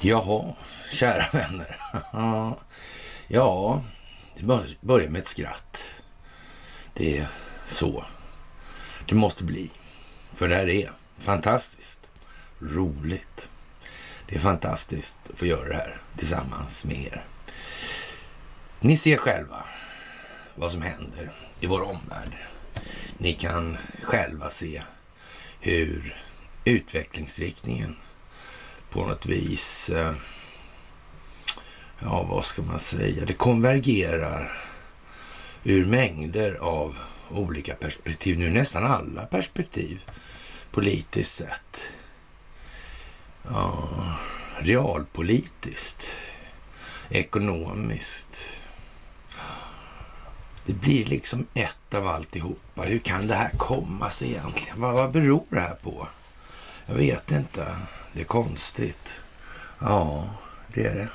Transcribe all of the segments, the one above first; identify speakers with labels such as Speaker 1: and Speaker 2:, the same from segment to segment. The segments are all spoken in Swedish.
Speaker 1: Jaha, kära vänner. ja, det börjar med ett skratt. Det är så det måste bli. För det här är fantastiskt roligt. Det är fantastiskt att få göra det här tillsammans med er. Ni ser själva vad som händer i vår omvärld. Ni kan själva se hur utvecklingsriktningen på något vis, eh, ja vad ska man säga, det konvergerar ur mängder av olika perspektiv. Nu nästan alla perspektiv politiskt sett. Ja, realpolitiskt, ekonomiskt. Det blir liksom ett av alltihopa. Hur kan det här komma sig egentligen? Vad, vad beror det här på? Jag vet inte. Det är konstigt. Ja, det är det.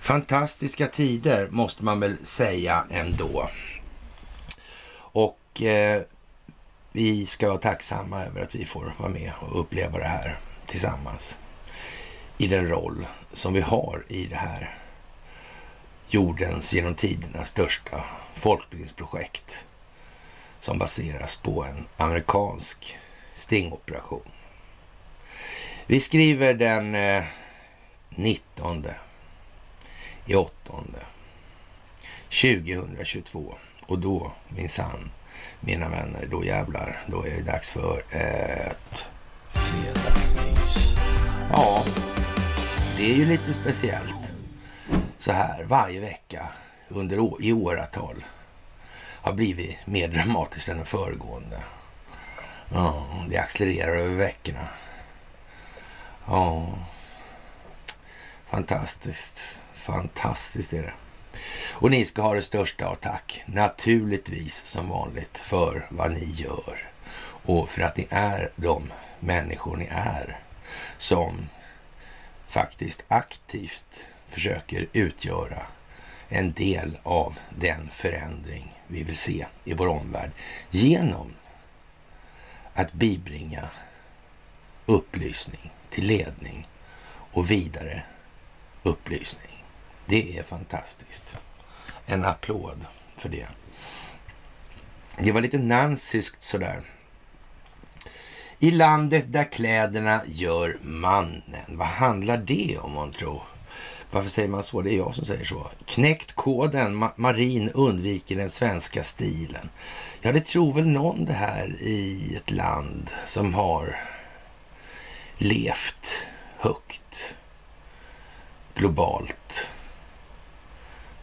Speaker 1: Fantastiska tider måste man väl säga ändå. Och eh, vi ska vara tacksamma över att vi får vara med och uppleva det här tillsammans i den roll som vi har i det här jordens genom tiderna största folkbildningsprojekt som baseras på en amerikansk stingoperation. Vi skriver den eh, 19 i 8... 2022 och då minsann mina vänner, då jävlar, då är det dags för ett fredagsmys. Ja, det är ju lite speciellt så här varje vecka under i åratal har blivit mer dramatiskt än den föregående. Ja, det accelererar över veckorna. Ja, fantastiskt. Fantastiskt är det. Och ni ska ha det största av tack, naturligtvis som vanligt, för vad ni gör. Och för att ni är de människor ni är som faktiskt aktivt försöker utgöra en del av den förändring vi vill se i vår omvärld genom att bibringa upplysning till ledning och vidare upplysning. Det är fantastiskt. En applåd för det. Det var lite nansiskt sådär. I landet där kläderna gör mannen. Vad handlar det om man tror? Varför säger man så? Det är jag som säger så. Knäckt koden, ma marin undviker den svenska stilen. Ja, det tror väl någon det här i ett land som har levt högt globalt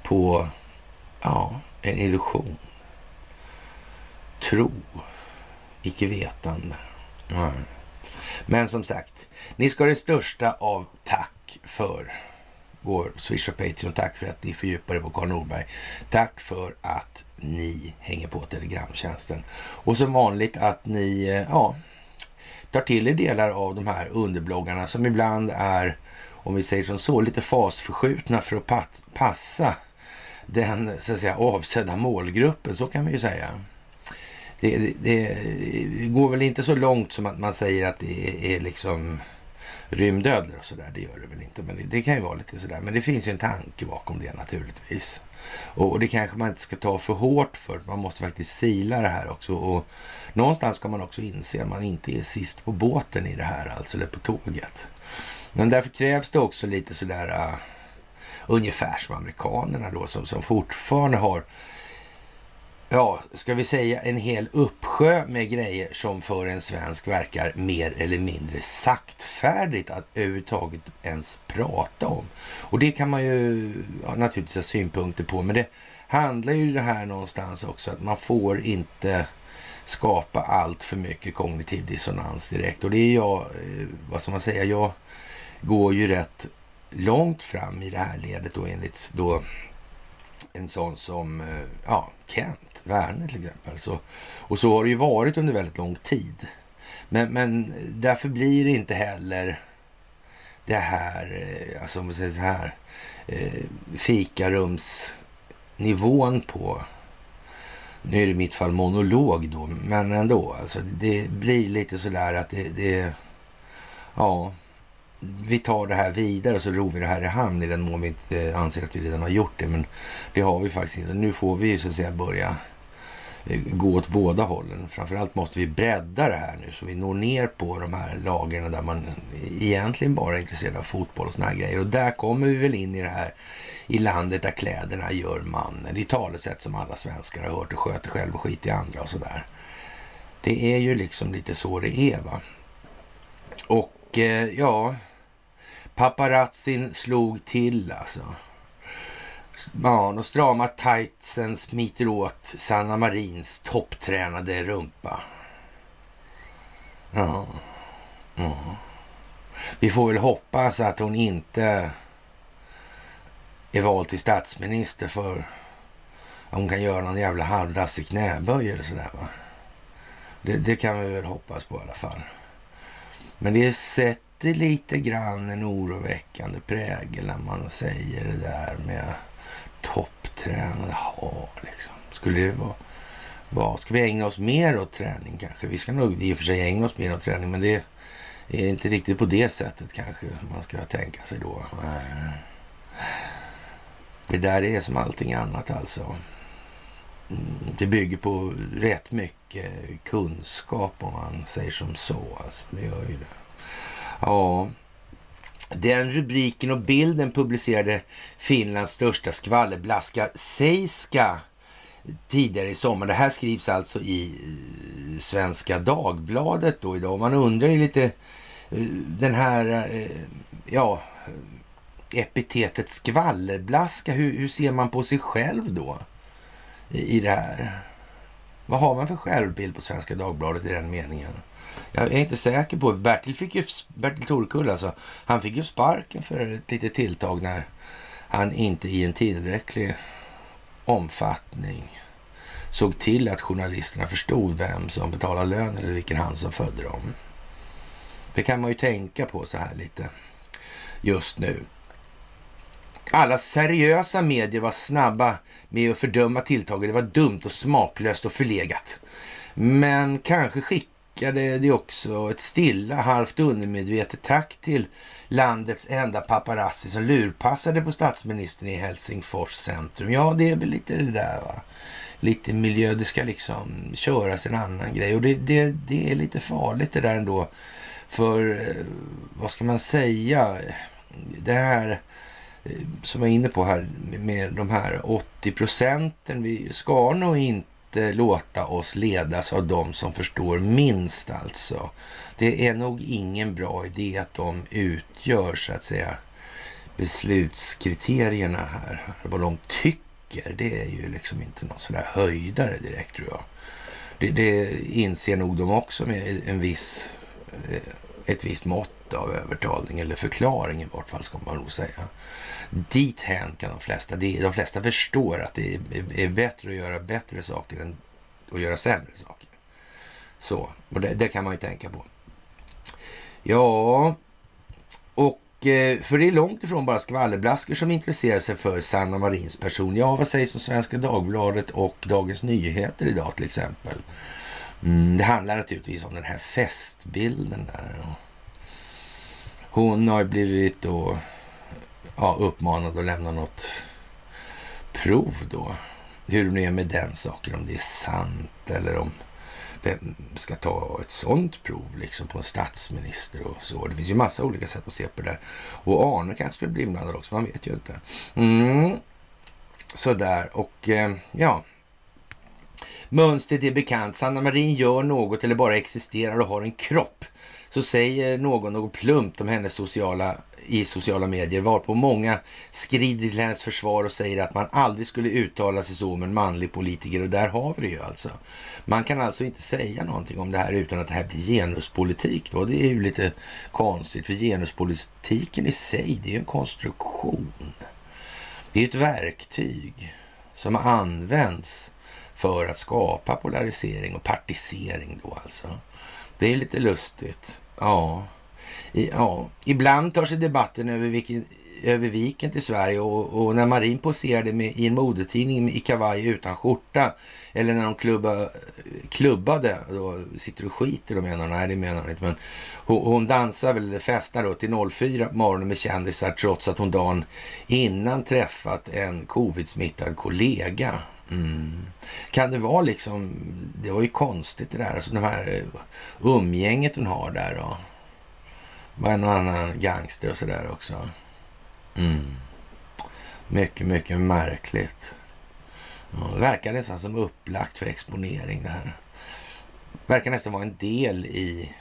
Speaker 1: på ja, en illusion. Tro, icke vetande. Mm. Men som sagt, ni ska ha det största av tack för vår Swish och Patreon. Tack för att ni fördjupar er på Karl Norberg. Tack för att ni hänger på Telegramtjänsten. Och som vanligt att ni eh, ja, tar till er delar av de här underbloggarna som ibland är, om vi säger som så, lite fasförskjutna för att passa den så att säga, avsedda målgruppen, så kan vi ju säga. Det, det, det, går väl inte så långt som att man säger att det är liksom rymdödlor och sådär. Det gör det väl inte, men det, det, kan ju vara lite sådär. Men det finns ju en tanke bakom det naturligtvis. Och, och, det kanske man inte ska ta för hårt för. Man måste faktiskt sila det här också. Och någonstans ska man också inse att man inte är sist på båten i det här, alltså, eller på tåget. Men därför krävs det också lite sådär, uh, ungefär som amerikanerna då, som, som fortfarande har ja, ska vi säga en hel uppsjö med grejer som för en svensk verkar mer eller mindre saktfärdigt att överhuvudtaget ens prata om. Och det kan man ju ja, naturligtvis ha synpunkter på, men det handlar ju det här någonstans också att man får inte skapa allt för mycket kognitiv dissonans direkt. Och det är jag, eh, vad ska man säga, jag går ju rätt långt fram i det här ledet då enligt då en sån som eh, ja, Kent Werner till exempel. Så, och så har det ju varit under väldigt lång tid. Men, men därför blir det inte heller det här, eh, alltså om vi säger så här, eh, fikarumsnivån på nu är det i mitt fall monolog då, men ändå. Alltså, det blir lite sådär att det, det ja, vi tar det här vidare och så ror vi det här i hamn i den mån vi inte anser att vi redan har gjort det. Men det har vi faktiskt inte. Nu får vi så att säga börja Eh, gå åt båda hållen. Framförallt måste vi bredda det här nu så vi når ner på de här lagren där man egentligen bara är intresserad av fotboll och såna här grejer. Och där kommer vi väl in i det här i landet där kläderna gör mannen. Det är talesätt som alla svenskar har hört och sköter själv och skit i andra och sådär. Det är ju liksom lite så det är va. Och eh, ja, Paparazzin slog till alltså. Ja, de strama tightsen smiter åt Sanna Marins topptränade rumpa. Ja. ja. Vi får väl hoppas att hon inte är vald till statsminister för hon kan göra någon jävla halvdassig knäböj eller sådär va. Det, det, kan vi väl hoppas på i alla fall. Men det sätter lite grann en oroväckande prägel när man säger det där med topptränare? Ja, liksom. Skulle det vara... Vad? Ska vi ägna oss mer åt träning kanske? Vi ska nog i och för sig ägna oss mer åt träning, men det är inte riktigt på det sättet kanske man ska tänka sig då. Eh, det där är som allting annat alltså. Mm, det bygger på rätt mycket kunskap om man säger som så. Alltså, det gör ju det. Ja, den rubriken och bilden publicerade Finlands största skvallerblaska Seiska tidigare i sommar. Det här skrivs alltså i eh, Svenska Dagbladet då idag. Man undrar ju lite eh, den här, eh, ja, epitetet skvallerblaska. Hur, hur ser man på sig själv då i det här? Vad har man för självbild på Svenska Dagbladet i den meningen? Jag är inte säker på. Bertil, fick ju, Bertil Torkull alltså, han fick ju sparken för ett litet tilltag när han inte i en tillräcklig omfattning såg till att journalisterna förstod vem som betalade lön eller vilken hand som födde dem. Det kan man ju tänka på så här lite just nu. Alla seriösa medier var snabba med att fördöma tilltaget. Det var dumt och smaklöst och förlegat. Men kanske skick skickade det också ett stilla, halvt undermedvetet tack till landets enda paparazzi som lurpassade på statsministern i Helsingfors centrum. Ja, det är väl lite det där va. Lite miljö, det ska liksom köras en annan grej och det, det, det är lite farligt det där ändå. För eh, vad ska man säga? Det här eh, som jag är inne på här med de här 80 procenten. Vi ska nog inte inte eh, låta oss ledas av de som förstår minst alltså. Det är nog ingen bra idé att de utgör så att säga beslutskriterierna här. Vad de tycker, det är ju liksom inte någon sådär höjdare direkt tror jag. Det, det inser nog de också med en viss, eh, ett visst mått av övertalning eller förklaring i vart fall ska man nog säga. Dit hän kan de flesta. De flesta förstår att det är bättre att göra bättre saker än att göra sämre saker. Så, och det, det kan man ju tänka på. Ja, och eh, för det är långt ifrån bara skvallerblaskor som intresserar sig för Sanna Marins person. Ja, vad sägs om Svenska Dagbladet och Dagens Nyheter idag till exempel? Mm, det handlar naturligtvis om den här festbilden där. Hon har blivit då ja, uppmanad att lämna något prov då. Hur det är med den saken, om det är sant eller om vem ska ta ett sånt prov liksom på en statsminister och så. Det finns ju massa olika sätt att se på det där. Och Arne kanske skulle bli inblandad också, man vet ju inte. Mm. Sådär, och eh, ja. Mönstret är bekant. Sanna Marin gör något eller bara existerar och har en kropp. Så säger någon något plumpt om hennes sociala i sociala medier varpå många skrider till hennes försvar och säger att man aldrig skulle uttala sig så om en manlig politiker och där har vi det ju alltså. Man kan alltså inte säga någonting om det här utan att det här blir genuspolitik då. Det är ju lite konstigt för genuspolitiken i sig det är ju en konstruktion. Det är ett verktyg som används för att skapa polarisering och partisering då alltså. Det är lite lustigt. Ja. Ja, ibland tar sig debatten över vilken över viken till Sverige och, och när Marin poserade med, i en modetidning i kavaj utan skjorta eller när de klubba, klubbade, då sitter du och skiter, och menar nej det menar hon inte, men hon, hon dansar väl, eller festar då till 04 på morgonen med kändisar trots att hon dagen innan träffat en covid-smittad kollega. Mm. Kan det vara liksom, det var ju konstigt det där, alltså det här eh, umgänget hon har där Och Var en och annan gangster och sådär också. Mm. Mycket, mycket märkligt. Ja, det verkar nästan som upplagt för exponering det här. Verkar nästan vara en del i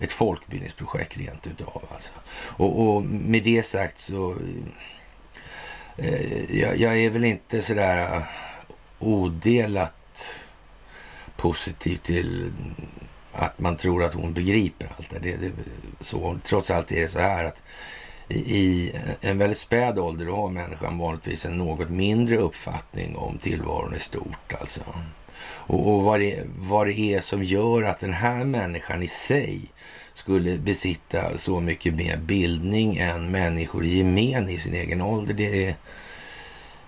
Speaker 1: ett folkbildningsprojekt rent utav alltså. Och, och med det sagt så Eh, jag, jag, är väl inte sådär eh, odelat positiv till att man tror att hon begriper allt det. det, det så, trots allt är det så här att i en väldigt späd ålder då har människan vanligtvis en något mindre uppfattning om tillvaron i stort. Alltså. Och, och vad, det, vad det är som gör att den här människan i sig skulle besitta så mycket mer bildning än människor i gemen i sin egen ålder. Det är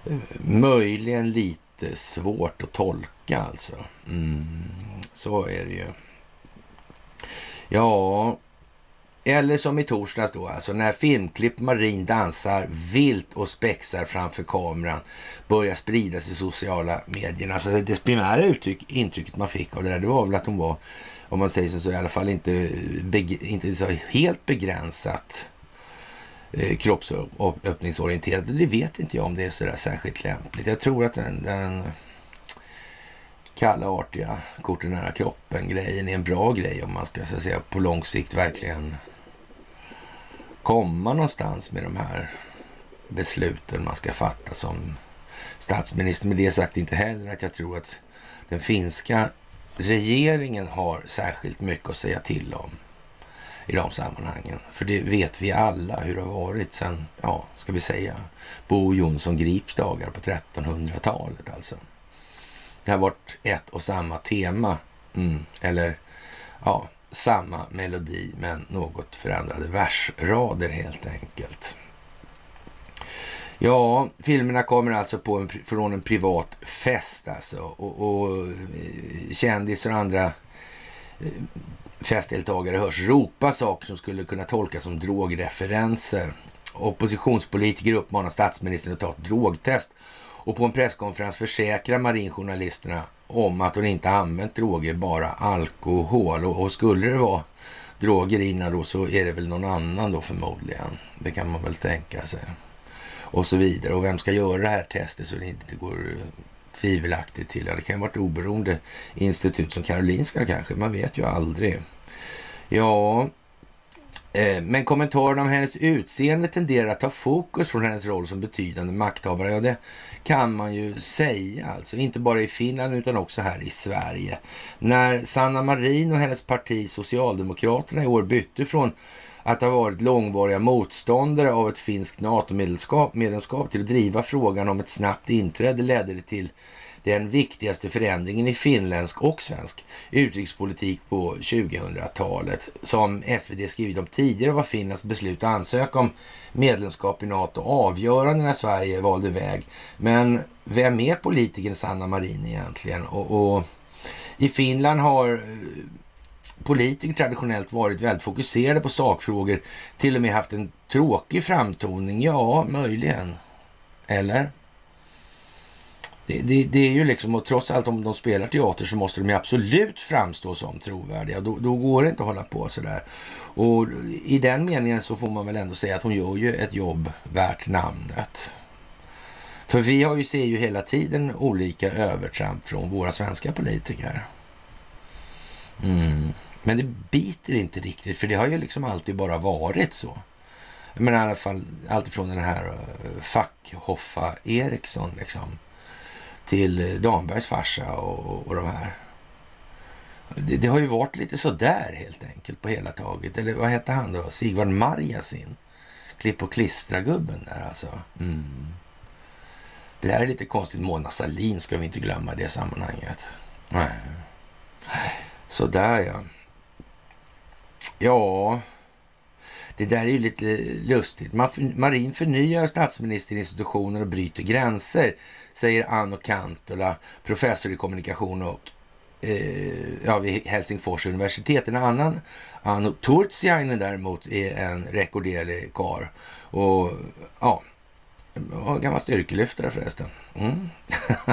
Speaker 1: eh, möjligen lite svårt att tolka alltså. Mm, så är det ju. Ja, eller som i torsdags då, alltså när filmklipp Marin dansar vilt och spexar framför kameran börjar spridas i sociala medierna. Alltså det primära uttryck, intrycket man fick av det där, det var väl att hon var, om man säger så, i alla fall inte, inte så helt begränsat eh, kroppsöppningsorienterat. Det vet inte jag om det är sådär särskilt lämpligt. Jag tror att den, den kalla, artiga, korten nära kroppen-grejen är en bra grej om man ska så att säga, på lång sikt verkligen komma någonstans med de här besluten man ska fatta som statsminister. Med det sagt inte heller att jag tror att den finska regeringen har särskilt mycket att säga till om i de sammanhangen. För det vet vi alla hur det har varit sen, ja, ska vi säga, Bo Jonsson Grips dagar på 1300-talet alltså. Det har varit ett och samma tema, mm, eller ja, samma melodi men något förändrade versrader helt enkelt. Ja, filmerna kommer alltså på en, från en privat fest alltså och, och eh, kändisar och andra eh, festdeltagare hörs ropa saker som skulle kunna tolkas som drogreferenser. Oppositionspolitiker uppmanar statsministern att ta ett drogtest och på en presskonferens försäkrar marinjournalisterna om att hon inte använt droger, bara alkohol. Och, och skulle det vara droger innan då så är det väl någon annan då förmodligen. Det kan man väl tänka sig. Och så vidare. Och vem ska göra det här testet så det inte går eh, tvivelaktigt till? Ja, det kan vara ett oberoende institut som Karolinska kanske. Man vet ju aldrig. Ja, eh, men kommentarerna om hennes utseende tenderar att ta fokus från hennes roll som betydande makthavare. Ja, det kan man ju säga, alltså inte bara i Finland utan också här i Sverige. När Sanna Marin och hennes parti Socialdemokraterna i år bytte från att ha varit långvariga motståndare av ett finskt NATO-medlemskap till att driva frågan om ett snabbt inträde ledde det till den viktigaste förändringen i finländsk och svensk utrikespolitik på 2000-talet. Som SvD skrivit om tidigare var Finlands beslut att ansöka om medlemskap i NATO avgörande när Sverige valde väg. Men vem är politikern Sanna Marin egentligen? Och, och i Finland har eh, politiker traditionellt varit väldigt fokuserade på sakfrågor, till och med haft en tråkig framtoning. Ja, möjligen. Eller? Det, det, det, är ju liksom, och trots allt om de spelar teater så måste de ju absolut framstå som trovärdiga. Då, då går det inte att hålla på sådär. Och i den meningen så får man väl ändå säga att hon gör ju ett jobb värt namnet. För vi har ju, ser ju hela tiden olika övertramp från våra svenska politiker. Mm. Men det biter inte riktigt, för det har ju liksom alltid bara varit så. Men i alla fall alltifrån den här eh, Fackhoffa Hoffa Eriksson liksom till eh, Dambergs farsa och, och de här. Det, det, har ju varit lite sådär helt enkelt på hela taget. Eller vad hette han då? Sigvard Marjasin. Klipp och klistra-gubben där alltså. Mm. Det där är lite konstigt. Mona Salin ska vi inte glömma i det sammanhanget. Nej. Sådär ja. Ja, Det där är ju lite lustigt. Marin förnyar statsministerinstitutioner och bryter gränser, säger Anno Kantola, professor i kommunikation och eh, ja, vid Helsingfors universitet. En annan, Anno Turtsiainen däremot, är en rekorderlig kar. Och ja, gammal styrkelyftare förresten. Mm.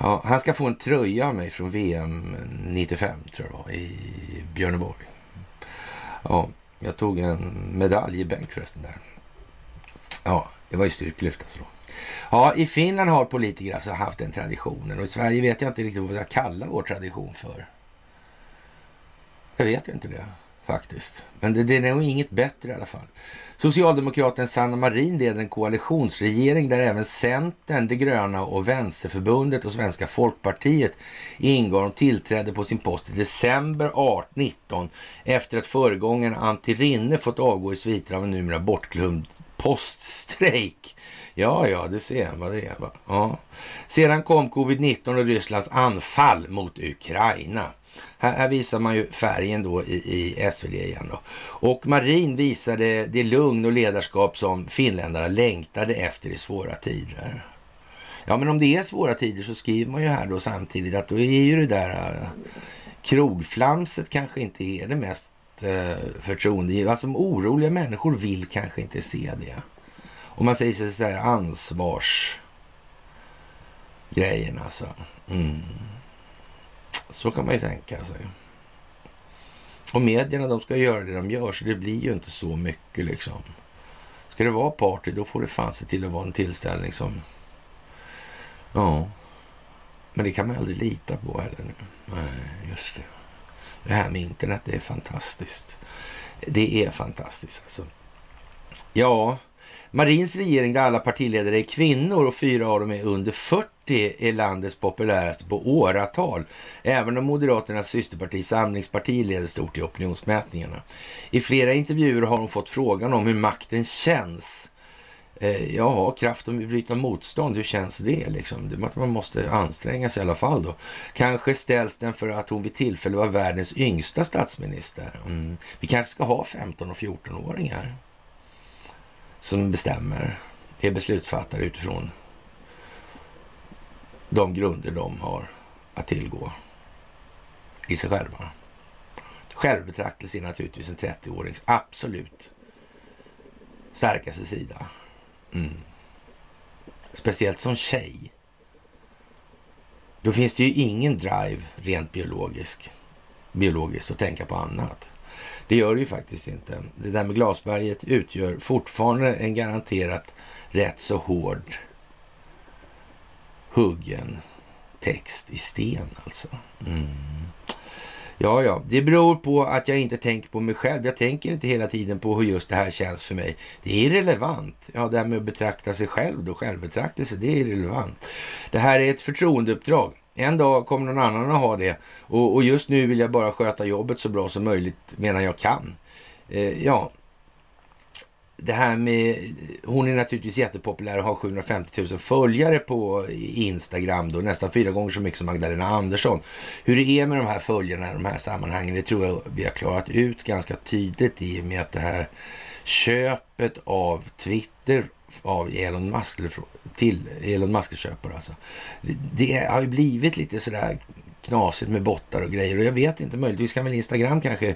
Speaker 1: ja, han ska få en tröja av mig från VM 95, tror jag var, i Björneborg. Ja, jag tog en medalj i bänk förresten där. Ja, det var ju styrkelyft alltså då. Ja, i Finland har politiker alltså haft den traditionen och i Sverige vet jag inte riktigt vad jag kallar vår tradition för. Jag vet inte det faktiskt. Men det, det är nog inget bättre i alla fall. Socialdemokraten Sanna Marin leder en koalitionsregering där även Centern, De gröna och Vänsterförbundet och Svenska folkpartiet ingår. och tillträdde på sin post i december 1819 efter att föregångaren Antti Rinne fått avgå i sviter av en numera bortglömd poststrejk. Ja, ja, det ser man vad det är. Ja. Sedan kom covid-19 och Rysslands anfall mot Ukraina. Här, här, visar man ju färgen då i, i SvD igen. Då. Och Marin visade det lugn och ledarskap som finländarna längtade efter i svåra tider. Ja, men om det är svåra tider så skriver man ju här då samtidigt att då är ju det där eh, krogflamset kanske inte är det mest eh, uh, förtroendegivande. Alltså oroliga människor vill kanske inte se det. Och man säger så här ansvarsgrejen alltså. Mm. Så kan man ju tänka sig. Och medierna de ska göra det de gör, så det blir ju inte så mycket liksom. Ska det vara party, då får det fan se till att vara en tillställning som... Ja. Men det kan man aldrig lita på heller nu. Nej, just det. Det här med internet, det är fantastiskt. Det är fantastiskt alltså. Ja, Marins regering där alla partiledare är kvinnor och fyra av dem är under 40 är landets populäraste på åratal. Även om Moderaternas systerparti Samlingsparti leder stort i opinionsmätningarna. I flera intervjuer har hon fått frågan om hur makten känns. Eh, ja, kraft att bryta motstånd, hur känns det liksom? Det att man måste anstränga sig i alla fall då. Kanske ställs den för att hon vid tillfälle var världens yngsta statsminister. Mm. Vi kanske ska ha 15 och 14-åringar som bestämmer, är beslutsfattare utifrån de grunder de har att tillgå i sig själva. Självbetraktelse är naturligtvis en 30-årings absolut starkaste sida. Mm. Speciellt som tjej. Då finns det ju ingen drive rent biologisk, biologiskt att tänka på annat. Det gör det ju faktiskt inte. Det där med glasberget utgör fortfarande en garanterat rätt så hård huggen text i sten alltså. Mm. Ja, ja, det beror på att jag inte tänker på mig själv. Jag tänker inte hela tiden på hur just det här känns för mig. Det är irrelevant. Ja, det här med att betrakta sig själv då, självbetraktelse, det är irrelevant. Det här är ett förtroendeuppdrag. En dag kommer någon annan att ha det och, och just nu vill jag bara sköta jobbet så bra som möjligt medan jag kan. Eh, ja, det här med, hon är naturligtvis jättepopulär och har 750 000 följare på Instagram då, nästan fyra gånger så mycket som Magdalena Andersson. Hur det är med de här följarna i de här sammanhangen, det tror jag vi har klarat ut ganska tydligt i och med att det här köpet av Twitter av Elon Musk, till Elon Musk köpare alltså. Det, det har ju blivit lite sådär knasigt med bottar och grejer och jag vet inte, möjligtvis kan väl Instagram kanske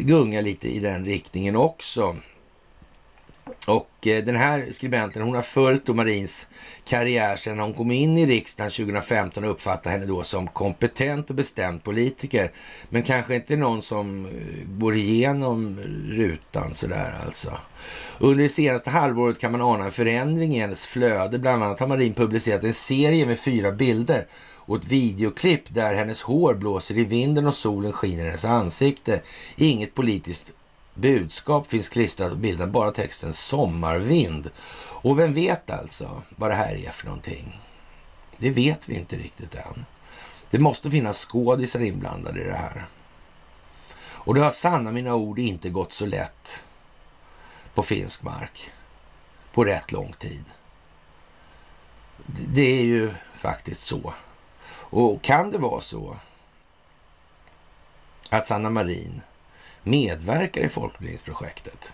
Speaker 1: gunga lite i den riktningen också. Och eh, den här skribenten, hon har följt då Marins karriär sedan hon kom in i riksdagen 2015 och uppfattar henne då som kompetent och bestämd politiker. Men kanske inte någon som eh, går igenom rutan sådär alltså. Under det senaste halvåret kan man ana en förändring i hennes flöde. Bland annat har Marin publicerat en serie med fyra bilder och ett videoklipp där hennes hår blåser i vinden och solen skiner i hennes ansikte. Inget politiskt budskap finns klistrat på bilden, bara texten sommarvind. Och vem vet alltså vad det här är för någonting? Det vet vi inte riktigt än. Det måste finnas skådisar inblandade i det här. Och det har sanna mina ord inte gått så lätt på finsk mark på rätt lång tid. Det är ju faktiskt så. Och kan det vara så att Sanna Marin medverkar i folkbildningsprojektet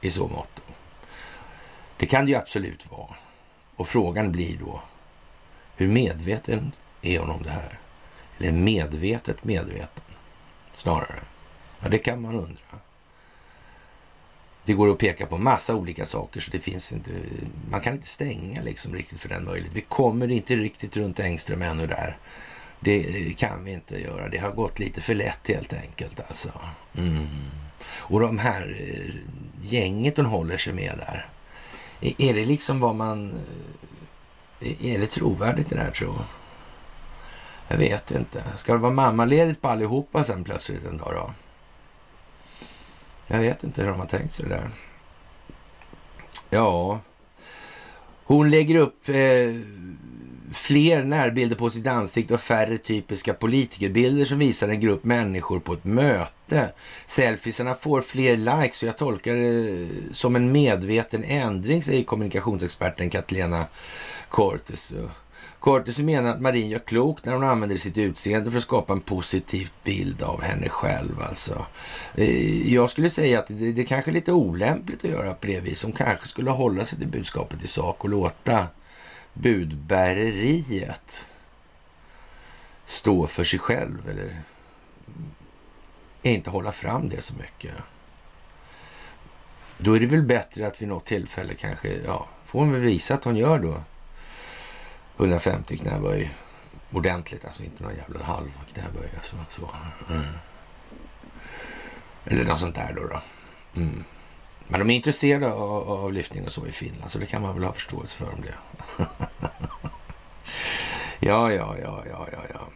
Speaker 1: i så mått. Det kan det ju absolut vara. Och frågan blir då, hur medveten är hon om det här? Eller medvetet medveten, snarare. Ja, det kan man undra. Det går att peka på massa olika saker, så det finns inte... Man kan inte stänga liksom riktigt för den möjligheten. Vi kommer inte riktigt runt Engström ännu där. Det kan vi inte göra. Det har gått lite för lätt helt enkelt alltså. Mm. Och de här eh, gänget hon håller sig med där. Är det liksom vad man... Eh, är det trovärdigt det där tror jag? vet inte. Ska det vara mammaledigt på allihopa sen plötsligt en dag då? Jag vet inte hur de har tänkt sig det där. Ja, hon lägger upp eh, fler närbilder på sitt ansikte och färre typiska politikerbilder som visar en grupp människor på ett möte. Selfiesarna får fler likes och jag tolkar det som en medveten ändring, säger kommunikationsexperten Katlena Cortes. Cortes menar att Marin gör klokt när hon använder sitt utseende för att skapa en positiv bild av henne själv. Alltså. Eh, jag skulle säga att det, det kanske är lite olämpligt att göra på det viset. Hon kanske skulle hålla sig till budskapet i sak och låta budbäreriet stå för sig själv eller inte hålla fram det så mycket. Då är det väl bättre att vid något tillfälle kanske, ja, får hon väl visa att hon gör då 150 knäböj ordentligt, alltså inte någon jävla halv knäböj. Alltså, så. Mm. Eller något sånt där då. då. Mm. Men de är intresserade av, av lyftning och så i Finland, så det kan man väl ha förståelse för om det. ja, ja, ja, ja, ja, ja.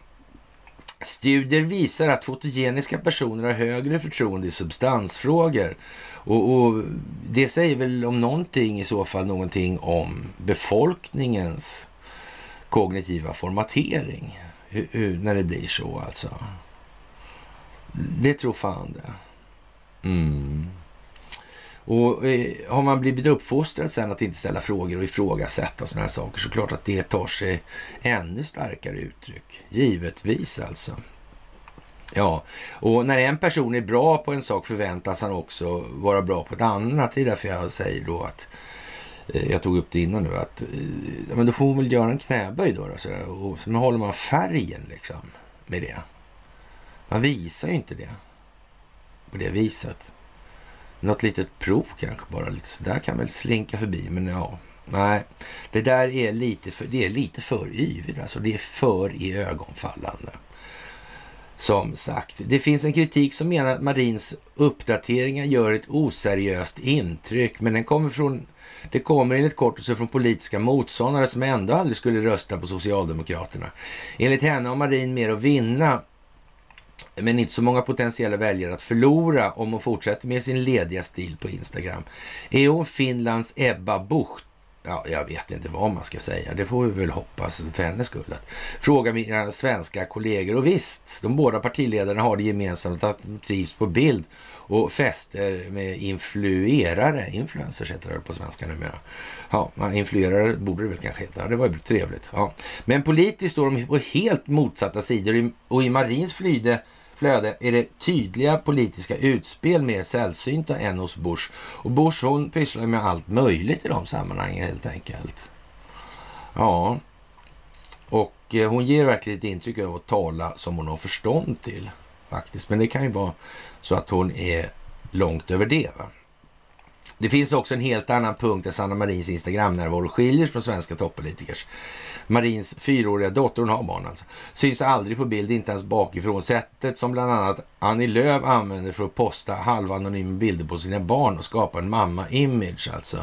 Speaker 1: Studier visar att fotogeniska personer har högre förtroende i substansfrågor. Och, och, det säger väl om någonting i så fall någonting om befolkningens kognitiva formatering. Hur, hur, när det blir så alltså. Det tror fan det. Mm. Och eh, har man blivit uppfostrad sen att inte ställa frågor och ifrågasätta och sådana här saker så klart att det tar sig ännu starkare uttryck. Givetvis alltså. Ja, och när en person är bra på en sak förväntas han också vara bra på ett annat. Det är därför jag säger då att eh, jag tog upp det innan nu att eh, men då får hon väl göra en knäböj då. då så och så håller man färgen liksom med det. Man visar ju inte det på det viset. Något litet prov kanske bara. Lite sådär kan väl slinka förbi. Men ja, nej. Det där är lite för, det är lite för yvigt. Alltså det är för i ögonfallande. Som sagt, det finns en kritik som menar att Marins uppdateringar gör ett oseriöst intryck. Men den kommer från, det kommer enligt kortelse från politiska motståndare som ändå aldrig skulle rösta på Socialdemokraterna. Enligt henne har Marin mer att vinna men inte så många potentiella väljare att förlora om hon fortsätter med sin lediga stil på Instagram. Är hon Finlands Ebba Bucht? Ja, jag vet inte vad man ska säga. Det får vi väl hoppas för hennes skull. Att fråga mina svenska kollegor. Och visst, de båda partiledarna har det gemensamt att de trivs på bild och fester med influerare. Influencers heter det på svenska numera. Ja, influerare borde det väl kanske heta. Det var ju trevligt. Ja. Men politiskt står de på helt motsatta sidor och i Marins flyde flöde är det tydliga politiska utspel mer sällsynta än hos Bush. Och Bush hon pysslar med allt möjligt i de sammanhangen helt enkelt. Ja, och eh, hon ger verkligen ett intryck av att tala som hon har förstånd till faktiskt. Men det kan ju vara så att hon är långt över det. Va? Det finns också en helt annan punkt där Sanna Marins Instagram-närvaro skiljer från svenska toppolitikers. Marins fyraåriga dotter, hon har barn alltså, syns aldrig på bild, inte ens bakifrån. Sättet som bland annat Annie Lööf använder för att posta halvanonyma bilder på sina barn och skapa en mamma-image alltså.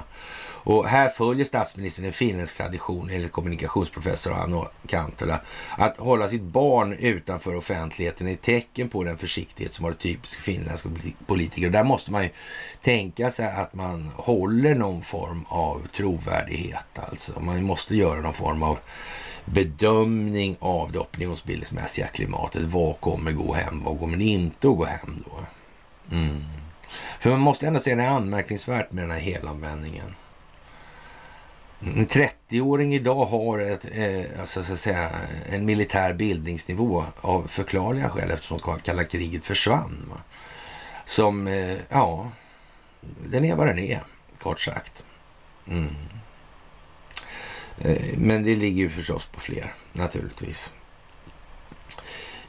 Speaker 1: Och här följer statsministern en finländsk tradition enligt kommunikationsprofessor Anno Kantola. Att hålla sitt barn utanför offentligheten är ett tecken på den försiktighet som varit typisk för finländska politiker. Och där måste man ju tänka sig att man håller någon form av trovärdighet. Alltså man måste göra någon form av bedömning av det opinionsbildningsmässiga klimatet. Vad kommer gå hem? Vad kommer inte att gå hem då? Mm. För man måste ändå säga det är anmärkningsvärt med den här helanvändningen. En 30-åring idag har ett, eh, alltså, så att säga, en militär bildningsnivå av förklarliga skäl eftersom kalla kriget försvann. Va? som, eh, ja, den är vad den är, kort sagt. Mm. Eh, men det ligger ju förstås på fler, naturligtvis.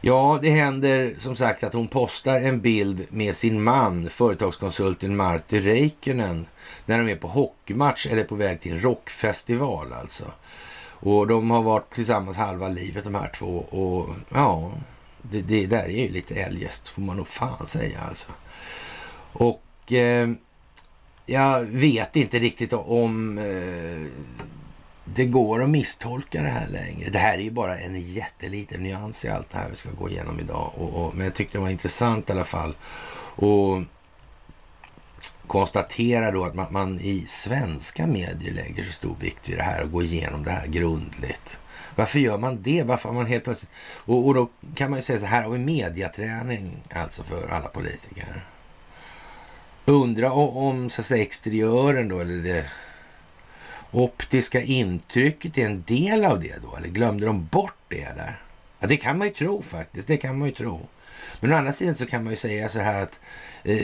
Speaker 1: Ja, det händer som sagt att hon postar en bild med sin man, företagskonsulten Martti Räikkönen, när de är på hockeymatch eller på väg till en rockfestival alltså. Och de har varit tillsammans halva livet de här två och ja, det, det där är ju lite eljest får man nog fan säga alltså. Och eh, jag vet inte riktigt om eh, det går att misstolka det här längre. Det här är ju bara en jätteliten nyans i allt det här vi ska gå igenom idag. Och, och, men jag tyckte det var intressant i alla fall. Och konstatera då att man, man, i svenska medier lägger så stor vikt vid det här och går igenom det här grundligt. Varför gör man det? Varför har man helt plötsligt... Och, och då kan man ju säga så här har vi mediaträning alltså för alla politiker. Undra om, om så att säga exteriören då, eller det optiska intrycket är en del av det då? Eller glömde de bort det eller? Ja, det kan man ju tro faktiskt. Det kan man ju tro. Men å andra sidan så kan man ju säga så här att eh,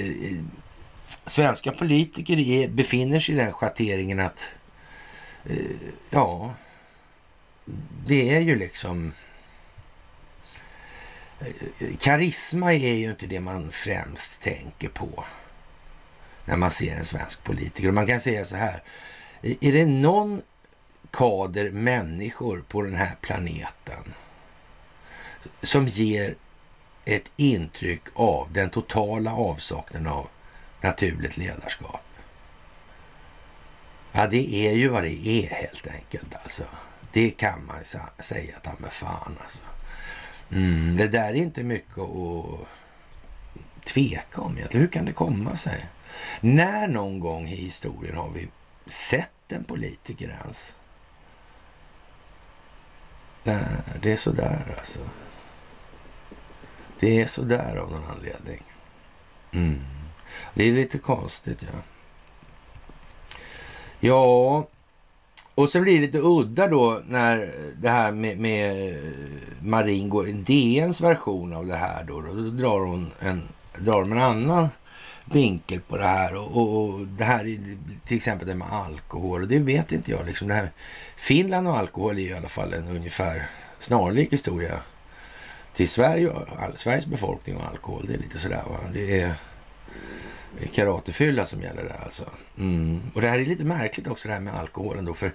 Speaker 1: svenska politiker är, befinner sig i den schatteringen att eh, ja, det är ju liksom eh, karisma är ju inte det man främst tänker på när man ser en svensk politiker. Och man kan säga så här, är det någon kader människor på den här planeten som ger ett intryck av den totala avsaknaden av naturligt ledarskap. Ja, det är ju vad det är helt enkelt alltså. Det kan man säga ta med fan alltså. Mm, det där är inte mycket att tveka om egentligen. Hur kan det komma sig? När någon gång i historien har vi sett en politiker ens? det är sådär alltså. Det är sådär av någon anledning. Mm. Det är lite konstigt, ja. Ja, och så blir det lite udda då när det här med, med Marin går, DNs version av det här då, då, då drar hon en, drar en annan vinkel på det här. Och, och, och, det här är till exempel det med alkohol. Och det vet inte jag. Liksom det här, Finland och alkohol är i alla fall en ungefär snarlik historia till Sverige och Sveriges befolkning och alkohol. Det är lite sådär va. Det är karatefylla som gäller där alltså. Mm. Och det här är lite märkligt också det här med alkoholen då. För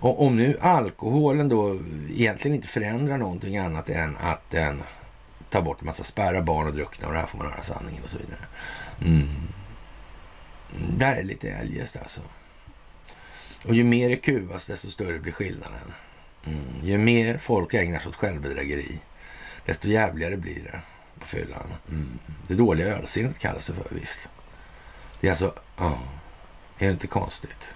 Speaker 1: om nu alkoholen då egentligen inte förändrar någonting annat än att den Ta bort en massa spärrar, barn och druckna och det här får man höra sanningen och så vidare. Mm. mm det är lite eljest alltså. Och ju mer det kuvas desto större blir skillnaden. Mm. Ju mer folk ägnar sig åt självbedrägeri desto jävligare blir det på fyllan. Mm. Det dåliga ölsinnet kallas det för visst. Det är alltså, ja, är det inte konstigt?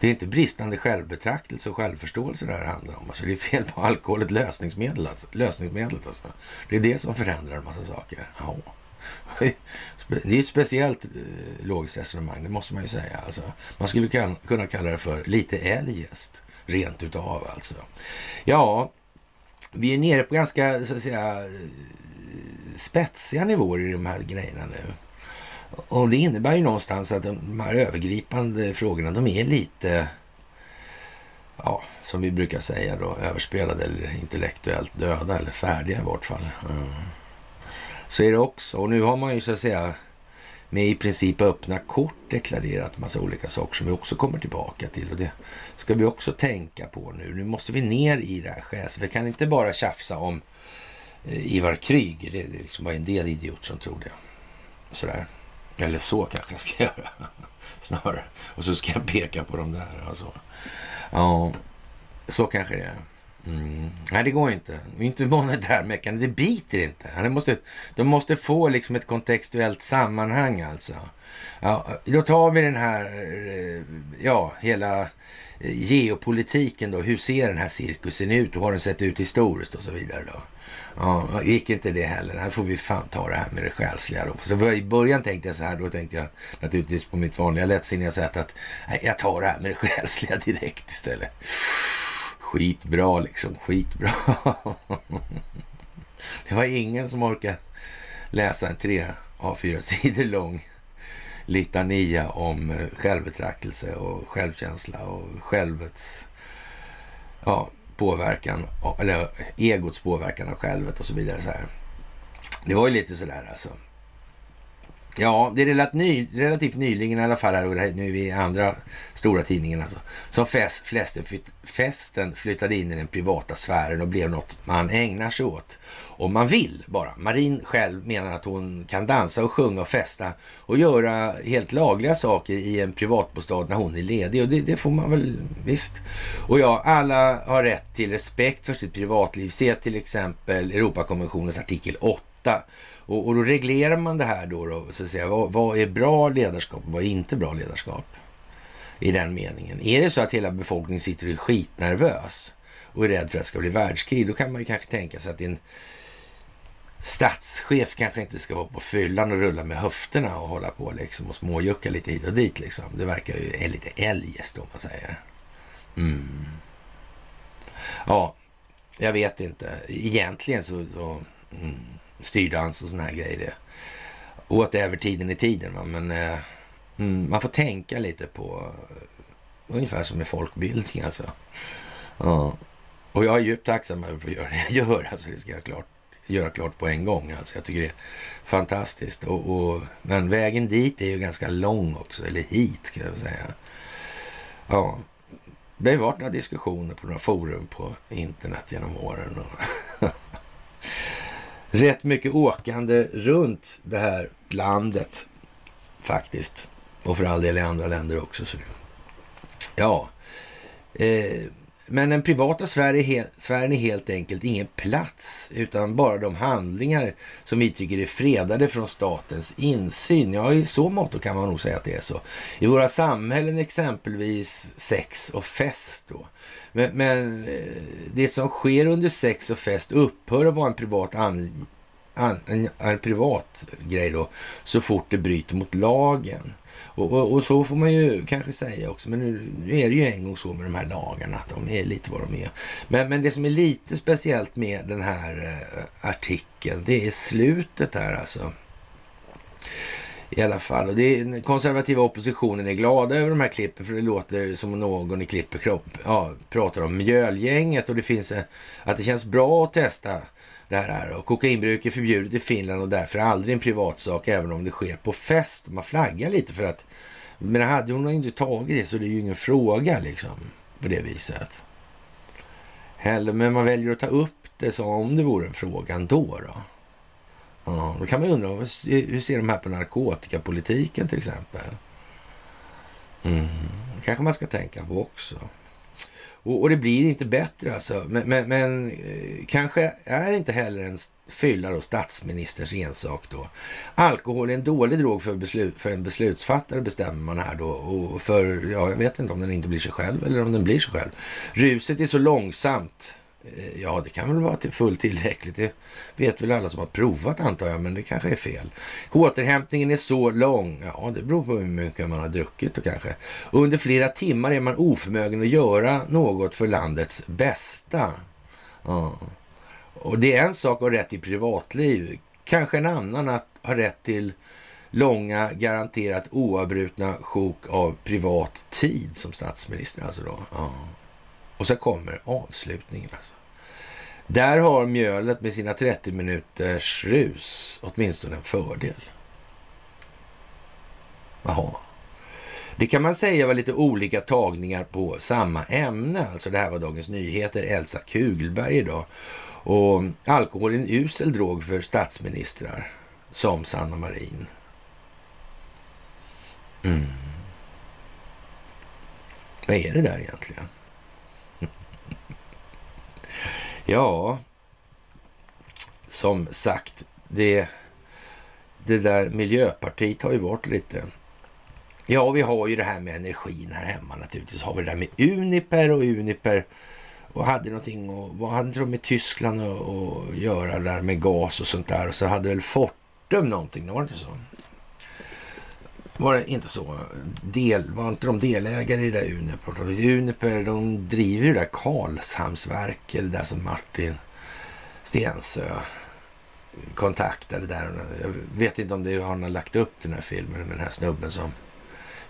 Speaker 1: Det är inte bristande självbetraktelse och självförståelse det här handlar om. Alltså det är fel på alkoholet, lösningsmedel alltså. lösningsmedlet. Alltså. Det är det som förändrar en massa saker. Ja. Det är ett speciellt eh, logiskt resonemang, det måste man ju säga. Alltså, man skulle kunna kalla det för lite eljest, rent utav alltså. Ja, vi är nere på ganska så att säga eh, spetsiga nivåer i de här grejerna nu. Och det innebär ju någonstans att de här övergripande frågorna, de är lite, ja, som vi brukar säga då, överspelade eller intellektuellt döda eller färdiga i vart fall. Mm. Så är det också. Och nu har man ju så att säga med i princip öppna kort deklarerat massa olika saker som vi också kommer tillbaka till. Och det ska vi också tänka på nu. Nu måste vi ner i det här skäset. Vi kan inte bara tjafsa om eh, Ivar Kryger. Det är liksom bara en del idiot som tror det. Sådär. Eller så kanske jag ska göra. Snarare. Och så ska jag peka på de där. Alltså. Ja, så kanske det är. Mm. Nej, det går inte. Inte monetärmekanism. Det biter inte. De måste, de måste få liksom ett kontextuellt sammanhang alltså. Ja, då tar vi den här, eh, ja, hela eh, geopolitiken då. Hur ser den här cirkusen ut? Hur har den sett ut historiskt och så vidare då? Ja, gick inte det heller. Här får vi fan ta det här med det själsliga då. Så i början tänkte jag så här, då tänkte jag naturligtvis på mitt vanliga lättsinniga sätt att nej, jag tar det här med det själsliga direkt istället. Skitbra liksom, skitbra. det var ingen som orkade läsa en tre av fyra sidor lång litania om eh, självbetraktelse och självkänsla och självets ja, påverkan, eller egots påverkan av självet och så vidare. Så här. Det var ju lite sådär alltså. Ja, det är relativt, ny, relativt nyligen i alla fall, här, och nu är vi i andra stora tidningen alltså, som fest, flesten, festen flyttade in i den privata sfären och blev något man ägnar sig åt. Om man vill bara. Marin själv menar att hon kan dansa och sjunga och festa och göra helt lagliga saker i en privatbostad när hon är ledig. Och det, det får man väl visst. Och ja, alla har rätt till respekt för sitt privatliv. Se till exempel Europakonventionens artikel 8 och, och då reglerar man det här då, då så att säga. Vad, vad, är bra ledarskap och vad är inte bra ledarskap? I den meningen. Är det så att hela befolkningen sitter och är skitnervös och är rädd för att det ska bli världskrig, då kan man ju kanske tänka sig att en statschef kanske inte ska vara på fyllan och rulla med höfterna och hålla på liksom och småjucka lite hit och dit liksom. Det verkar ju lite eljest om man säger. Mm. Ja, jag vet inte. Egentligen så, så mm styrdans och såna här grejer. Det över tiden i tiden. Va? Men eh, mm, man får tänka lite på eh, ungefär som med folkbildning alltså. Ja. Och jag är djupt tacksam över att få göra det jag gör. Alltså det ska jag klart, göra klart på en gång. Alltså jag tycker det är fantastiskt. Och, och, men vägen dit är ju ganska lång också. Eller hit kan jag säga. Ja, det har varit några diskussioner på några forum på internet genom åren. Och rätt mycket åkande runt det här landet faktiskt. Och för all del i andra länder också. Så. Ja, eh, men den privata sfären är helt enkelt ingen plats, utan bara de handlingar som vi tycker är fredade från statens insyn. Ja, i så mått kan man nog säga att det är så. I våra samhällen exempelvis sex och fest då. Men, men eh, det som sker under sex och fest upphör att vara en privat an, an, en, en privat grej då, så fort det bryter mot lagen. Och, och, och, så får man ju kanske säga också, men nu, nu, är det ju en gång så med de här lagarna att de är lite vad de är. Men, men det som är lite speciellt med den här eh, artikeln, det är slutet här alltså. I alla fall. Och det, den konservativa oppositionen är glada över de här klippen för det låter som någon i Klipperkropp ja, pratar om mjölgänget och det finns eh, att det känns bra att testa det här. Och kokainbruk är förbjudet i Finland och därför aldrig en privatsak även om det sker på fest. Man flaggar lite för att, men hade hon inte tagit det så det är ju ingen fråga liksom på det viset. Heller, men man väljer att ta upp det som om det vore en fråga ändå. Då. Ja, då kan man undra, hur ser de här på narkotikapolitiken till exempel? Mm. Det kanske man ska tänka på också. Och, och, det blir inte bättre alltså. Men, men, men eh, kanske är inte heller en fylla då statsministerns ensak då. Alkohol är en dålig drog för, beslut, för en beslutsfattare bestämmer man här då. Och för, ja, jag vet inte om den inte blir sig själv eller om den blir sig själv. Ruset är så långsamt Eh, ja, det kan väl vara till fullt tillräckligt. Det vet väl alla som har provat antar jag, men det kanske är fel. Återhämtningen är så lång. Ja, det beror på hur mycket man har druckit och kanske. Under flera timmar är man oförmögen att göra något för landets bästa. Ja. Och det är en sak att ha rätt till privatliv. Kanske en annan att ha rätt till långa, garanterat oavbrutna sjok av privat tid som statsminister. Alltså då. Ja. Och så kommer avslutningen alltså. Där har mjölet med sina 30 minuters rus åtminstone en fördel. Jaha. Det kan man säga var lite olika tagningar på samma ämne. Alltså det här var Dagens Nyheter, Elsa Kugelberg idag. Och alkohol är en usel drog för statsministrar som Sanna Marin. Mm. Vad är det där egentligen? Ja, som sagt, det, det där Miljöpartiet har ju varit lite... Ja, vi har ju det här med energin här hemma naturligtvis. Har vi det där med Uniper och Uniper och hade någonting och vad hade de med Tyskland att göra där med gas och sånt där. Och så hade väl Fortum någonting, det var inte så? Var det inte så? Del, var inte de delägare i det där Uniper? Uniper de driver ju det där Karlshamnsverket, det där som Martin Stensö kontaktade där. Jag vet inte om det är han har lagt upp den här filmen med den här snubben som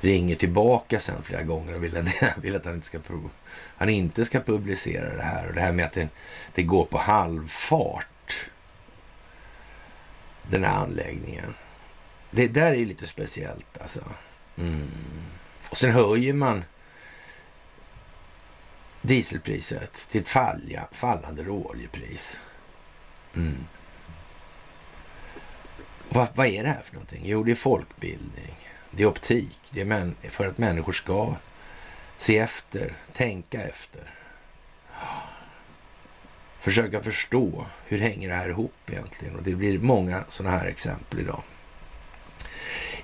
Speaker 1: ringer tillbaka sen flera gånger och vill, vill att han inte, ska, han inte ska publicera det här. Och det här med att det, det går på halvfart. Den här anläggningen. Det där är ju lite speciellt alltså. Mm. Och sen höjer man dieselpriset till ett falla, fallande råoljepris. Mm. Vad, vad är det här för någonting? Jo, det är folkbildning. Det är optik. Det är för att människor ska se efter, tänka efter. Försöka förstå hur hänger det här ihop egentligen? Och det blir många sådana här exempel idag.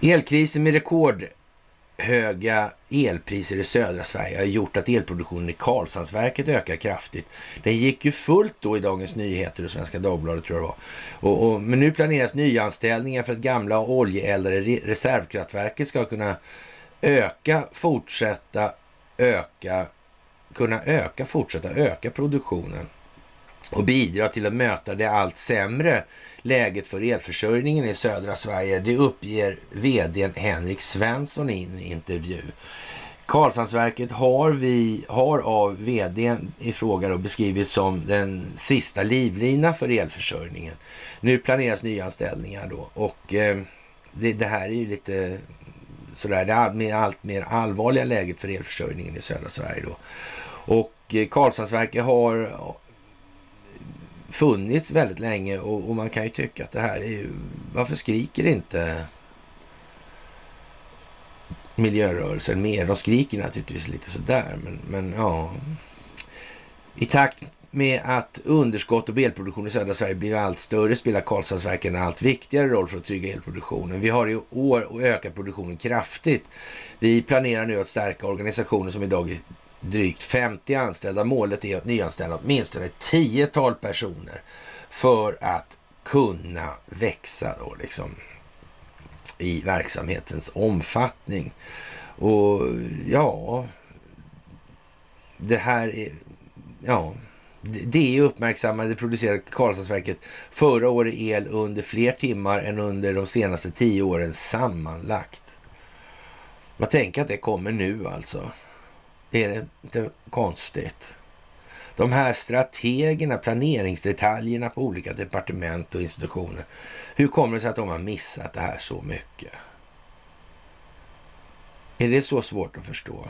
Speaker 1: Elkrisen med rekordhöga elpriser i södra Sverige har gjort att elproduktionen i Karlshamnsverket ökar kraftigt. Den gick ju fullt då i Dagens Nyheter och Svenska Dagbladet tror jag det var. Och, och, men nu planeras nyanställningar för att gamla oljeeldade reservkraftverket ska kunna öka, fortsätta öka, kunna öka, fortsätta öka produktionen och bidra till att möta det allt sämre läget för elförsörjningen i södra Sverige. Det uppger VD Henrik Svensson i en intervju. Karlshamnsverket har, vi, har av VD i fråga då beskrivits som den sista livlina för elförsörjningen. Nu planeras nyanställningar då och eh, det, det, här är ju lite sådär, det allt mer allvarliga läget för elförsörjningen i södra Sverige då. Och eh, Karlshamnsverket har funnits väldigt länge och, och, man kan ju tycka att det här är ju... Varför skriker inte miljörörelsen mer? De skriker naturligtvis lite sådär, men, men ja. I takt med att underskott och elproduktion i södra Sverige blir allt större spelar Karlshamnsverken en allt viktigare roll för att trygga elproduktionen. Vi har i år ökat produktionen kraftigt. Vi planerar nu att stärka organisationer som idag drygt 50 anställda. Målet är att nyanställa åtminstone ett tiotal personer för att kunna växa då liksom i verksamhetens omfattning. Och ja, det här är, ja, det är uppmärksammade producerade Karlstadsverket förra året el under fler timmar än under de senaste tio åren sammanlagt. Man tänker att det kommer nu alltså. Är det inte konstigt? De här strategerna, planeringsdetaljerna på olika departement och institutioner. Hur kommer det sig att de har missat det här så mycket? Är det så svårt att förstå?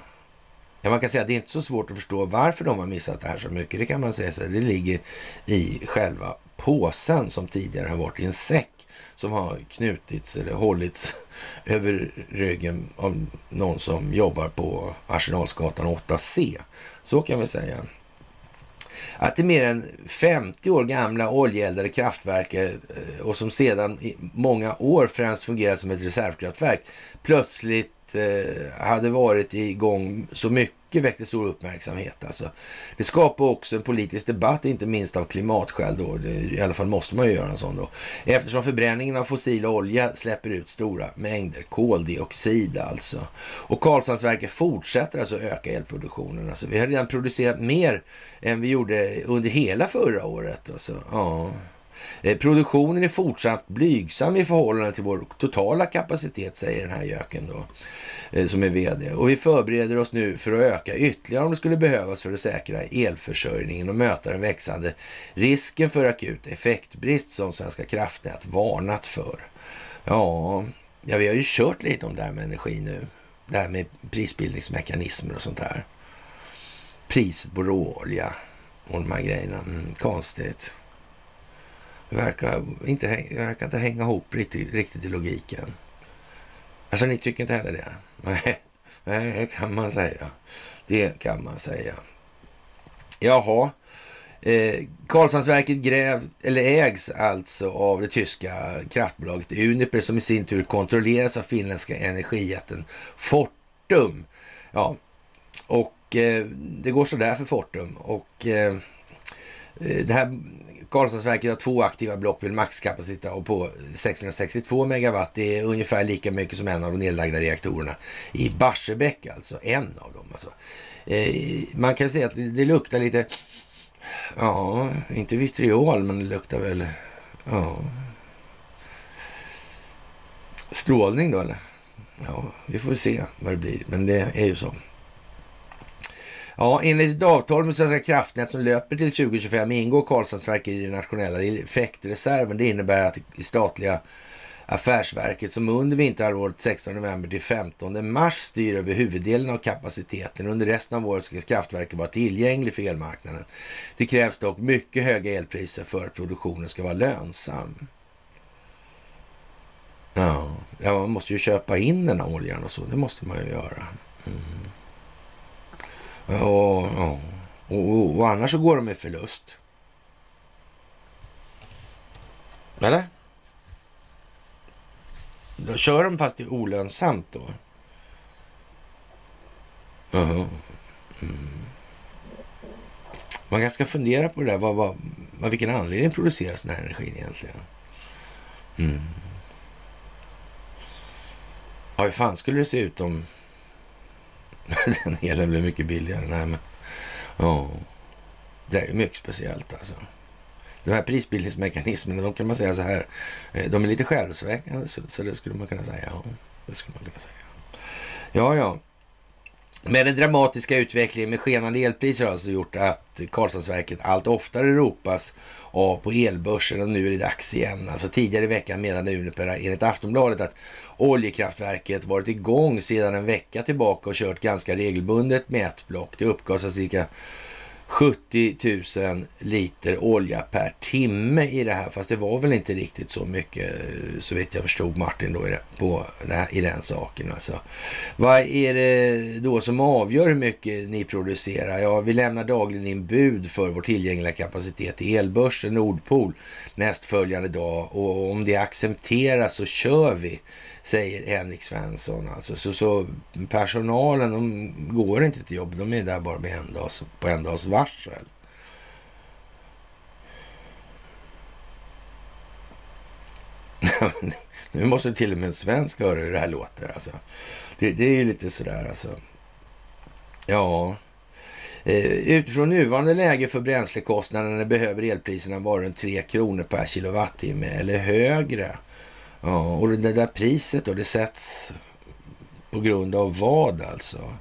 Speaker 1: Ja, man kan säga att det är inte så svårt att förstå varför de har missat det här så mycket. Det kan man säga så det ligger i själva påsen som tidigare har varit i en säck som har knutits eller hållits över ryggen av någon som jobbar på Arsenalsgatan 8C. Så kan vi säga. Att det mer än 50 år gamla oljeeldade kraftverket eh, och som sedan i många år främst fungerat som ett reservkraftverk plötsligt eh, hade varit igång så mycket väckte stor uppmärksamhet. Alltså. Det skapar också en politisk debatt, inte minst av klimatskäl. Då. Det, I alla fall måste man ju göra en sån då. Eftersom förbränningen av fossil olja släpper ut stora mängder koldioxid alltså. Och Karlshamnsverket fortsätter alltså öka elproduktionen. Alltså, vi har redan producerat mer än vi gjorde under hela förra året. Alltså. Ja. Eh, produktionen är fortsatt blygsam i förhållande till vår totala kapacitet, säger den här göken då, eh, som är vd. Och vi förbereder oss nu för att öka ytterligare om det skulle behövas för att säkra elförsörjningen och möta den växande risken för akut effektbrist som Svenska kraftnät varnat för. Ja, ja vi har ju kört lite om det här med energi nu. Det här med prisbildningsmekanismer och sånt där. Priset på råolja och de här grejerna. Mm, konstigt. Det verkar inte, verkar inte hänga ihop riktigt, riktigt i logiken. Alltså ni tycker inte heller det? Nej, det kan man säga. Det kan man säga. Jaha. Eh, Karlshamnsverket gräv, eller ägs alltså av det tyska kraftbolaget Uniper som i sin tur kontrolleras av finländska energijätten Fortum. Ja, och eh, det går sådär för Fortum. Och eh Eh, det här Karlstadsverket har två aktiva block med maxkapacitet på 662 megawatt. Det är ungefär lika mycket som en av de nedlagda reaktorerna i Barsebäck, alltså en av dem. Alltså. Eh, man kan säga att det, det, luktar lite, ja, inte vitriol, men det luktar väl, ja, strålning då eller? Ja, vi får se vad det blir, men det är ju så. Ja, enligt ett avtal med Svenska kraftnät som löper till 2025 ingår Karlshamnsverket i den nationella effektreserven. Det innebär att det statliga Affärsverket som under vinterhalvåret 16 november till 15 mars styr över huvuddelen av kapaciteten. Under resten av året ska kraftverket vara tillgänglig för elmarknaden. Det krävs dock mycket höga elpriser för att produktionen ska vara lönsam. Ja, ja man måste ju köpa in den här oljan och så. Det måste man ju göra. Mm. Och, och, och, och annars så går de med förlust. Eller? Då kör de fast det är olönsamt då? Uh -huh. mm. Man kanske ska fundera på det där. Vad, vad, vad, vilken anledning produceras den här energin egentligen? Mm. Ja, hur fan skulle det se ut om den elen blev mycket billigare? Nej, men ja, det är mycket speciellt alltså. De här prisbildningsmekanismerna, de kan man säga så här, eh, de är lite självsväckande, så, så det skulle man kunna säga. Ja, det skulle man kunna säga. Ja, ja. Men den dramatiska utvecklingen med skenande elpriser har alltså gjort att Karlshamnsverket allt oftare ropas av på elbörsen och nu är det dags igen. Alltså tidigare i veckan menade Uniper enligt Aftonbladet att oljekraftverket varit igång sedan en vecka tillbaka och kört ganska regelbundet med ett block. Det uppgavs att cirka 70 000 liter olja per timme i det här. Fast det var väl inte riktigt så mycket så vitt jag förstod Martin då i, det, på det här, i den saken. Alltså. Vad är det då som avgör hur mycket ni producerar? Ja, vi lämnar dagligen in bud för vår tillgängliga kapacitet i elbörsen Nordpol nästföljande dag och om det accepteras så kör vi säger Henrik Svensson. Alltså, så, så personalen de går inte till jobb, de är där bara med en dags, på en dags varsel. nu måste till och med en svensk höra hur det här låter. Alltså. Det, det är ju lite sådär alltså. Ja, eh, utifrån nuvarande läge för bränslekostnaderna behöver elpriserna vara runt 3 kronor per kilowattimme eller högre. Ja, och det där priset då, det sätts på grund av vad alltså?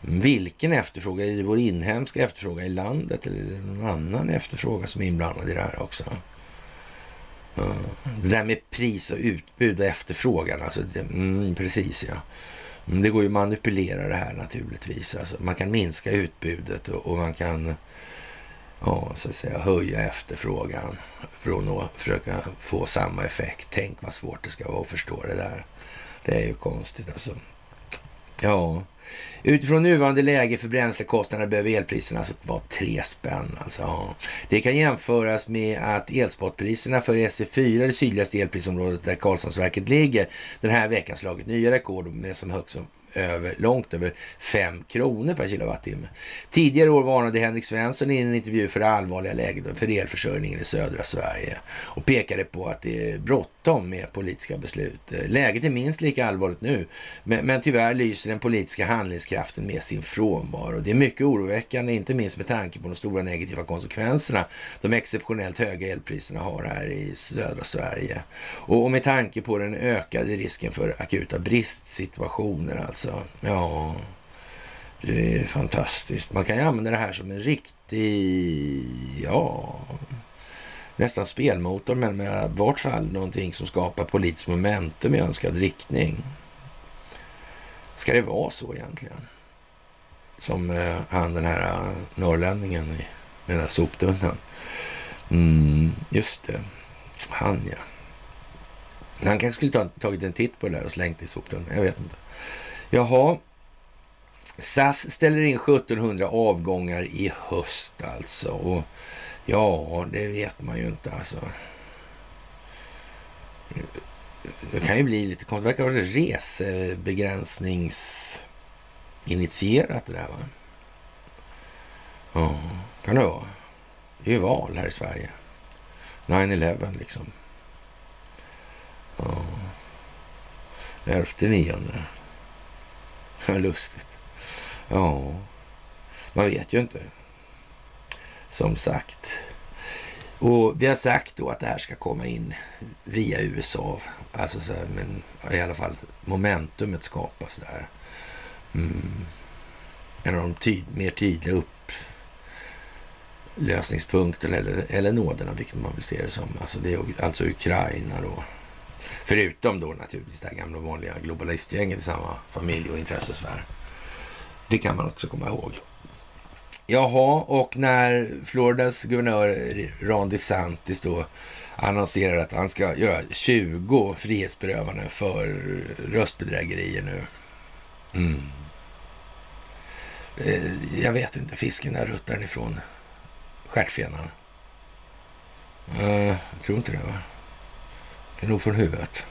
Speaker 1: Vilken efterfrågan? Är det vår inhemska efterfrågan i landet eller är det någon annan efterfrågan som är inblandad i det här också? Ja. Det där med pris och utbud och efterfrågan, alltså det, mm, precis ja. Mm, det går ju att manipulera det här naturligtvis. Alltså, man kan minska utbudet och, och man kan ja, så att säga, höja efterfrågan för att försöka få samma effekt. Tänk vad svårt det ska vara att förstå det där. Det är ju konstigt alltså. Ja, utifrån nuvarande läge för bränslekostnader behöver elpriserna alltså vara tre spänn. Alltså, ja. Det kan jämföras med att elspotpriserna för SE4, det sydligaste elprisområdet där Karlshamnsverket ligger, den här veckan slagit nya rekord med som högst som över, långt över 5 kronor per kilowattimme. Tidigare år varnade Henrik Svensson i en intervju för det allvarliga läget för elförsörjningen i södra Sverige och pekade på att det är bråttom med politiska beslut. Läget är minst lika allvarligt nu, men, men tyvärr lyser den politiska handlingskraften med sin frånvaro. Det är mycket oroväckande, inte minst med tanke på de stora negativa konsekvenserna de exceptionellt höga elpriserna har här i södra Sverige och, och med tanke på den ökade risken för akuta bristsituationer alltså alltså. Ja, det är fantastiskt. Man kan ju använda det här som en riktig, ja, nästan spelmotor, men med vart fall någonting som skapar politiskt momentum i önskad riktning. Ska det vara så egentligen? Som eh, han den här eh, norrlänningen i med den här soptunnan. Mm, just det. Han ja. Han kanske skulle ta, tagit en titt på det där och slängt i soptunnan. Jag vet inte. Jaha. SAS ställer in 1700 avgångar i höst alltså. Och ja, det vet man ju inte alltså. Det kan ju bli lite konstigt. Det verkar vara resebegränsningsinitierat det där va? Ja, kan det vara. Det är ju val här i Sverige. 9-11 liksom. Ja. 11 nionde. Vad lustigt. Ja, man vet ju inte. Som sagt. Och vi har sagt då att det här ska komma in via USA. Alltså så här, men i alla fall momentumet skapas där. Mm. En av de tyd mer tydliga upplösningspunkterna eller, eller nåderna, vilket man vill se det som. Alltså, det är alltså Ukraina då. Förutom då naturligtvis det här gamla vanliga globalistgänget i samma familj och intressesfär. Det kan man också komma ihåg. Jaha, och när Floridas guvernör Ron DeSantis då annonserar att han ska göra 20 frihetsberövanden för röstbedrägerier nu. Mm. Eh, jag vet inte, fisken där ruttar ifrån stjärtfenan. Eh, jag tror inte det va? Det är nog från huvudet.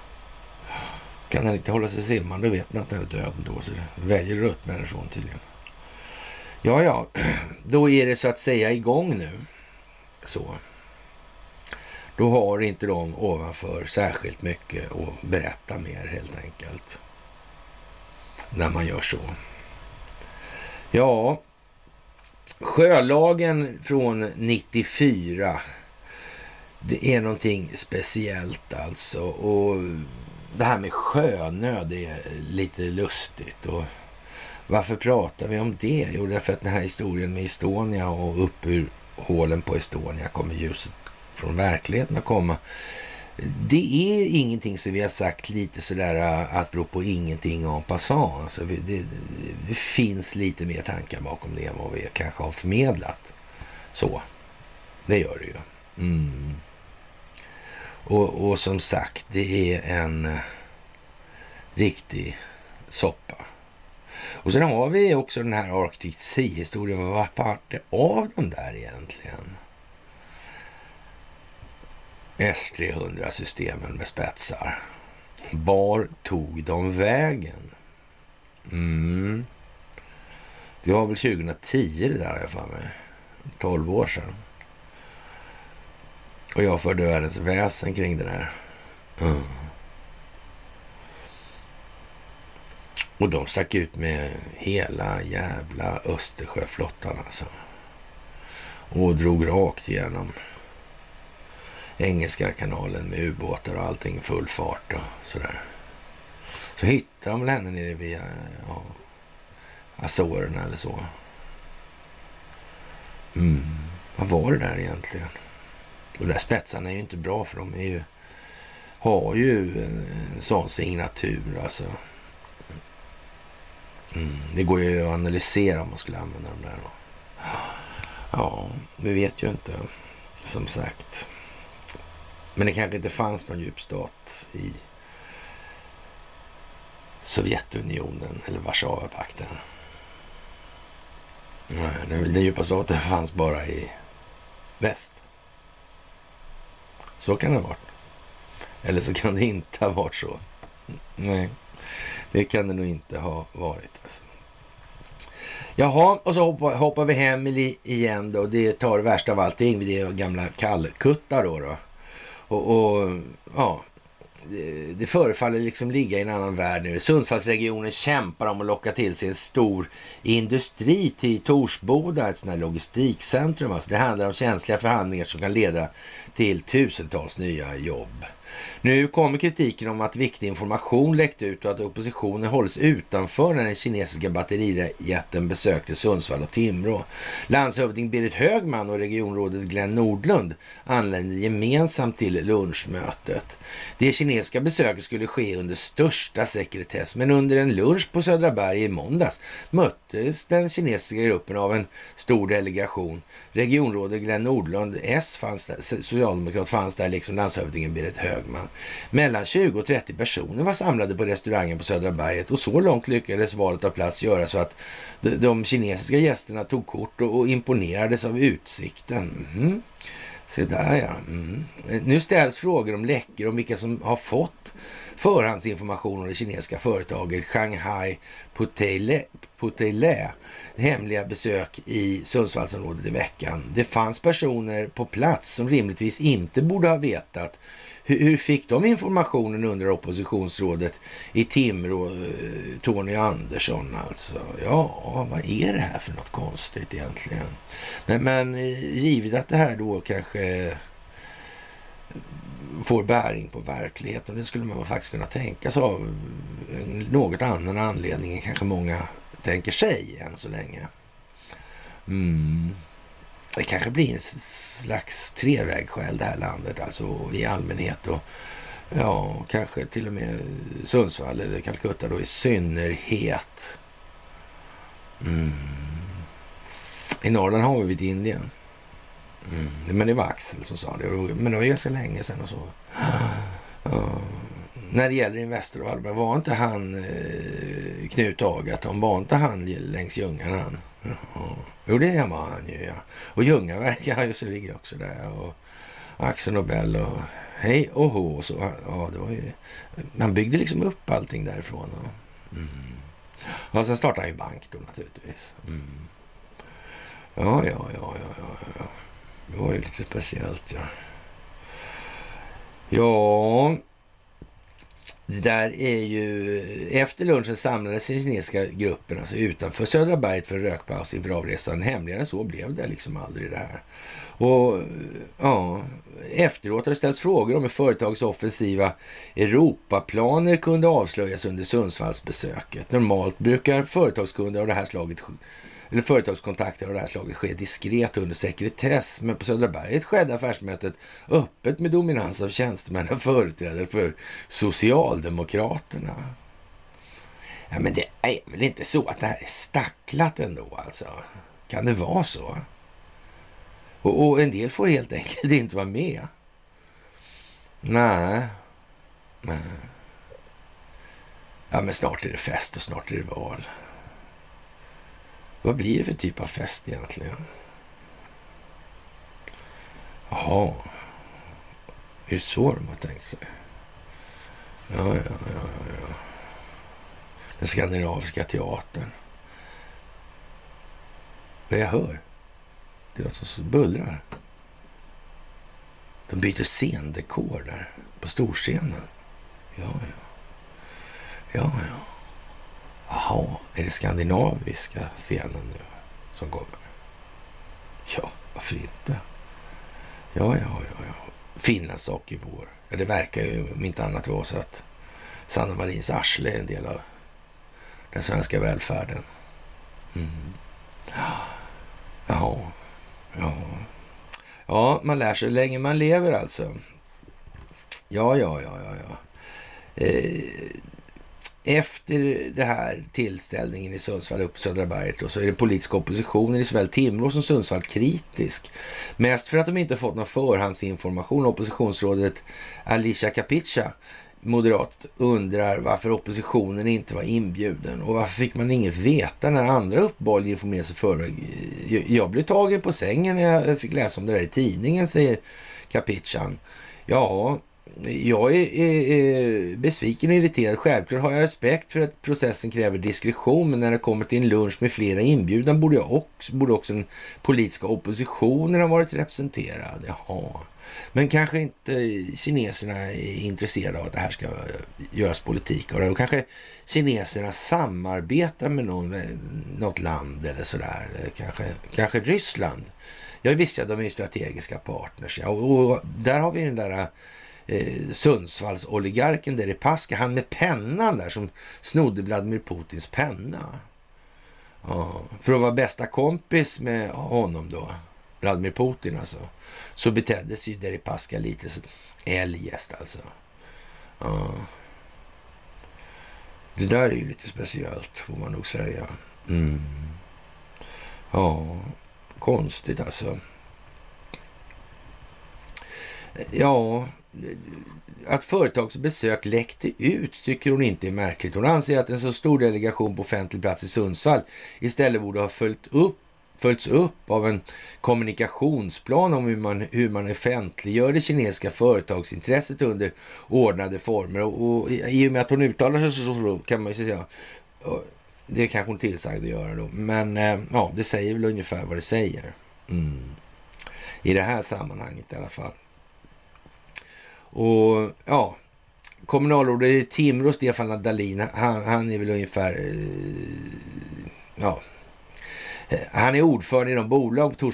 Speaker 1: Kan han inte hålla sig simmande vet han att den är död då. Så det väljer rött därifrån tydligen. Ja, ja, då är det så att säga igång nu. Så. Då har inte de ovanför särskilt mycket att berätta mer helt enkelt. När man gör så. Ja, sjölagen från 94. Det är någonting speciellt alltså. Och det här med sjönöd är lite lustigt. Och varför pratar vi om det? Jo, därför att den här historien med Estonia och upp ur hålen på Estonia kommer ljuset från verkligheten att komma. Det är ingenting som vi har sagt lite sådär eh, att bero på ingenting en passant. Alltså det, det, det, finns lite mer tankar bakom det än vad vi kanske har förmedlat. Så, det gör det ju. Mm. Och, och, som sagt, det är en eh, riktig soppa. Och sen har vi också den här Arctic Sea-historien. Vad vart det av de där egentligen? S300-systemen med spetsar. Var tog de vägen? Mm. Det var väl 2010 det där har jag för mig. 12 år sedan. Och jag förde världens väsen kring det där. Mm. Och de stack ut med hela jävla Östersjöflottan alltså. Och drog rakt igenom Engelska kanalen med ubåtar och allting full fart och sådär. Så hittade de väl henne nere via ja, Azorerna eller så. Mm. Vad var det där egentligen? De där spetsarna är ju inte bra för de är ju, har ju en, en sån signatur alltså. Mm. Det går ju att analysera om man skulle använda dem där. Då. Ja, vi vet ju inte som sagt. Men det kanske inte fanns någon djupstat i Sovjetunionen eller Warszawapakten. Nej, den djupa staten fanns bara i väst. Så kan det ha varit. Eller så kan det inte ha varit så. Nej, det kan det nog inte ha varit. Alltså. Jaha, och så hoppar, hoppar vi hem igen då. Det tar det värsta av allting. Det är gamla kallkuttar då. då. Och, och ja, Eh, det, förefaller liksom ligga i en annan värld nu. Sundsvallsregionen kämpar om att locka till sig en stor industri till Torsboda, ett sånt här logistikcentrum. Alltså det handlar om känsliga förhandlingar som kan leda till tusentals nya jobb. Nu kommer kritiken om att viktig information läckt ut och att oppositionen hålls utanför när den kinesiska batterijätten besökte Sundsvall och Timrå. Landshövding Berit Högman och regionrådet Glenn Nordlund anlände gemensamt till lunchmötet. Det kinesiska besöket skulle ske under största sekretess, men under en lunch på Södra Berg i måndags möttes den kinesiska gruppen av en stor delegation. Regionrådet Glenn Nordlund, S, fanns där, socialdemokrat, fanns där liksom landshövdingen Berit Högman. Mellan 20 och 30 personer var samlade på restaurangen på Södra berget och så långt lyckades valet av plats göra så att de kinesiska gästerna tog kort och imponerades av utsikten. Mm. Se där ja. Mm. Nu ställs frågor om läckor om vilka som har fått förhandsinformation om det kinesiska företaget Shanghai Puteile hemliga besök i Sundsvallsområdet i veckan. Det fanns personer på plats som rimligtvis inte borde ha vetat hur, hur fick de informationen under oppositionsrådet i Timrå, eh, Tony Andersson alltså? Ja, vad är det här för något konstigt egentligen? Men, men givet att det här då kanske eh, får bäring på verkligheten. Det skulle man faktiskt kunna tänka sig av något annan anledning än kanske många tänker sig än så länge. Mm. Det kanske blir en slags trevägskäl det här landet, alltså i allmänhet och ja, kanske till och med Sundsvall eller Calcutta då i synnerhet. Mm. I Norrland har vi vid Indien. Mm. Men det var Axel som sa det. Men det var ganska länge sedan och så. Ja. När det gäller Investor och Alba, var inte han eh, Knut Agaton, var inte han längs Ljungan han? Jo, det var han ju ja. Och Ljungaverk, ja, så ligger också där. Och Axel Nobel och hej och hå. Så, ja, det var ju, man byggde liksom upp allting därifrån. Och, mm. och sen startade han ju bank då naturligtvis. Mm. Ja, ja, ja, ja, ja, ja. Det var ju lite speciellt ja. Ja, där är ju... Efter lunchen samlades den kinesiska gruppen alltså utanför Södra berget för en rökpaus inför avresan. Hemligare än så blev det liksom aldrig det här. Och ja, efteråt har det ställts frågor om hur företagets offensiva Europaplaner kunde avslöjas under Sundsvallsbesöket. Normalt brukar företagskunder av det här slaget eller företagskontakter av det här slaget sker diskret under sekretess. Men på Södra berget skedde affärsmötet öppet med dominans av tjänstemän och företrädare för Socialdemokraterna. Ja, men det är väl inte så att det här är stacklat ändå alltså? Kan det vara så? Och, och en del får helt enkelt inte vara med. Nej. Nej. Ja, men snart är det fest och snart är det val. Vad blir det för typ av fest egentligen? Jaha. Är det så de har tänkt sig? Ja, ja, ja, ja. Den skandinaviska teatern. Vad jag hör? Det är något som bullrar. De byter scendekor där på storscenen. Ja, ja. Ja, ja. Jaha, är det skandinaviska scenen nu som kommer? Ja, varför inte? Ja, ja, ja, ja. Finlands sak i vår. Ja, det verkar ju om inte annat vara så att Sanna Marins arsle är en del av den svenska välfärden. Mm. Jaha, ja. Ja, man lär sig länge man lever alltså. Ja, ja, ja, ja, ja. Eh, efter det här tillställningen i Sundsvall upp på Södra berget då, så är den politiska oppositionen i såväl Timrå som Sundsvall kritisk. Mest för att de inte fått någon förhandsinformation. Oppositionsrådet Alicia Capica, moderat, undrar varför oppositionen inte var inbjuden och varför fick man inget veta när andra uppehåll informerade sig förväg. Jag blev tagen på sängen när jag fick läsa om det där i tidningen, säger Capican. Ja, jag är, är, är, besviken och irriterad. Självklart har jag respekt för att processen kräver diskretion, men när det kommer till en lunch med flera inbjudna borde, jag också, borde också den politiska oppositionen ha varit representerad. Jaha. Men kanske inte kineserna är intresserade av att det här ska göras politik av det. Och kanske kineserna samarbetar med någon, något land eller sådär. Kanske, kanske Ryssland. Jag visste att de är strategiska partners. Ja. Och, och där har vi den där eh, Sundsvallsoligarken Deripaska, han med pennan där som snodde Vladimir Putins penna. Ja, för att vara bästa kompis med honom då, Vladimir Putin alltså, så betedde sig ju Deripaska lite eljest alltså. Ja. Det där är ju lite speciellt får man nog säga. Mm. Ja, konstigt alltså. Ja, att företagsbesök läckte ut tycker hon inte är märkligt. Hon anser att en så stor delegation på offentlig plats i Sundsvall istället borde ha följt upp följts upp av en kommunikationsplan om hur man, hur man offentliggör det kinesiska företagsintresset under ordnade former. Och, och i och med att hon uttalar sig så, så kan man ju säga, det kanske hon tillsagd att göra då, men eh, ja, det säger väl ungefär vad det säger. Mm. I det här sammanhanget i alla fall. Och ja, kommunalrådet i Timrå, Stefan Dahlin, han, han är väl ungefär, eh, ja, han är ordförande i de bolag på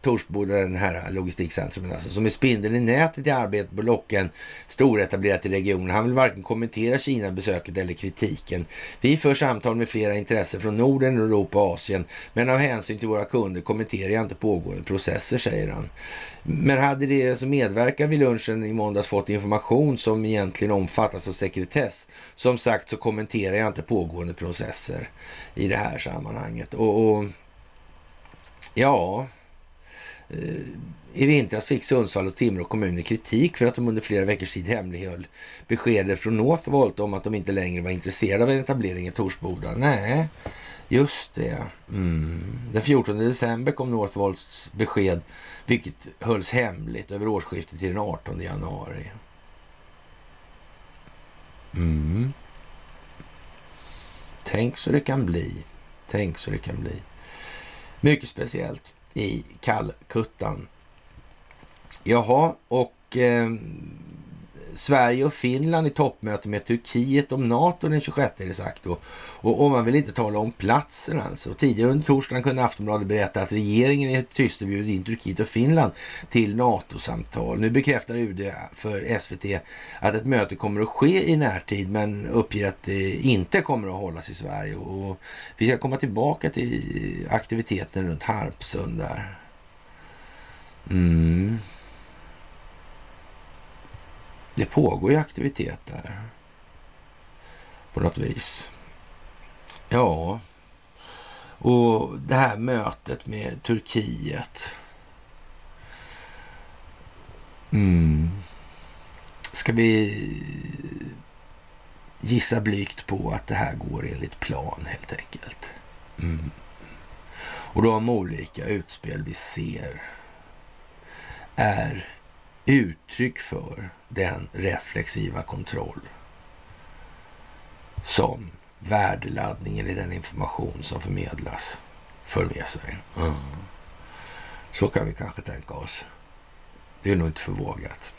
Speaker 1: Torsboda, den här logistikcentrumet, alltså, som är spindeln i nätet i arbetet på locken storetablerat i regionen. Han vill varken kommentera Kina-besöket eller kritiken. Vi för samtal med flera intressen från Norden, Europa och Asien, men av hänsyn till våra kunder kommenterar jag inte pågående processer, säger han. Men hade de som alltså, medverkar vid lunchen i måndags fått information som egentligen omfattas av sekretess, som sagt så kommenterar jag inte pågående processer i det här sammanhanget. och, och Ja, eh, i vintras fick Sundsvall och Timrå kommuner kritik för att de under flera veckors tid hemlighöll beskedet från Northvolt om att de inte längre var intresserade av en etablering i Torsboda. Nej, just det. Mm. Den 14 december kom Northvolts besked, vilket hölls hemligt över årsskiftet till den 18 januari. Mm. Tänk så det kan bli. Tänk så det kan bli. Mycket speciellt i Kallkuttan. Jaha, och eh, Sverige och Finland i toppmöte med Turkiet om NATO den 26 är det sagt Och, Och, och man vill inte tala om platsen alltså. Tidigare under torsdagen kunde Aftonbladet berätta att regeringen är tyst och bjudit in Turkiet och Finland till NATO-samtal. Nu bekräftar UD för SVT att ett möte kommer att ske i närtid men uppger att det inte kommer att hållas i Sverige. Och vi ska komma tillbaka till aktiviteten runt Harpsund där. Mm. Det pågår ju aktivitet där. På något vis. Ja, och det här mötet med Turkiet. Mm. Ska vi gissa blygt på att det här går enligt plan helt enkelt. Mm. Och de olika utspel vi ser är uttryck för den reflexiva kontroll som värdeladdningen i den information som förmedlas för med sig. Mm. Så kan vi kanske tänka oss. Det är nog inte förvågat.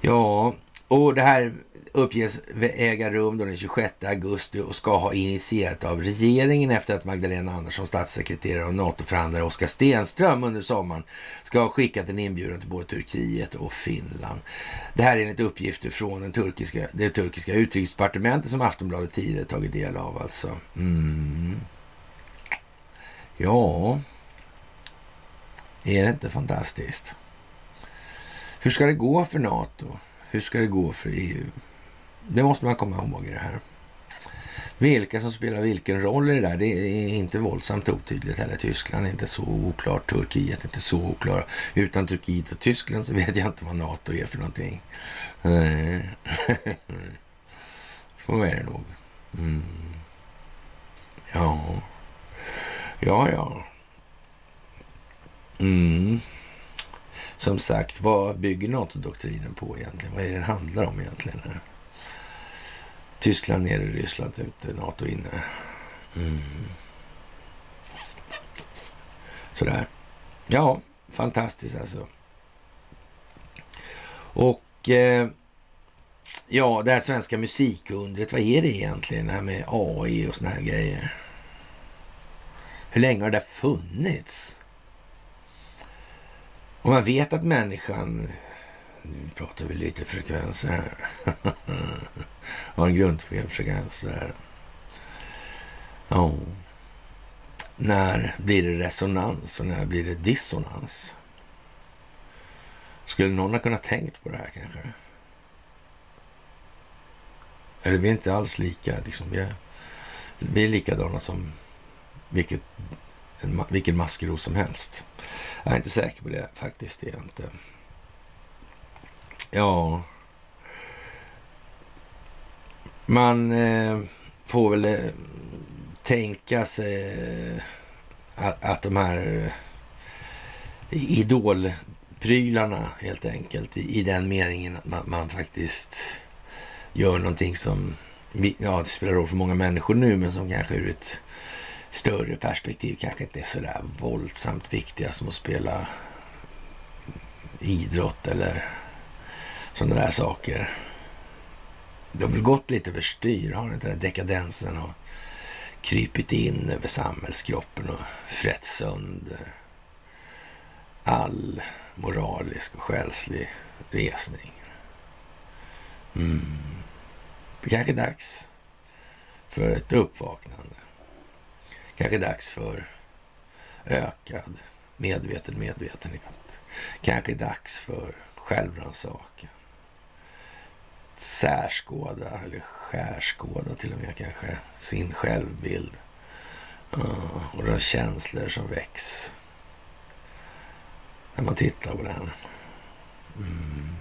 Speaker 1: Ja, och det här uppges äga rum den 26 augusti och ska ha initierat av regeringen efter att Magdalena Andersson, statssekreterare och NATO-förhandlare Oskar Stenström under sommaren ska ha skickat en inbjudan till både Turkiet och Finland. Det här är enligt uppgifter från den turkiska, det turkiska utrikesdepartementet som Aftonbladet tidigare tagit del av alltså. Mm. Ja, är det inte fantastiskt? Hur ska det gå för NATO? Hur ska det gå för EU? Det måste man komma ihåg i det här. Vilka som spelar vilken roll i det där, det är inte våldsamt otydligt heller. Tyskland är inte så oklart, Turkiet är inte så oklart. Utan Turkiet och Tyskland så vet jag inte vad NATO är för någonting. Eh, så är det nog. Mm. Ja, ja, ja. Mm. Som sagt, vad bygger NATO-doktrinen på egentligen? Vad är det den handlar om egentligen? Tyskland nere, Ryssland ute, NATO inne. Mm. Sådär. Ja, fantastiskt alltså. Och eh, ja, det här svenska musikundret, vad är det egentligen? Det här med AI och såna här grejer. Hur länge har det funnits? Och man vet att människan nu pratar vi lite frekvenser här. Har en grundfelfrekvens. här. Ja. När blir det resonans och när blir det dissonans? Skulle någon ha kunnat tänkt på det här kanske? Eller vi är inte alls lika. Liksom. Vi, är, vi är likadana som vilket, vilken maskros som helst. Jag är inte säker på det faktiskt. Det är jag inte. Ja. Man eh, får väl eh, tänka sig eh, att, att de här eh, idolprylarna helt enkelt i, i den meningen att man, man, faktiskt gör någonting som ja, det spelar roll för många människor nu men som kanske ur ett större perspektiv kanske inte är så där våldsamt viktiga som att spela idrott eller sådana där saker. Det har väl gått lite överstyr, har inte dekadensen har krypit in över samhällskroppen och frätt sönder all moralisk och själslig resning. Mm. Det kanske är dags för ett uppvaknande. Kanske dags för ökad medveten medvetenhet. Kanske dags för självrannsakan. Särskåda, eller skärskåda till och med kanske, sin självbild. Uh, och de känslor som väcks när man tittar på den. Mm.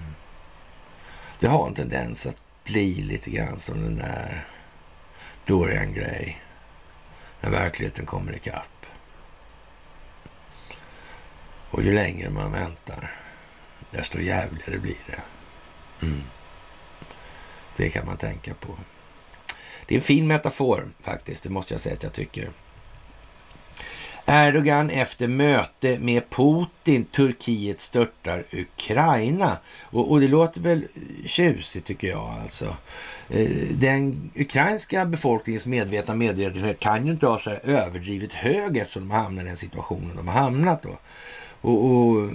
Speaker 1: Det har en tendens att bli lite grann som den där Dorian Gray. När verkligheten kommer ikapp. Och ju längre man väntar, desto jävligare blir det. Mm. Det kan man tänka på. Det är en fin metafor faktiskt, det måste jag säga att jag tycker. Erdogan efter möte med Putin, Turkiet störtar Ukraina. Och, och, det låter väl tjusigt tycker jag alltså. Eh, den ukrainska befolkningens medvetna medvetenhet kan ju inte vara så överdrivet hög eftersom de hamnar i den situationen de har hamnat då. Och, och,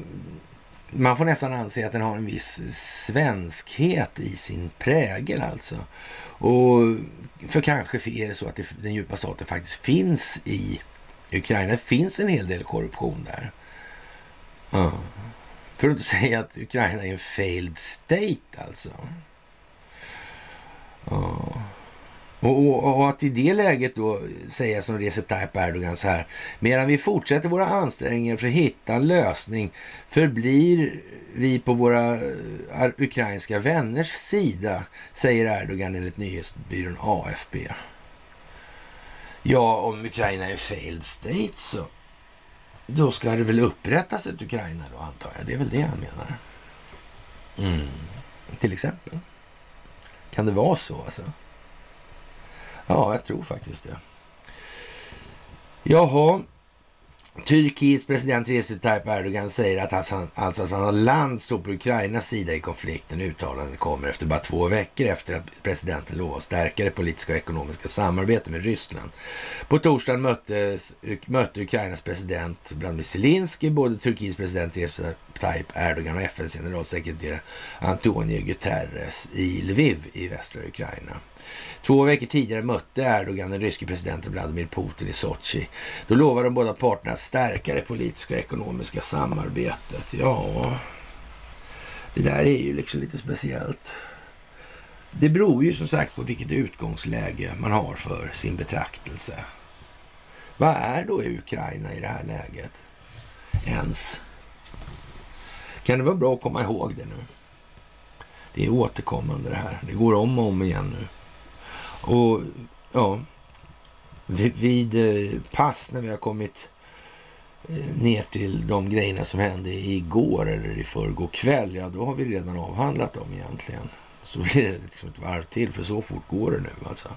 Speaker 1: man får nästan anse att den har en viss svenskhet i sin prägel alltså. Och för kanske är det så att det, den djupa staten faktiskt finns i Ukraina. Det finns en hel del korruption där. Mm. För att inte säga att Ukraina är en failed state alltså. Mm. Och, och, och, att i det läget då säga som Recep Tayyip Erdogan så här. Medan vi fortsätter våra ansträngningar för att hitta en lösning förblir vi på våra uh, ukrainska vänners sida, säger Erdogan enligt nyhetsbyrån AFP. Ja, om Ukraina är failed state så då ska det väl upprättas ett Ukraina då antar jag. Det är väl det han menar. Mm. Till exempel. Kan det vara så alltså? Ja, jag tror faktiskt det. Jaha, Turkiets president Recep Tayyip Erdogan säger att han, alltså att hans land står på Ukrainas sida i konflikten. Uttalandet kommer efter bara två veckor efter att presidenten lovat stärka det politiska och ekonomiska samarbetet med Ryssland. På torsdagen möttes, mötte Ukrainas president Vladimir Zelensky både Turkiets president Recep Tayyip Erdogan och FNs generalsekreterare Antonio Guterres i Lviv i västra Ukraina. Två veckor tidigare mötte Erdogan den ryske presidenten Vladimir Putin i Sochi. Då lovade de båda parterna att stärka det politiska och ekonomiska samarbetet. Ja, det där är ju liksom lite speciellt. Det beror ju som sagt på vilket utgångsläge man har för sin betraktelse. Vad är då Ukraina i det här läget? Ens? Kan det vara bra att komma ihåg det nu? Det är återkommande det här. Det går om och om igen nu. Och ja, vid eh, pass när vi har kommit eh, ner till de grejerna som hände igår eller i förrgår kväll, ja då har vi redan avhandlat dem egentligen. Så blir det liksom ett varv till, för så fort går det nu alltså.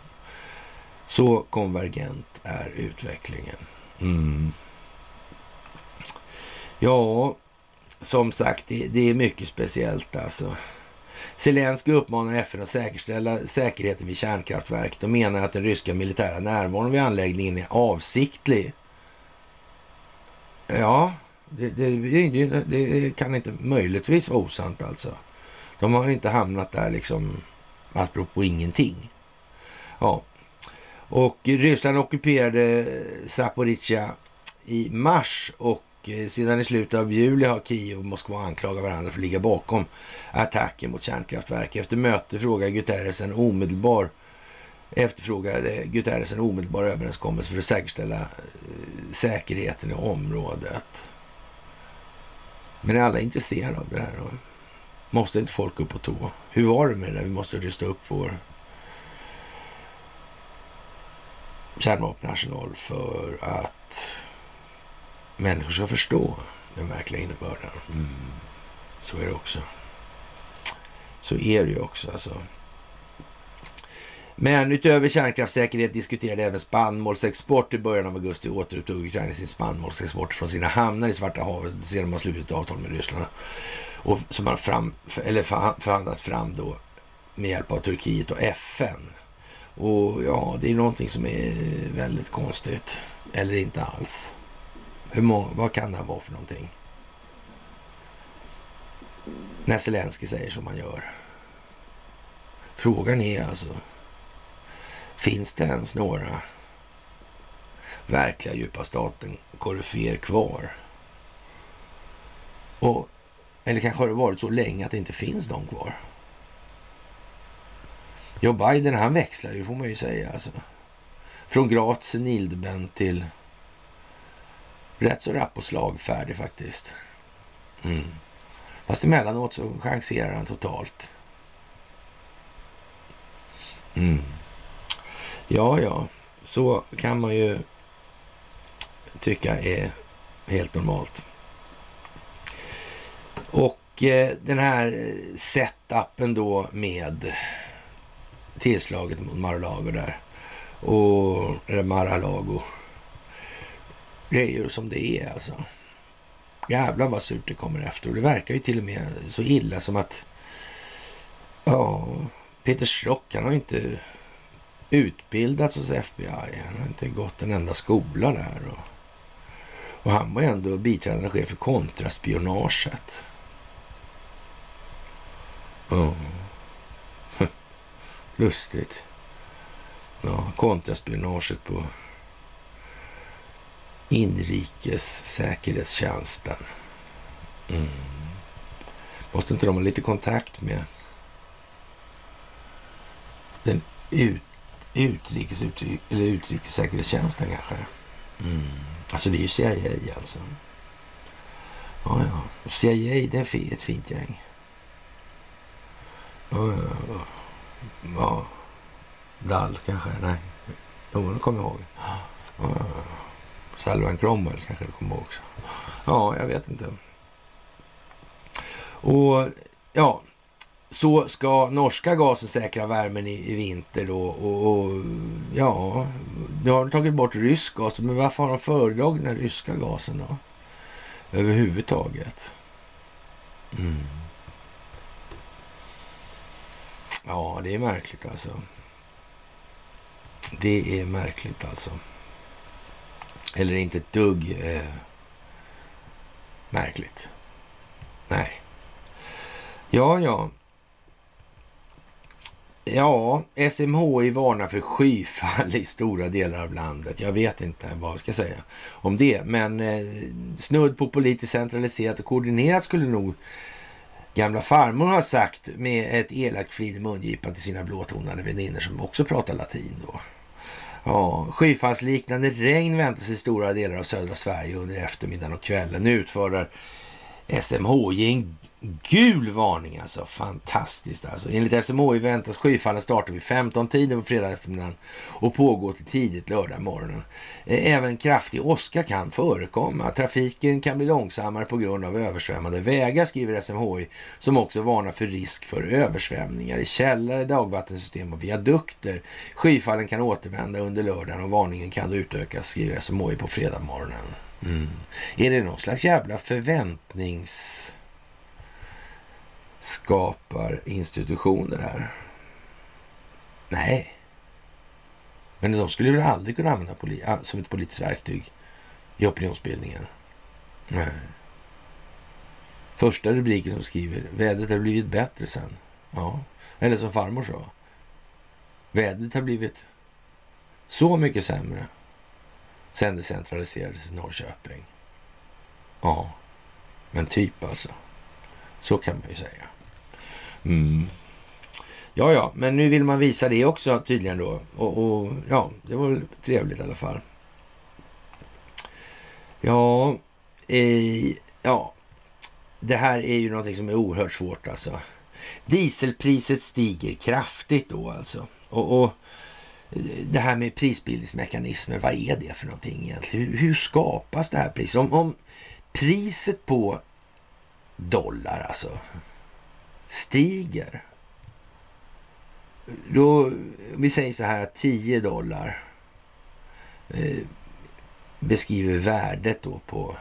Speaker 1: Så konvergent är utvecklingen. Mm. Ja, som sagt, det, det, är mycket speciellt alltså. Zelenskyj uppmanar FN att säkerställa säkerheten vid kärnkraftverk. De menar att den ryska militära närvaron vid anläggningen är avsiktlig. Ja, det, det, det, kan inte möjligtvis vara osant alltså. De har inte hamnat där liksom apropå ingenting. Ja, och Ryssland ockuperade Zaporizjzja i mars och Eh, sedan i slutet av juli har Kiev och Moskva anklagat varandra för att ligga bakom attacken mot kärnkraftverk. Efter möte frågade Guterres en omedelbar efterfrågade Guterres en omedelbar överenskommelse för att säkerställa eh, säkerheten i området. Men är alla intresserade av det här? Då? Måste inte folk upp på tå? Hur var det med det där? Vi måste rusta upp vår kärnvapenarsenal för att människor ska förstå den verkliga innebörden. Mm. Så är det också. Så är det ju också alltså. Men utöver kärnkraftssäkerhet diskuterade även spannmålsexport. I början av augusti återupptog Ukraina sin spannmålsexport från sina hamnar i Svarta havet sedan man slutit avtal med Ryssland. Och som man fram, eller förhandlat fram då med hjälp av Turkiet och FN. Och ja, det är någonting som är väldigt konstigt. Eller inte alls. Hur många, vad kan det här vara för någonting? När Zelenskyj säger som han gör. Frågan är alltså, finns det ens några verkliga djupa staten koryféer kvar? Och, eller kanske har det varit så länge att det inte finns någon kvar? Joe Biden han växlar ju får man ju säga alltså. Från gravt senildement till rätt så rapp och slagfärdig faktiskt. Mm. Fast emellanåt så chanserar han totalt. Mm. Ja, ja, så kan man ju tycka är helt normalt. Och eh, den här setupen då med tillslaget mot Mar-a-Lago där. Och, eller Mar-a-Lago grejer som det är alltså. Jävlar vad surt det kommer efter. Och det verkar ju till och med så illa som att ja, Peter Schrock, han har inte utbildats hos FBI. Han har inte gått en enda skola där. Och, och han var ju ändå biträdande chef för kontraspionaget. Oh. Lustigt. Ja, kontraspionaget på inrikes säkerhetstjänsten. Mm. Måste inte de ha lite kontakt med den ut, utrikes, utri, eller utrikessäkerhetstjänsten kanske? Mm. Alltså det är ju CIA alltså. Ja, ja. CIA det är ett fint gäng. Ja, ja, ja. ja. Dall kanske? Nej. Jo, det kommer jag ihåg. Ja, Salvan Cromwell kanske du kommer ihåg också. Ja, jag vet inte. Och ja, så ska norska gasen säkra värmen i, i vinter då. Och, och, ja, nu har de tagit bort rysk gas. Men varför har de föredragit den ryska gasen då? Överhuvudtaget. Mm. Ja, det är märkligt alltså. Det är märkligt alltså. Eller inte ett dugg eh, märkligt. Nej. Ja, ja. Ja, SMHI varnar för skyfall i stora delar av landet. Jag vet inte vad jag ska säga om det, men eh, snudd på politiskt centraliserat och koordinerat skulle nog gamla farmor ha sagt med ett elakt flin i mungipan till sina blåtonade väninnor som också pratar latin då. Ja, skyfallsliknande regn väntas i stora delar av södra Sverige under eftermiddagen och kvällen. Nu utförar SMHI en gul varning alltså. Fantastiskt alltså. Enligt SMHI väntas skyfallen starta vid 15-tiden på fredag eftermiddag och pågå till tidigt lördag morgonen. Eh, även kraftig åska kan förekomma. Trafiken kan bli långsammare på grund av översvämmade vägar, skriver SMHI, som också varnar för risk för översvämningar i källare, dagvattensystem och viadukter. Skyfallen kan återvända under lördagen och varningen kan då utökas, skriver SMHI på fredag morgonen. Mm. Är det någon slags jävla förväntnings skapar institutioner här. Nej. Men de skulle väl aldrig kunna använda ah, som ett politiskt verktyg i opinionsbildningen. Nej. Första rubriken som skriver vädret har blivit bättre sen. Ja, eller som farmor sa. Vädret har blivit så mycket sämre sen det centraliserades i Norrköping. Ja, men typ alltså. Så kan man ju säga. Mm. Ja, ja, men nu vill man visa det också tydligen då. Och, och ja, det var väl trevligt i alla fall. Ja, eh, ja, det här är ju någonting som är oerhört svårt alltså. Dieselpriset stiger kraftigt då alltså. Och, och det här med prisbildningsmekanismer, vad är det för någonting egentligen? Hur, hur skapas det här priset? Om, om priset på dollar alltså stiger. Då, vi säger så här att 10 dollar eh, beskriver värdet då på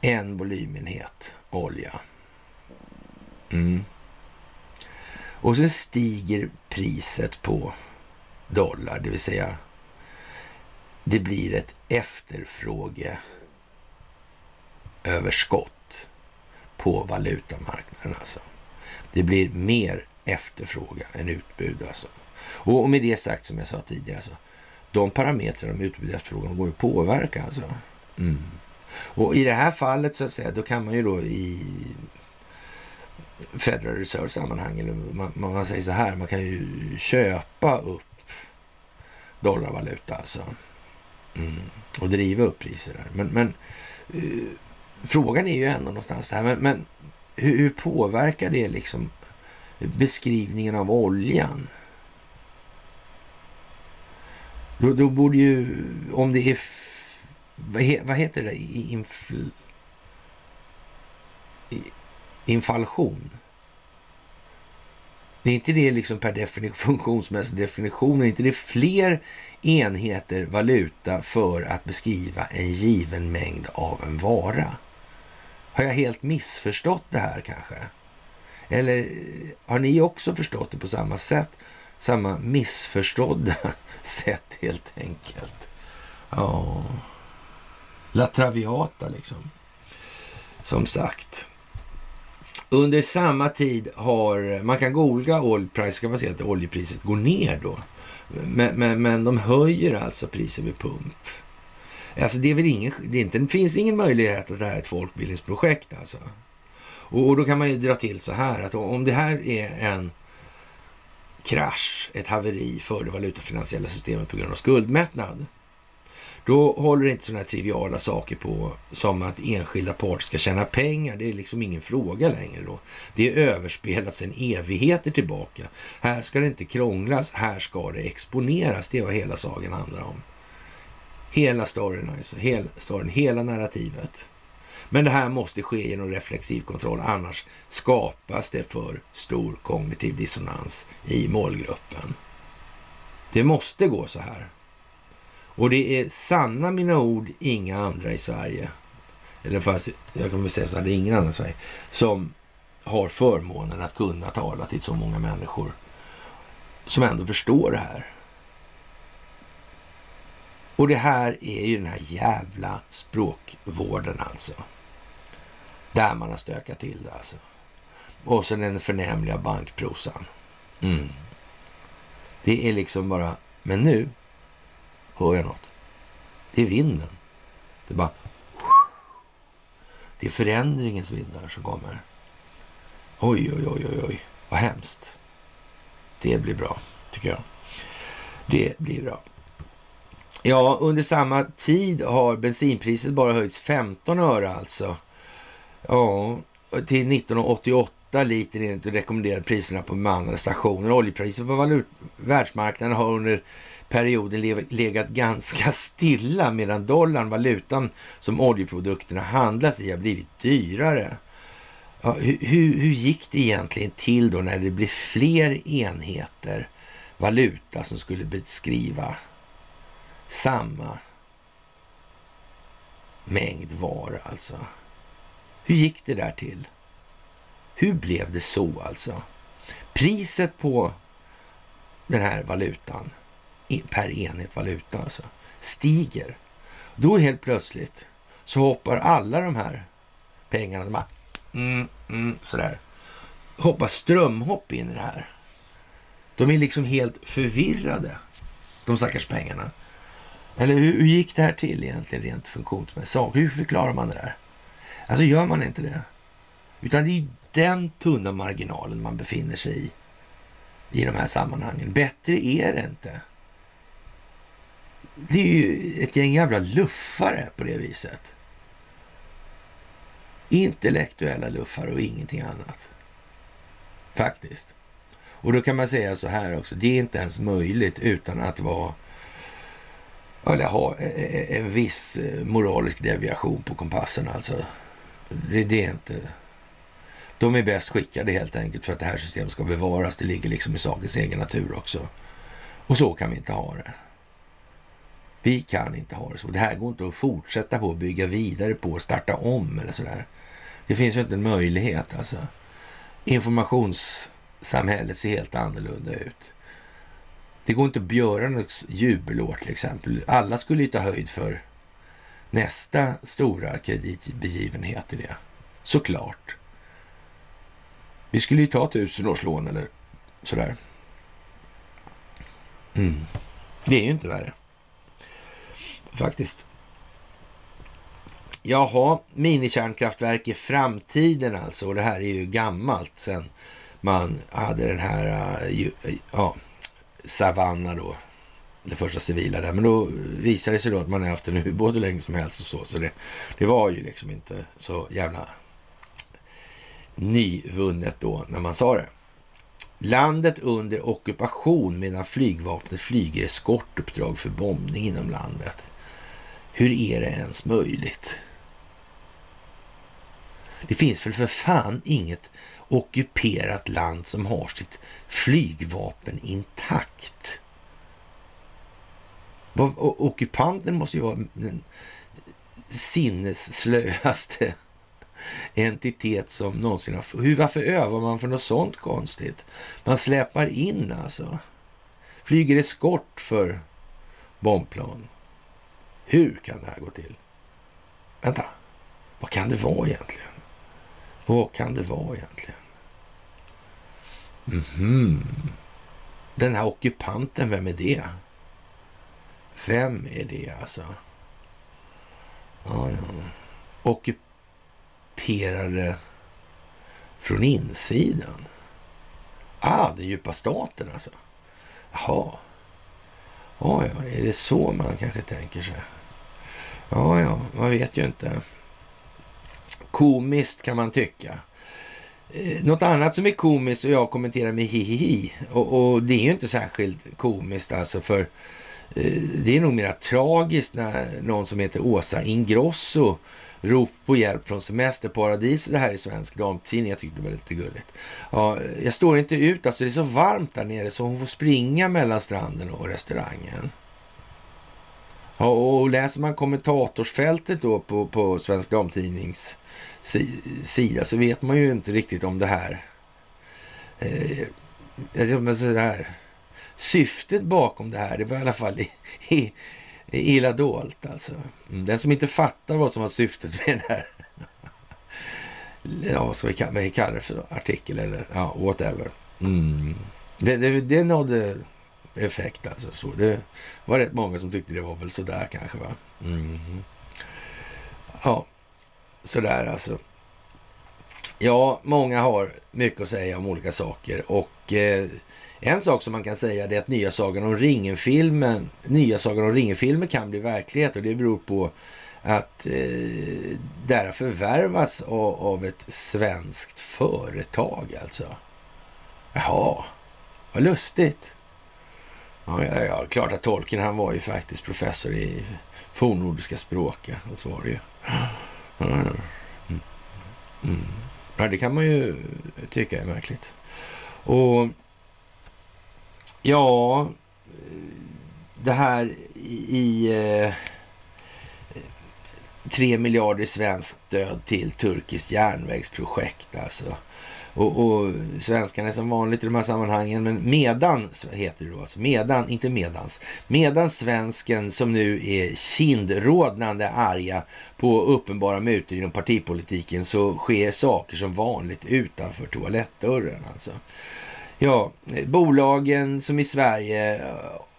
Speaker 1: en volymenhet olja. Mm. Och sen stiger priset på dollar, det vill säga det blir ett efterfrågeöverskott på valutamarknaden alltså. Det blir mer efterfrågan än utbud alltså. Och med det sagt som jag sa tidigare, alltså, de parametrarna med utbud och efterfrågan går ju att påverka alltså. Mm. Och i det här fallet så att säga, då kan man ju då i Federal Reserve-sammanhang, eller man, man, säger så här, man kan ju köpa upp dollarvaluta alltså. Mm. Och driva upp priser där. Men, men uh, frågan är ju ändå någonstans det här, men, men hur, hur, påverkar det liksom beskrivningen av oljan? Då, då borde ju, om det är, vad, he, vad heter det, infl, inflation. Det är inte det liksom per definition, funktionsmässig definition, är inte det fler enheter valuta för att beskriva en given mängd av en vara? Har jag helt missförstått det här kanske? Eller eh, har ni också förstått det på samma sätt? Samma missförstådda sätt helt enkelt. Ja, La Traviata liksom. Som sagt. Under samma tid har, man kan googla oil så kan man se att oljepriset går ner då. Men, men, men de höjer alltså priset vid pump. Alltså det är väl ingen, det, är inte, det finns ingen möjlighet att det här är ett folkbildningsprojekt alltså. Och, och då kan man ju dra till så här att om det här är en krasch, ett haveri för det valutafinansiella systemet på grund av skuldmättnad. Då håller inte sådana här triviala saker på som att enskilda parter ska tjäna pengar. Det är liksom ingen fråga längre då. Det är överspelat sedan evigheter tillbaka. Här ska det inte krånglas, här ska det exponeras. Det är vad hela sagan handlar om. Hela storyn alltså, hela, storyn, hela narrativet. Men det här måste ske genom reflexiv kontroll, annars skapas det för stor kognitiv dissonans i målgruppen. Det måste gå så här. Och det är sanna mina ord, inga andra i Sverige. Eller fast jag kan väl säga så här, det är ingen annan i Sverige. Som har förmånen att kunna tala till så många människor som ändå förstår det här. Och det här är ju den här jävla språkvården alltså. Där man har stökat till det alltså. Och så den förnämliga bankprosan. Mm. Det är liksom bara, men nu hör jag något. Det är vinden. Det är bara... Det är förändringens vindar som kommer. Oj, oj, oj, oj, oj. Vad hemskt. Det blir bra, tycker jag. Det blir bra. Ja, under samma tid har bensinpriset bara höjts 15 öre alltså. Ja, till 1988 liter enligt de rekommenderade priserna på bemannade stationer. Oljepriset på valut världsmarknaden har under perioden legat ganska stilla medan dollarn, valutan som oljeprodukterna handlas i, har blivit dyrare. Ja, hur, hur gick det egentligen till då när det blev fler enheter valuta som skulle beskriva samma mängd var alltså? Hur gick det där till? Hur blev det så alltså? Priset på den här valutan per enhet valuta alltså, stiger. Då helt plötsligt så hoppar alla de här pengarna, de bara, mm, mm, sådär, hoppar strömhopp in i det här. De är liksom helt förvirrade, de stackars pengarna. Eller hur, hur gick det här till egentligen rent funktionsmässigt? Hur förklarar man det där? Alltså gör man inte det. Utan det är den tunna marginalen man befinner sig i i de här sammanhangen. Bättre är det inte. Det är ju ett gäng jävla luffare på det viset. Intellektuella luffare och ingenting annat. Faktiskt. Och då kan man säga så här också. Det är inte ens möjligt utan att vara eller ha eh, eh, eh, en viss moralisk deviation på kompassen. Alltså, det, det, är inte... De är bäst skickade helt enkelt för att det här systemet ska bevaras. Det ligger liksom i sakens egen natur också. Och så kan vi inte ha det. Vi kan inte ha det så. Det här går inte att fortsätta på, bygga vidare på, starta om eller sådär. Det finns ju inte en möjlighet alltså. Informationssamhället ser helt annorlunda ut. Det går inte att göra något jubelår till exempel. Alla skulle ju ta höjd för nästa stora kreditbegivenhet i det. Såklart. Vi skulle ju ta tusenårslån eller sådär. Mm. Det är ju inte värre. Faktiskt. Jaha, minikärnkraftverk i framtiden alltså. Och det här är ju gammalt sen man hade den här, uh, ja, Savanna då, det första civila där. Men då visade det sig då att man har haft en ubåt hur länge som helst och så. Så det, det var ju liksom inte så jävla nyvunnet då när man sa det. Landet under ockupation medan flygvapnet flyger eskortuppdrag för bombning inom landet. Hur är det ens möjligt? Det finns väl för fan inget ockuperat land som har sitt flygvapen intakt. Ockupanten måste ju vara den sinnesslöaste entitet som någonsin har... Hur, varför övar man för något sånt konstigt? Man släpar in alltså. Flyger eskort för bombplan. Hur kan det här gå till? Vänta, vad kan det vara egentligen? Vad kan det vara egentligen? Mm -hmm. Den här ockupanten, vem är det? Vem är det alltså? Ja, ja. Ockuperade från insidan. Ah, den djupa staten alltså. Jaha. Ja, ja, är det så man kanske tänker sig? Ja, ja, man vet ju inte. Komiskt kan man tycka. Eh, något annat som är komiskt och jag kommenterar med hihihi och, och det är ju inte särskilt komiskt alltså för eh, det är nog mer tragiskt när någon som heter Åsa Ingrosso rop på hjälp från semesterparadiset det här i Svensk Damtidning. Jag tyckte det var lite gulligt. Ja, jag står inte ut, alltså det är så varmt där nere så hon får springa mellan stranden och restaurangen. Ja, och läser man kommentatorsfältet då på, på Svensk Damtidnings sida så vet man ju inte riktigt om det här. Eh, men så. Syftet bakom det här, det var i alla fall i, i, illa dolt alltså. Mm, den som inte fattar vad som var syftet med den här, ja vad ska vi kalla det för artikel eller ja, whatever. Mm. Det, det, det nådde effekt alltså. Så det var rätt många som tyckte det var väl sådär kanske va. Mm. Ja, sådär alltså. Ja, många har mycket att säga om olika saker och eh, en sak som man kan säga är att nya Sagan om ringen-filmen, nya Sagan om ringen-filmen kan bli verklighet och det beror på att eh, det har förvärvats av, av, ett svenskt företag alltså. Jaha, vad lustigt. Ja, ja, ja, klart att Tolkien han var ju faktiskt professor i fornnordiska språk. Så var det ju. Mm. Mm. Ja, det kan man ju tycka är märkligt. Och ja, det här i, eh, tre eh, miljarder i svenskt stöd till turkiskt järnvägsprojekt alltså. Och, och svenskarna är som vanligt i de här sammanhangen, men medan, heter det då alltså, medan, inte medans, medan svensken som nu är kindrodnande arga på uppenbara mutor inom partipolitiken så sker saker som vanligt utanför toalettdörren alltså. Ja, bolagen som i Sverige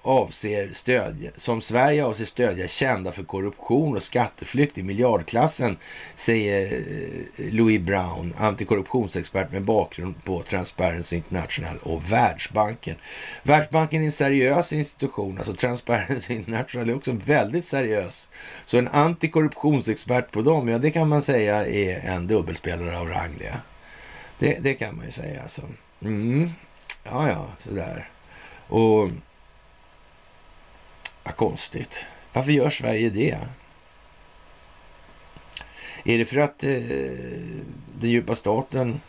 Speaker 1: avser stödja, som Sverige avser stödja kända för korruption och skatteflykt i miljardklassen, säger eh, Louis Brown, antikorruptionsexpert med bakgrund på Transparency International och Världsbanken. Världsbanken är en seriös institution, alltså Transparency International är också väldigt seriös. Så en antikorruptionsexpert på dem, ja det kan man säga är en dubbelspelare av rang det. Det, det kan man ju säga alltså. Mm. Ja, ja, sådär. Och vad konstigt. Varför gör Sverige det? Är det för att eh, den djupa staten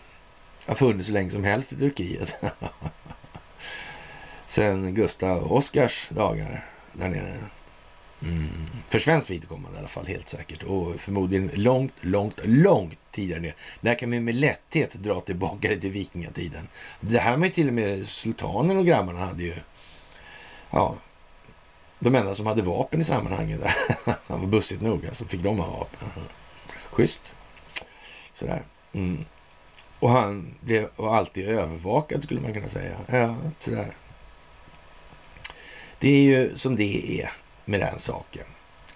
Speaker 1: har funnits så länge som helst i Turkiet? Sen Gustav Oskars dagar där nere. Mm. För svenskt vidkommande i alla fall, helt säkert. Och förmodligen långt, långt, långt tidigare ner. Där kan vi med lätthet dra tillbaka det till vikingatiden. Det här med till och med sultanen och grabbarna hade ju ja, de enda som hade vapen i sammanhanget där. Han var bussigt nog, alltså fick de ha vapen. Schysst. Sådär. Mm. Och han blev alltid övervakad skulle man kunna säga. Ja, sådär. Det är ju som det är med den saken.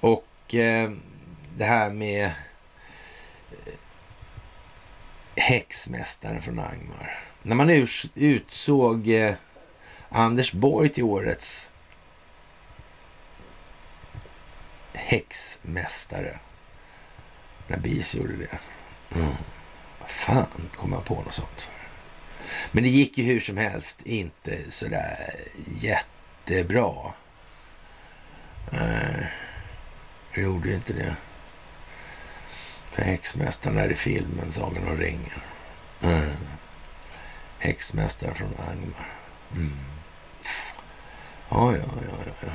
Speaker 1: Och eh, det här med eh, häxmästaren från Angmar. När man utsåg eh, Anders Borg till årets häxmästare. När BIS gjorde det. Mm. Vad fan kom man på något sånt för? Men det gick ju hur som helst inte sådär jättebra. Eh, Nej, det gjorde inte det. För häxmästaren är i filmen Sagan om ringen. Mm. Häxmästaren från Angmar. Mm. Ja, ja, ja, ja.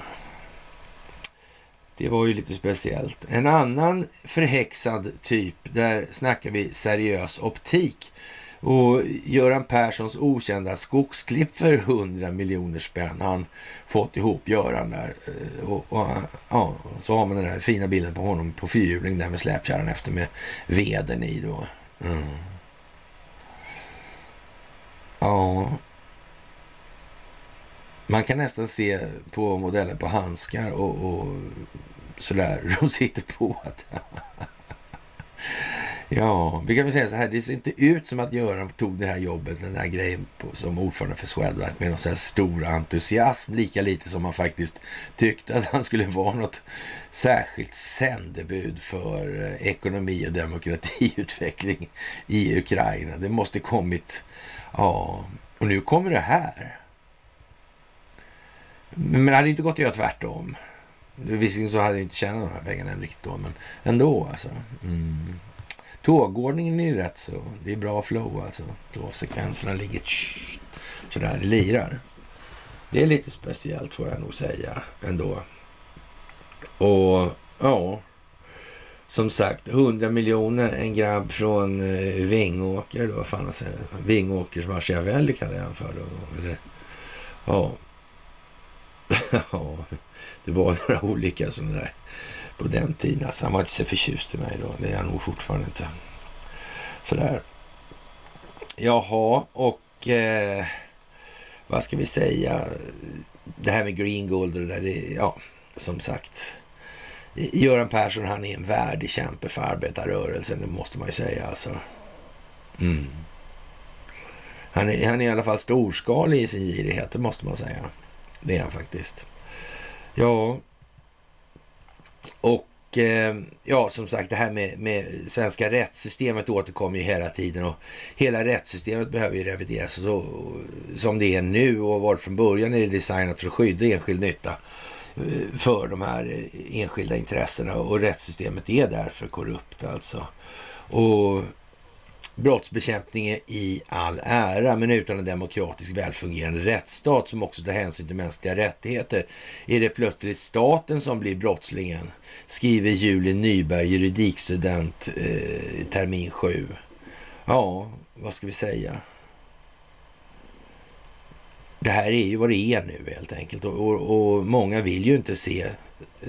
Speaker 1: Det var ju lite speciellt. En annan förhäxad typ, där snackar vi seriös optik. Och Göran Perssons okända skogsklipp för 100 miljoner spänn har han fått ihop Göran där. Eh, och, och, ja, så har man den där fina bilden på honom på fyrhjuling där med släpkärran efter med veden i då. Mm. Ja, man kan nästan se på modellen på handskar och, och sådär. De sitter på att... ja, vi kan väl säga så här. Det ser inte ut som att Göran tog det här jobbet, den här grejen på, som ordförande för Swedbank med någon sån här stor entusiasm. Lika lite som man faktiskt tyckte att han skulle vara något särskilt sändebud för eh, ekonomi och demokratiutveckling i Ukraina. Det måste kommit... Ja, och nu kommer det här. Men det hade inte gått att göra tvärtom. Visserligen så hade jag inte tjänat de här pengarna riktigt då, men ändå alltså. Mm. Tågordningen är ju rätt så. Det är bra flow alltså. Tågsekvenserna ligger sådär, det lirar. Det är lite speciellt får jag nog säga ändå. Och ja, som sagt, 100 miljoner, en grabb från eh, Vingåker, eller vad fan jag säger. Vingåkers Machiavelli kallar jag för då. Eller, ja, ja, det var några olika sådana där på den tiden. Alltså, han var inte så förtjust i mig då. Det är han nog fortfarande inte. Sådär. Jaha, och eh, vad ska vi säga? Det här med Green Gold och det där, det, ja, som sagt. Göran Persson, han är en värdig kämpe för arbetarrörelsen, det måste man ju säga alltså. Mm. Han, är, han är i alla fall storskalig i sin girighet, det måste man säga. Det är han faktiskt. Ja, och eh, ja, som sagt, det här med, med svenska rättssystemet återkommer ju hela tiden och hela rättssystemet behöver ju revideras så, som det är nu och var från början är det designat för att skydda enskild nytta eh, för de här eh, enskilda intressena och rättssystemet är därför korrupt alltså. Och brottsbekämpning i all ära, men utan en demokratisk välfungerande rättsstat som också tar hänsyn till mänskliga rättigheter är det plötsligt staten som blir brottslingen, skriver Julie Nyberg, juridikstudent, eh, termin 7. Ja, vad ska vi säga? Det här är ju vad det är nu helt enkelt och, och, och många vill ju inte se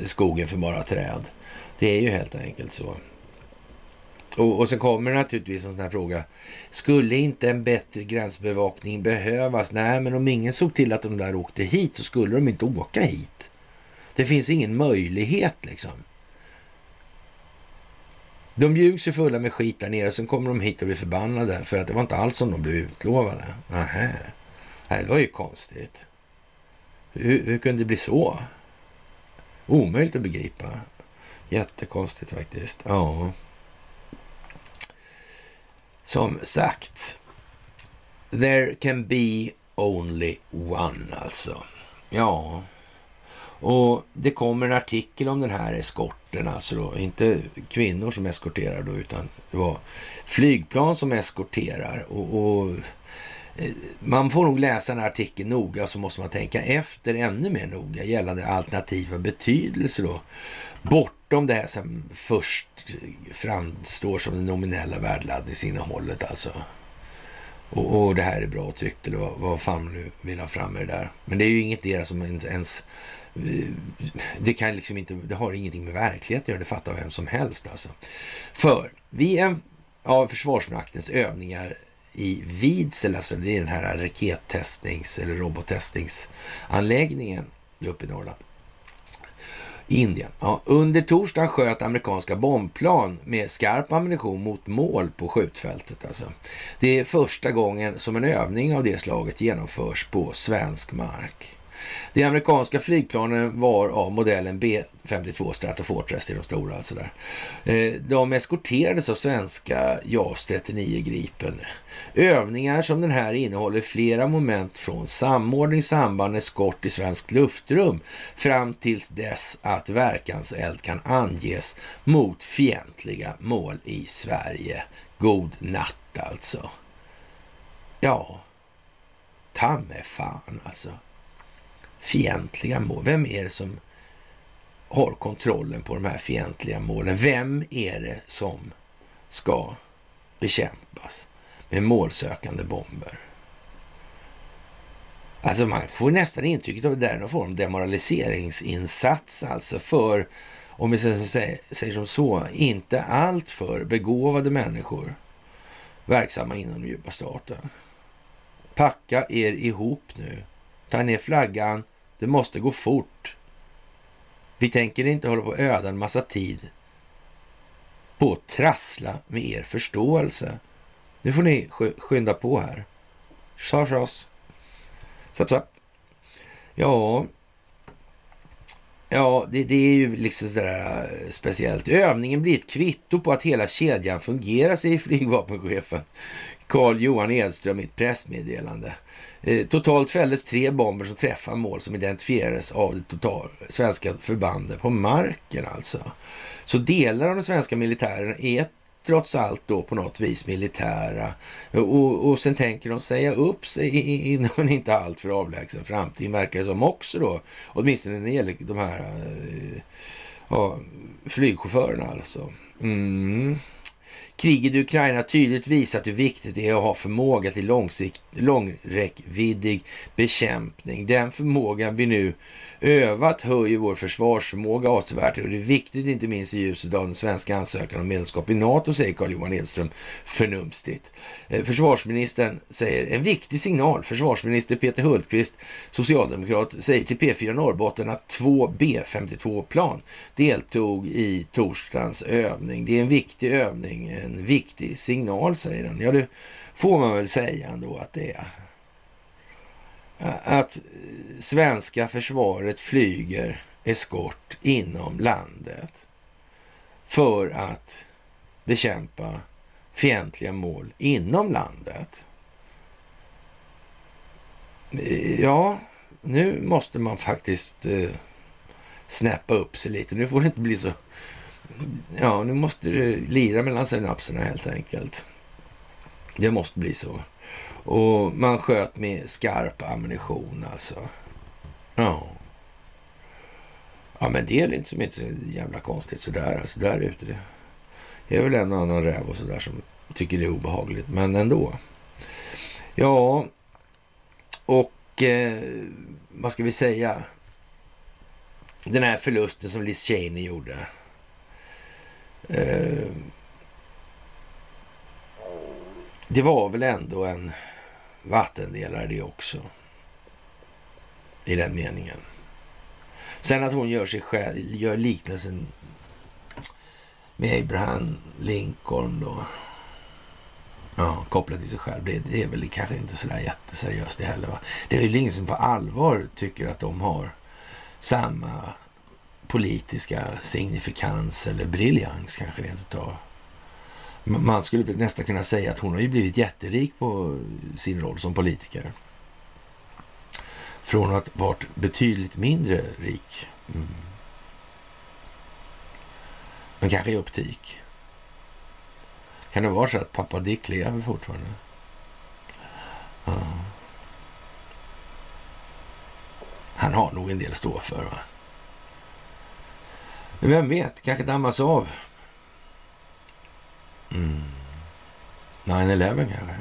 Speaker 1: skogen för bara träd. Det är ju helt enkelt så. Och, och sen kommer naturligtvis en sån här fråga. Skulle inte en bättre gränsbevakning behövas? Nej, men om ingen såg till att de där åkte hit så skulle de inte åka hit. Det finns ingen möjlighet liksom. De ljugs ju fulla med skit där nere sen kommer de hit och blir förbannade för att det var inte alls som de blev utlovade. Nähä. Det var ju konstigt. Hur, hur kunde det bli så? Omöjligt att begripa. Jättekonstigt faktiskt. Ja. Som sagt, there can be only one alltså. Ja, och det kommer en artikel om den här eskorten, alltså då, inte kvinnor som eskorterar då, utan det var flygplan som eskorterar. Och, och eh, man får nog läsa den här artikeln noga, så måste man tänka efter ännu mer noga gällande alternativa betydelser då. Bortom det här som först framstår som det nominella värdeladdningsinnehållet alltså. Och, och det här är bra tryckt eller vad, vad fan nu vill ha fram med det där. Men det är ju inget deras som ens eh, det kan liksom inte, det har ingenting med verklighet att göra, det fattar vem som helst alltså. För vid en av Försvarsmaktens övningar i Vidsel, alltså det är den här rakettestnings eller robottestningsanläggningen uppe i Norrland. Indien. Ja, under torsdagen sköt amerikanska bombplan med skarp ammunition mot mål på skjutfältet. Alltså. Det är första gången som en övning av det slaget genomförs på svensk mark. De amerikanska flygplanen var av modellen B52 Stratofortress, det är de stora alltså där. Eh, de eskorterades av svenska JAS 39 Gripen. Övningar som den här innehåller flera moment från samordning, samband, eskort i svenskt luftrum fram tills dess att verkanseld kan anges mot fientliga mål i Sverige. God natt alltså. Ja, ta mig fan alltså fientliga mål. Vem är det som har kontrollen på de här fientliga målen? Vem är det som ska bekämpas med målsökande bomber? Alltså man får nästan intrycket av att det är någon form av demoraliseringsinsats alltså för, om vi säger som så, inte allt för begåvade människor verksamma inom den djupa staten. Packa er ihop nu. Ta ner flaggan det måste gå fort. Vi tänker inte hålla på och öda en massa tid på att trassla med er förståelse. Nu får ni skynda på här. Tjas, tjas. Sapp, sapp. Ja, ja det, det, är ju liksom sådär eh, speciellt. Övningen blir ett kvitto på att hela kedjan fungerar, säger flygvapenchefen Carl Johan Edström i ett pressmeddelande. Eh, totalt fälldes tre bomber som träffade mål som identifierades av det total, svenska förbandet på marken alltså. Så delar av den svenska militären är trots allt då på något vis militära. Och, och sen tänker de säga upp sig inom en inte alltför avlägsen framtid, verkar det som också då. Åtminstone när det gäller de här eh, ja, flygchaufförerna alltså. Mm. Kriget i Ukraina har tydligt visat hur viktigt det är att ha förmåga till långsikt, långräckviddig bekämpning. Den förmågan vi nu övat höjer vår försvarsförmåga avsevärt och det är viktigt inte minst i ljuset av den svenska ansökan om medlemskap i NATO, säger Carl-Johan Edström förnumstigt. Eh, försvarsministern säger en viktig signal. Försvarsminister Peter Hultqvist, socialdemokrat, säger till P4 Norrbotten att två B52-plan deltog i torsdagens övning. Det är en viktig övning, en viktig signal, säger han. Ja, det får man väl säga ändå att det är att eh, svenska försvaret flyger eskort inom landet för att bekämpa fientliga mål inom landet. Eh, ja, nu måste man faktiskt eh, snäppa upp sig lite. Nu får det inte bli så... Ja, nu måste det lira mellan synapserna helt enkelt. Det måste bli så. Och man sköt med skarp ammunition alltså. Ja. Ja, men det är inte som inte så jävla konstigt sådär. Alltså där ute. Det är väl en och annan räv och sådär som tycker det är obehagligt. Men ändå. Ja, och eh, vad ska vi säga? Den här förlusten som Liz Cheney gjorde. Eh, det var väl ändå en vattendelare det också. I den meningen. Sen att hon gör sig själv, gör liknelsen med Abraham Lincoln då. Ja, kopplat till sig själv. Det, det är väl kanske inte sådär jätteseriöst det heller. Va? Det är ju ingen som på allvar tycker att de har samma politiska signifikans eller briljans kanske rent utav. Man skulle nästan kunna säga att hon har ju blivit jätterik på sin roll som politiker. Från att ha varit betydligt mindre rik. Mm. Men kanske i optik. Kan det vara så att pappa Dick lever fortfarande? Ja. Han har nog en del att stå för. Va? Men vem vet, kanske dammas av Mm. 9-11 kanske?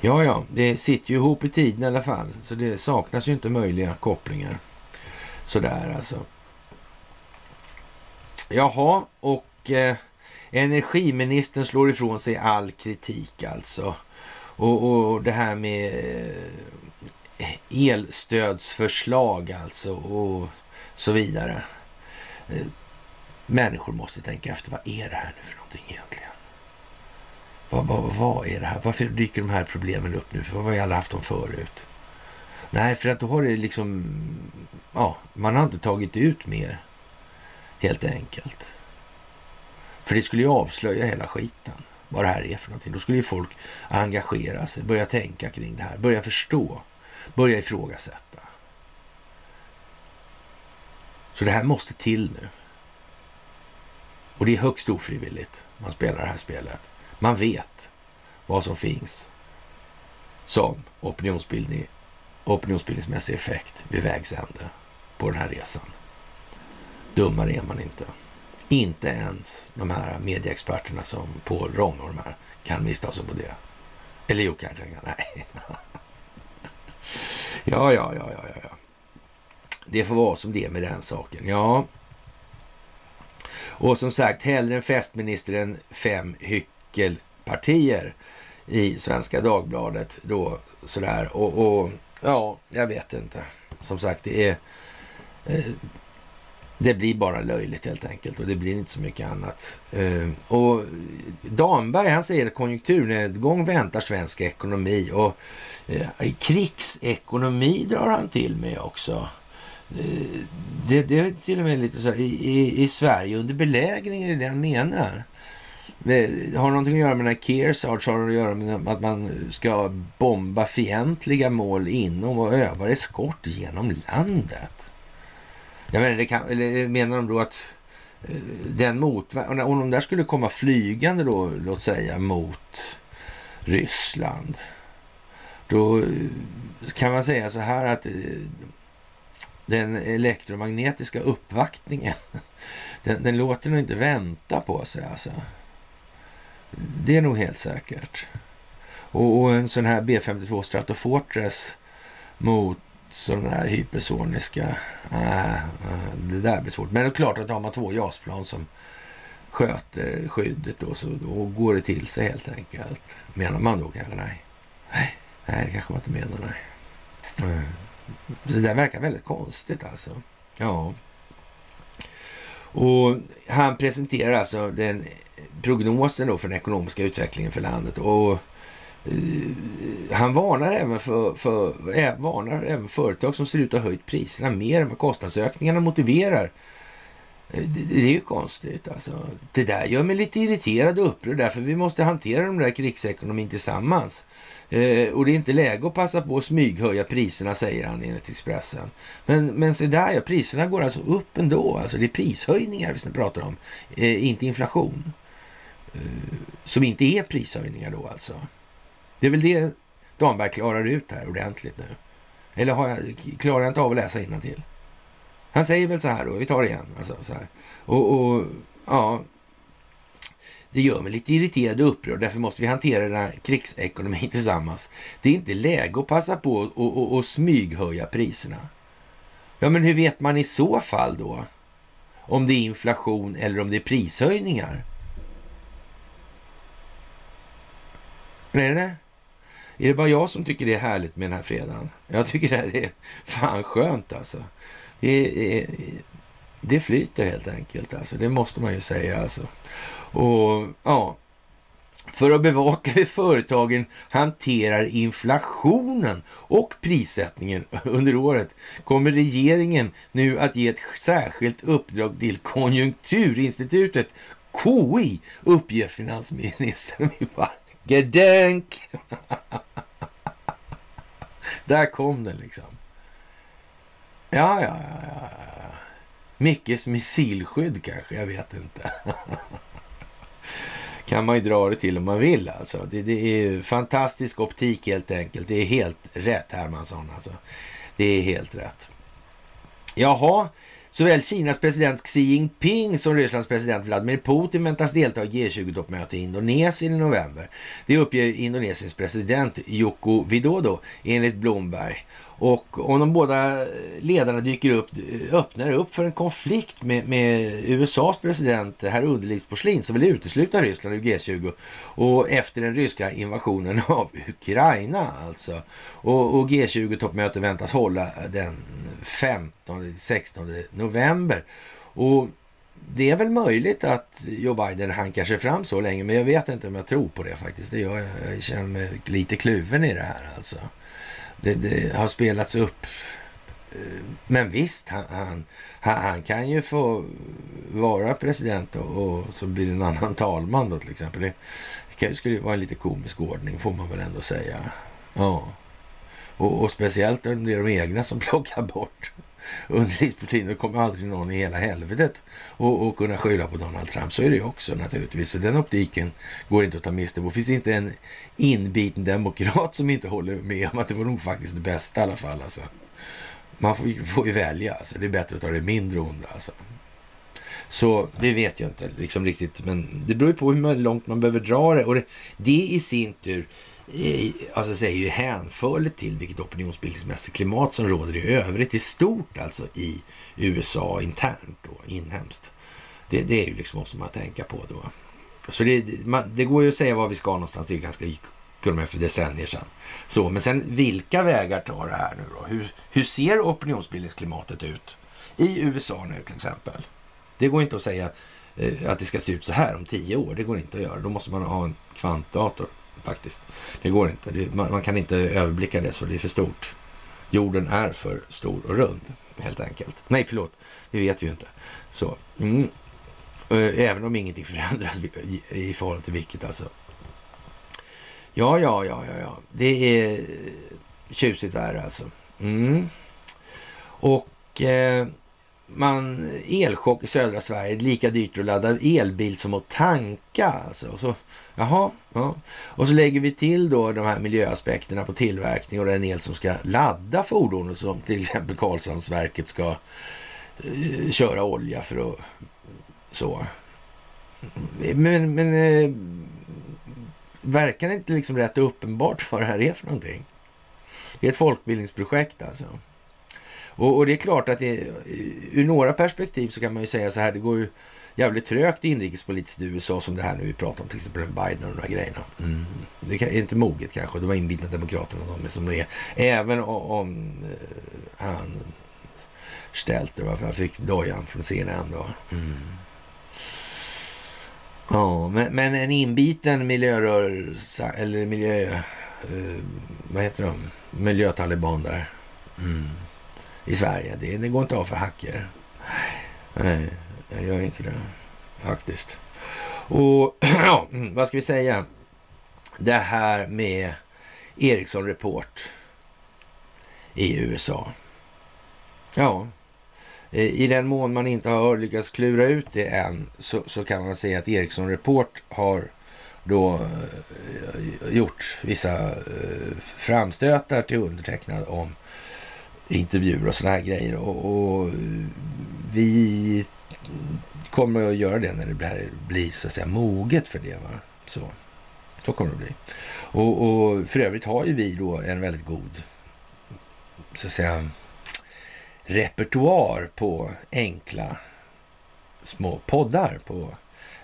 Speaker 1: Ja, ja, det sitter ju ihop i tiden i alla fall. Så det saknas ju inte möjliga kopplingar. Sådär alltså. Jaha, och eh, energiministern slår ifrån sig all kritik alltså. Och, och det här med eh, elstödsförslag alltså och så vidare. Eh, Människor måste tänka efter, vad är det här nu för någonting egentligen? Vad, vad, vad är det här? Varför dyker de här problemen upp nu? För vad har vi aldrig haft dem förut? Nej, för att då har det liksom... Ja, man har inte tagit ut mer. Helt enkelt. För det skulle ju avslöja hela skiten. Vad det här är för någonting. Då skulle ju folk engagera sig, börja tänka kring det här, börja förstå, börja ifrågasätta. Så det här måste till nu. Och det är högst ofrivilligt man spelar det här spelet. Man vet vad som finns som opinionsbildning, opinionsbildningsmässig effekt vid vägs ände på den här resan. Dummare är man inte. Inte ens de här medieexperterna som Paul Rong och de här kan missta sig på det. Eller jo, kanske kan. Nej. ja, ja, ja, ja, ja. Det får vara som det är med den saken. Ja. Och som sagt, hellre en festminister än fem hyckelpartier i Svenska Dagbladet då sådär. Och, och ja, jag vet inte. Som sagt, det är eh, det blir bara löjligt helt enkelt och det blir inte så mycket annat. Eh, och Damberg han säger att konjunkturnedgång väntar svensk ekonomi och eh, krigsekonomi drar han till med också. Eh, det, det är till och med lite så här, i, i, i Sverige under belägringen är det han menar. Eh, det har någonting att göra med den här Kearsarge, har det att göra med att man ska bomba fientliga mål inom och öva eskort genom landet. Jag menar, det kan, eller menar de då att eh, den mot, om de där skulle komma flygande då, låt säga mot Ryssland, då kan man säga så här att den elektromagnetiska uppvaktningen, den, den låter nog inte vänta på sig alltså. Det är nog helt säkert. Och, och en sån här B52 Stratofortress mot sådana här hypersoniska. Äh, äh, det där blir svårt. Men det är klart att har man två JAS-plan som sköter skyddet då, så då går det till sig helt enkelt. Menar man då kanske? Nej. Nej, nej det kanske man inte menar. Nej. Mm. Det där verkar väldigt konstigt alltså. Ja. Och han presenterar alltså den prognosen då för den ekonomiska utvecklingen för landet. Och eh, han varnar även för, för, eh, varnar även företag som ser ut att ha höjt priserna mer än vad kostnadsökningarna motiverar. Det, det är ju konstigt alltså. Det där gör mig lite irriterad och upprörd därför vi måste hantera de där krigsekonomin tillsammans. Eh, och det är inte läge att passa på att smyghöja priserna, säger han enligt Expressen. Men, men se där ja, priserna går alltså upp ändå. Alltså det är prishöjningar vi pratar om, eh, inte inflation. Eh, som inte är prishöjningar då alltså. Det är väl det Damberg klarar ut här ordentligt nu. Eller har jag, klarar jag inte av att läsa till? Han säger väl så här då, vi tar det igen. Alltså, så här. Och, och ja, det gör mig lite irriterad och upprörd. Därför måste vi hantera den här krigsekonomin tillsammans. Det är inte läge att passa på och, och, och smyghöja priserna. Ja, men hur vet man i så fall då? Om det är inflation eller om det är prishöjningar? Nej, nej. Är det bara jag som tycker det är härligt med den här fredagen? Jag tycker det här är fan skönt alltså. Det, det flyter helt enkelt alltså. Det måste man ju säga alltså. Och ja, för att bevaka hur företagen hanterar inflationen och prissättningen under året kommer regeringen nu att ge ett särskilt uppdrag till Konjunkturinstitutet, KI, uppger finansministern. Gedenk! Där kom den liksom. Ja, ja, ja, ja. Mickes missilskydd kanske, jag vet inte. kan man ju dra det till om man vill alltså. Det, det är fantastisk optik helt enkelt. Det är helt rätt Hermansson alltså. Det är helt rätt. Jaha, Såväl Kinas president Xi Jinping som Rysslands president Vladimir Putin väntas delta i G20-toppmöte i Indonesien i november. Det uppger Indonesiens president Joko Widodo enligt Bloomberg. Och om de båda ledarna dyker upp, öppnar upp för en konflikt med, med USAs president, herr Underlivsporslin, som vill utesluta Ryssland ur G20 och efter den ryska invasionen av Ukraina alltså. Och, och G20-toppmötet väntas hålla den 15-16 november. Och det är väl möjligt att Joe Biden hankar sig fram så länge, men jag vet inte om jag tror på det faktiskt. Det gör jag. Jag känner mig lite kluven i det här alltså det, det har spelats upp. Eh, men visst, han, han, han, kan ju få vara president och, och, så blir det en annan talman då till exempel. Det skulle ju vara en lite komisk ordning får man väl ändå säga. Ja. Och, och speciellt om det är de egna som plockar bort underlivsporslin. Då kommer aldrig någon i hela helvetet och, och kunna skylla på Donald Trump. Så är det ju också naturligtvis. Så den optiken går inte att ta miste på. Finns det inte en inbiten demokrat som inte håller med om att det var nog faktiskt det bästa i alla fall. Alltså. Man får, får ju välja. Alltså. Det är bättre att ta det mindre onda. Alltså. Så det vet jag inte liksom riktigt. Men det beror ju på hur långt man behöver dra det. Och det, det i sin tur alltså säger ju hänförligt till vilket opinionsbildningsmässigt klimat som råder i övrigt i stort alltså i USA internt och inhemskt. Det, det är ju liksom måste man tänka på då. Så det, man, det går ju att säga var vi ska någonstans. Det är ganska kunde för decennier sedan. Så, men sen vilka vägar tar det här nu då? Hur, hur ser opinionsbildningsklimatet ut i USA nu till exempel? Det går inte att säga eh, att det ska se ut så här om tio år. Det går inte att göra. Då måste man ha en kvantdator faktiskt. Det går inte. Det, man, man, kan inte överblicka det så det är för stort. Jorden är för stor och rund helt enkelt. Nej, förlåt. Det vet vi ju inte. Så. Mm. Eh, även om ingenting förändras i, i förhållande till vilket alltså. Ja, ja, ja, ja, ja. Det är tjusigt där alltså. Mm. Och eh, man elchock i södra Sverige. Lika dyrt att ladda elbil som att tanka. Alltså. Och så Jaha, ja. Och så lägger vi till då de här miljöaspekterna på tillverkning och den el som ska ladda fordonet som till exempel Karlshamnsverket ska eh, köra olja för att så. Men, men eh, verkar det inte liksom rätt uppenbart vad det här är för någonting? Det är ett folkbildningsprojekt alltså. Och, och det är klart att det, eh, ur några perspektiv så kan man ju säga så här, det går ju jävligt trögt inrikespolitiskt i USA som det här nu vi pratar om, till exempel Biden och de här grejerna. Mm. Det är inte moget kanske, de var inbitna demokraterna de är som de är. Även om, om eh, han Stelter, varför han fick dojan från CNN då. Mm. Ja, men, men, en inbiten miljörörelse, eller miljö... Eh, vad heter de? Miljötaliban där. Mm. I Sverige. Det, det går inte av för hacker. Nej. Jag gör inte det faktiskt. Och ja, mm, vad ska vi säga? Det här med Ericsson Report i USA. Ja, i den mån man inte har lyckats klura ut det än så, så kan man säga att Ericsson Report har då eh, gjort vissa eh, framstötar till undertecknad om intervjuer och sådana här grejer. Och, och vi kommer att göra det när det blir, blir så att säga moget för det. Va? Så, så kommer det att bli. Och, och för övrigt har ju vi då en väldigt god så att säga repertoar på enkla små poddar på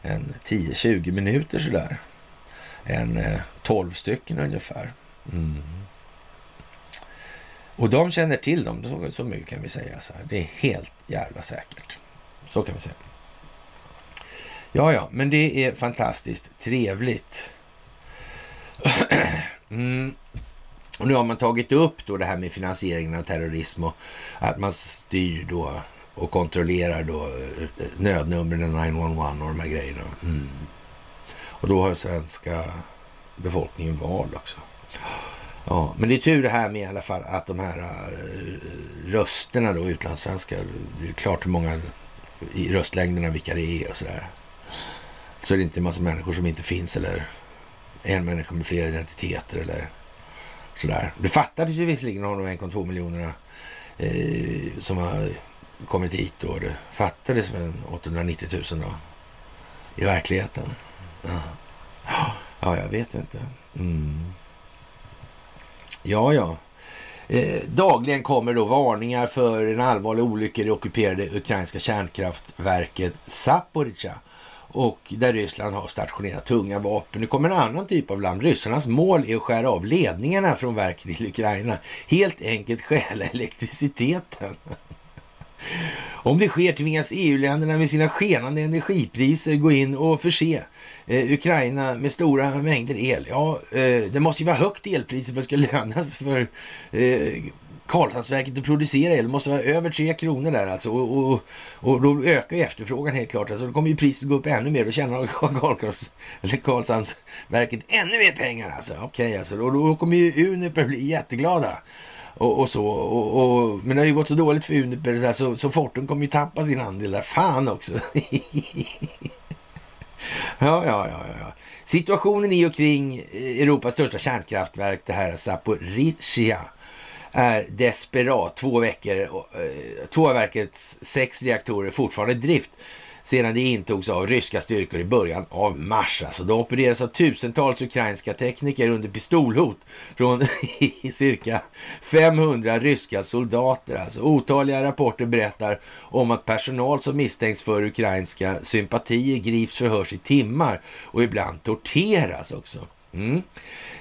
Speaker 1: en 10-20 minuter sådär. En eh, 12 stycken ungefär. Mm. Och de känner till dem, så, så mycket kan vi säga. Så här. Det är helt jävla säkert. Så kan vi säga. Ja, ja, men det är fantastiskt trevligt. Mm. Och nu har man tagit upp då det här med finansieringen av terrorism och att man styr då och kontrollerar då eh, nödnumren 911 och de här grejerna. Mm. Och då har svenska befolkningen val också. Ja, men det är tur det här med i alla fall att de här eh, rösterna då, utlandssvenskar, det är klart hur många i röstlängderna vilka det är och sådär. Så är det inte en massa människor som inte finns eller en människa med flera identiteter eller sådär. Det fattades ju visserligen av de 1,2 miljonerna eh, som har kommit hit då. Det fattades väl 890 000 då. I verkligheten. Ja, ja jag vet inte. Mm. Ja, ja. Eh, dagligen kommer då varningar för en allvarlig olycka i det ockuperade ukrainska kärnkraftverket Zaporizjzja och där Ryssland har stationerat tunga vapen. Nu kommer en annan typ av land. Ryssarnas mål är att skära av ledningarna från verket i Ukraina. Helt enkelt stjäla elektriciteten. Om det sker tvingas EU-länderna med sina skenande energipriser gå in och förse eh, Ukraina med stora mängder el. Ja, eh, det måste ju vara högt elpris för att det ska lönas för eh, Karlshamnsverket att producera el. Det måste vara över tre kronor där alltså. Och, och, och då ökar ju efterfrågan helt klart. Alltså, då kommer ju priset gå upp ännu mer. Då tjänar Karlshamnsverket ännu mer pengar alltså. Okej, okay, alltså. Då, då kommer ju Uniper bli jätteglada. Och, och, så. Och, och, men det har ju gått så dåligt för Uniper så, så Fortum kommer ju tappa sin andel där. Fan också. ja, ja, ja, ja. Situationen i och kring eh, Europas största kärnkraftverk, det här Zaporizjzja, är desperat. Två veckor, eh, två av verkets sex reaktorer fortfarande i drift sedan det intogs av ryska styrkor i början av mars. Alltså, det opereras av tusentals ukrainska tekniker under pistolhot från cirka 500 ryska soldater. Alltså, otaliga rapporter berättar om att personal som misstänks för ukrainska sympatier grips, förhörs i timmar och ibland torteras också. Mm.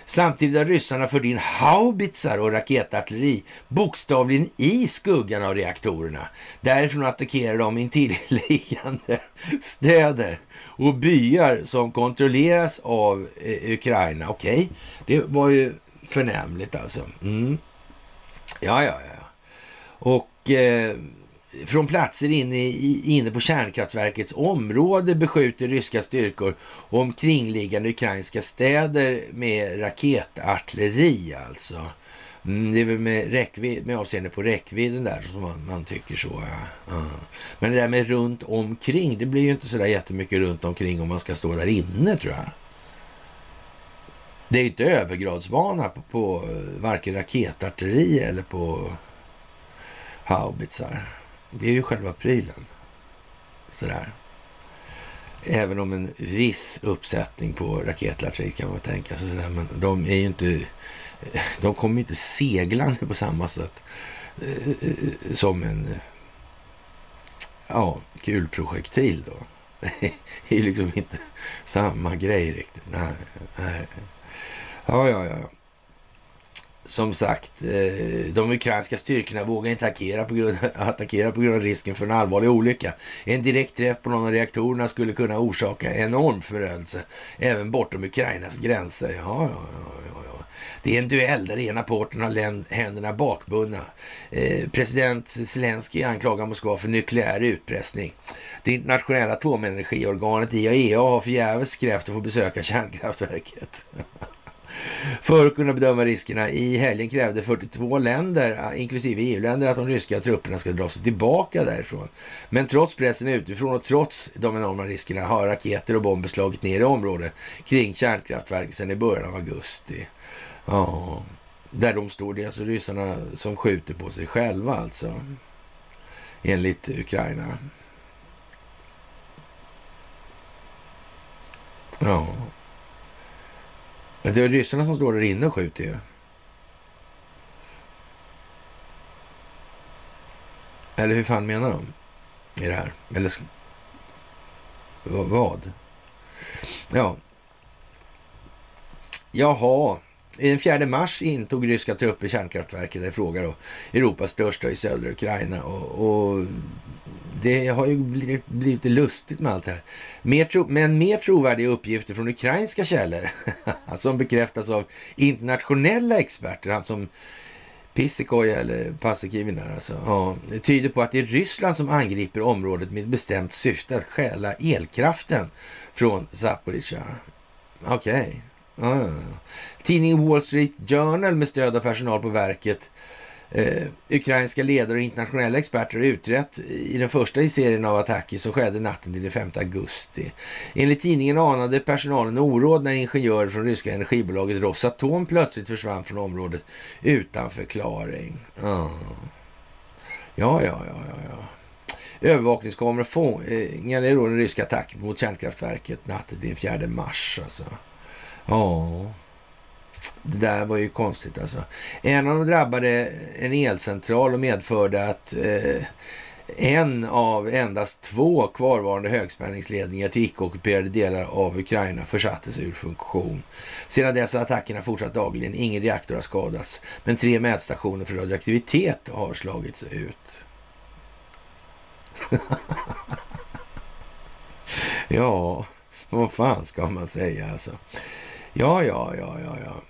Speaker 1: Samtidigt har ryssarna fört in haubitsar och raketartilleri bokstavligen i skuggan av reaktorerna. Därifrån attackerar de intilliggande städer och byar som kontrolleras av eh, Ukraina. Okej, okay. det var ju förnämligt alltså. Mm. Ja, ja, ja. Och eh, från platser inne, i, inne på kärnkraftverkets område beskjuter ryska styrkor omkringliggande ukrainska städer med raketartilleri alltså. Mm, det är väl med, räckvid, med avseende på räckvidden där som man, man tycker så. Ja. Men det där med runt omkring, det blir ju inte så där jättemycket runt omkring om man ska stå där inne tror jag. Det är inte övergradsbana på, på eh, varken raketartilleri eller på haubitsar. Det är ju själva prylen. Sådär. Även om en viss uppsättning på raketlartrit kan man tänka sig. Sådär. Men de är ju inte... De kommer ju inte seglande på samma sätt eh, som en ja, kulprojektil då. Det är ju liksom inte samma grej riktigt. Nej, nej. Ja, ja, ja som sagt, eh, de ukrainska styrkorna vågar inte attackera på, grund, attackera på grund av risken för en allvarlig olycka. En direkt träff på någon av reaktorerna skulle kunna orsaka enorm förödelse även bortom Ukrainas gränser. Ja, ja, ja, ja. Det är en duell där ena parten har händerna bakbundna. Eh, president Zelensky anklagar Moskva för nukleär utpressning. Det internationella atomenergiorganet IAEA har förgäves krävt att få besöka kärnkraftverket. För att kunna bedöma riskerna i helgen krävde 42 länder, ah, inklusive EU-länder, att de ryska trupperna ska dra sig tillbaka därifrån. Men trots pressen utifrån och trots de enorma riskerna har raketer och bomber slagit ner i området kring kärnkraftverket sedan i början av augusti. Ja, där de står, det är alltså ryssarna som skjuter på sig själva alltså. Enligt Ukraina. Ja. Det är ryssarna som står där inne och skjuter ju. Eller hur fan menar de i det här? Eller vad? Ja. Jaha. Den 4 mars intog ryska trupper kärnkraftverket i fråga då. Europas största i södra Ukraina. Och, och det har ju blivit, blivit lustigt med allt det här. Mer tro, men mer trovärdiga uppgifter från ukrainska källor som bekräftas av internationella experter, han som Pissekoja eller Paasikivi alltså. Ja, det tyder på att det är Ryssland som angriper området med ett bestämt syfte att stjäla elkraften från Zaporizjzja. Okej. Okay. Ja, Tidningen Wall Street Journal med stöd av personal på verket Eh, ukrainska ledare och internationella experter har utrett i den första i serien av attacker som skedde natten till den 5 augusti. Enligt tidningen anade personalen oråd när ingenjörer från ryska energibolaget Rosatom plötsligt försvann från området utan förklaring. Oh. Ja, ja, ja, ja, ja. övervakningskameror fångade då den ryska attacken mot kärnkraftverket natten till den 4 mars. Alltså. Ja, det där var ju konstigt alltså. En av dem drabbade en elcentral och medförde att eh, en av endast två kvarvarande högspänningsledningar till icke-ockuperade delar av Ukraina försattes ur funktion. Sedan dess har attackerna fortsatt dagligen. Ingen reaktor har skadats, men tre mätstationer för radioaktivitet har slagits ut. ja, vad fan ska man säga alltså? Ja, ja, ja, ja, ja.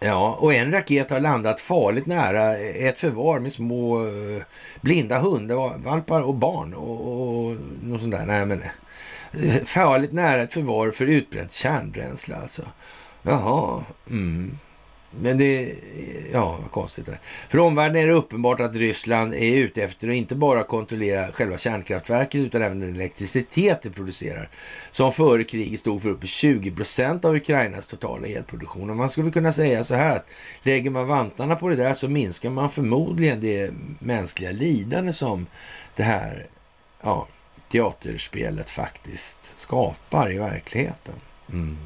Speaker 1: Ja, och en raket har landat farligt nära ett förvar med små eh, blinda hundvalpar och barn och, och något sånt där. Nej, men eh, farligt nära ett förvar för utbränt kärnbränsle alltså. Jaha, mm. Men det, ja, vad konstigt det där. För omvärlden är det uppenbart att Ryssland är ute efter att inte bara kontrollera själva kärnkraftverket utan även den elektricitet det producerar. Som före kriget stod för upp 20 procent av Ukrainas totala elproduktion. Och man skulle kunna säga så här att lägger man vantarna på det där så minskar man förmodligen det mänskliga lidande som det här ja, teaterspelet faktiskt skapar i verkligheten. Mm.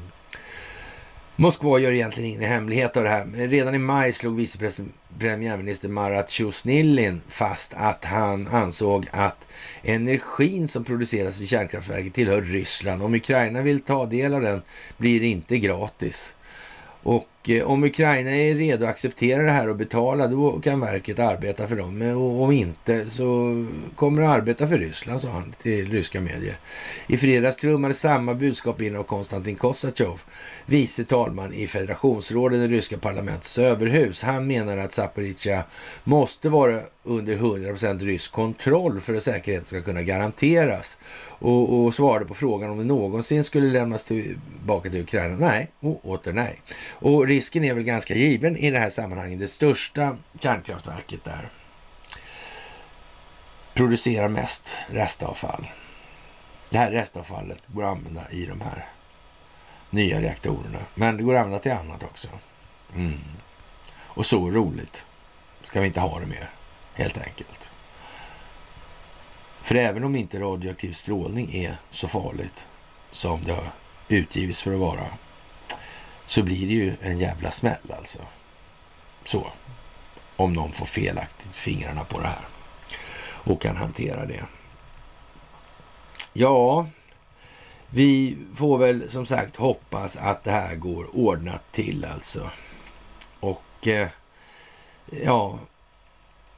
Speaker 1: Moskva gör egentligen ingen hemlighet av det här. Redan i maj slog vice premiärminister Marat Tjusnilin fast att han ansåg att energin som produceras i kärnkraftverket tillhör Ryssland. Om Ukraina vill ta del av den blir det inte gratis. Och Eh, om Ukraina är redo att acceptera det här och betala, då kan verket arbeta för dem. Men om inte så kommer det att arbeta för Ryssland, sa han till ryska medier. I fredags trummade samma budskap in av Konstantin Kosachov, vice talman i federationsrådet, det ryska parlamentets överhus. Han menar att Zaporizjzja måste vara under 100% rysk kontroll för att säkerheten ska kunna garanteras. Och, och svarade på frågan om det någonsin skulle lämnas tillbaka till Ukraina. Nej, och åter nej. Och risken är väl ganska given i det här sammanhanget. Det största kärnkraftverket där producerar mest restavfall. Det här restavfallet går att använda i de här nya reaktorerna. Men det går att använda till annat också. Mm. Och så roligt ska vi inte ha det mer, helt enkelt. För även om inte radioaktiv strålning är så farligt som det har utgivits för att vara så blir det ju en jävla smäll alltså. Så. Om någon får felaktigt fingrarna på det här och kan hantera det. Ja, vi får väl som sagt hoppas att det här går ordnat till alltså. Och eh, ja,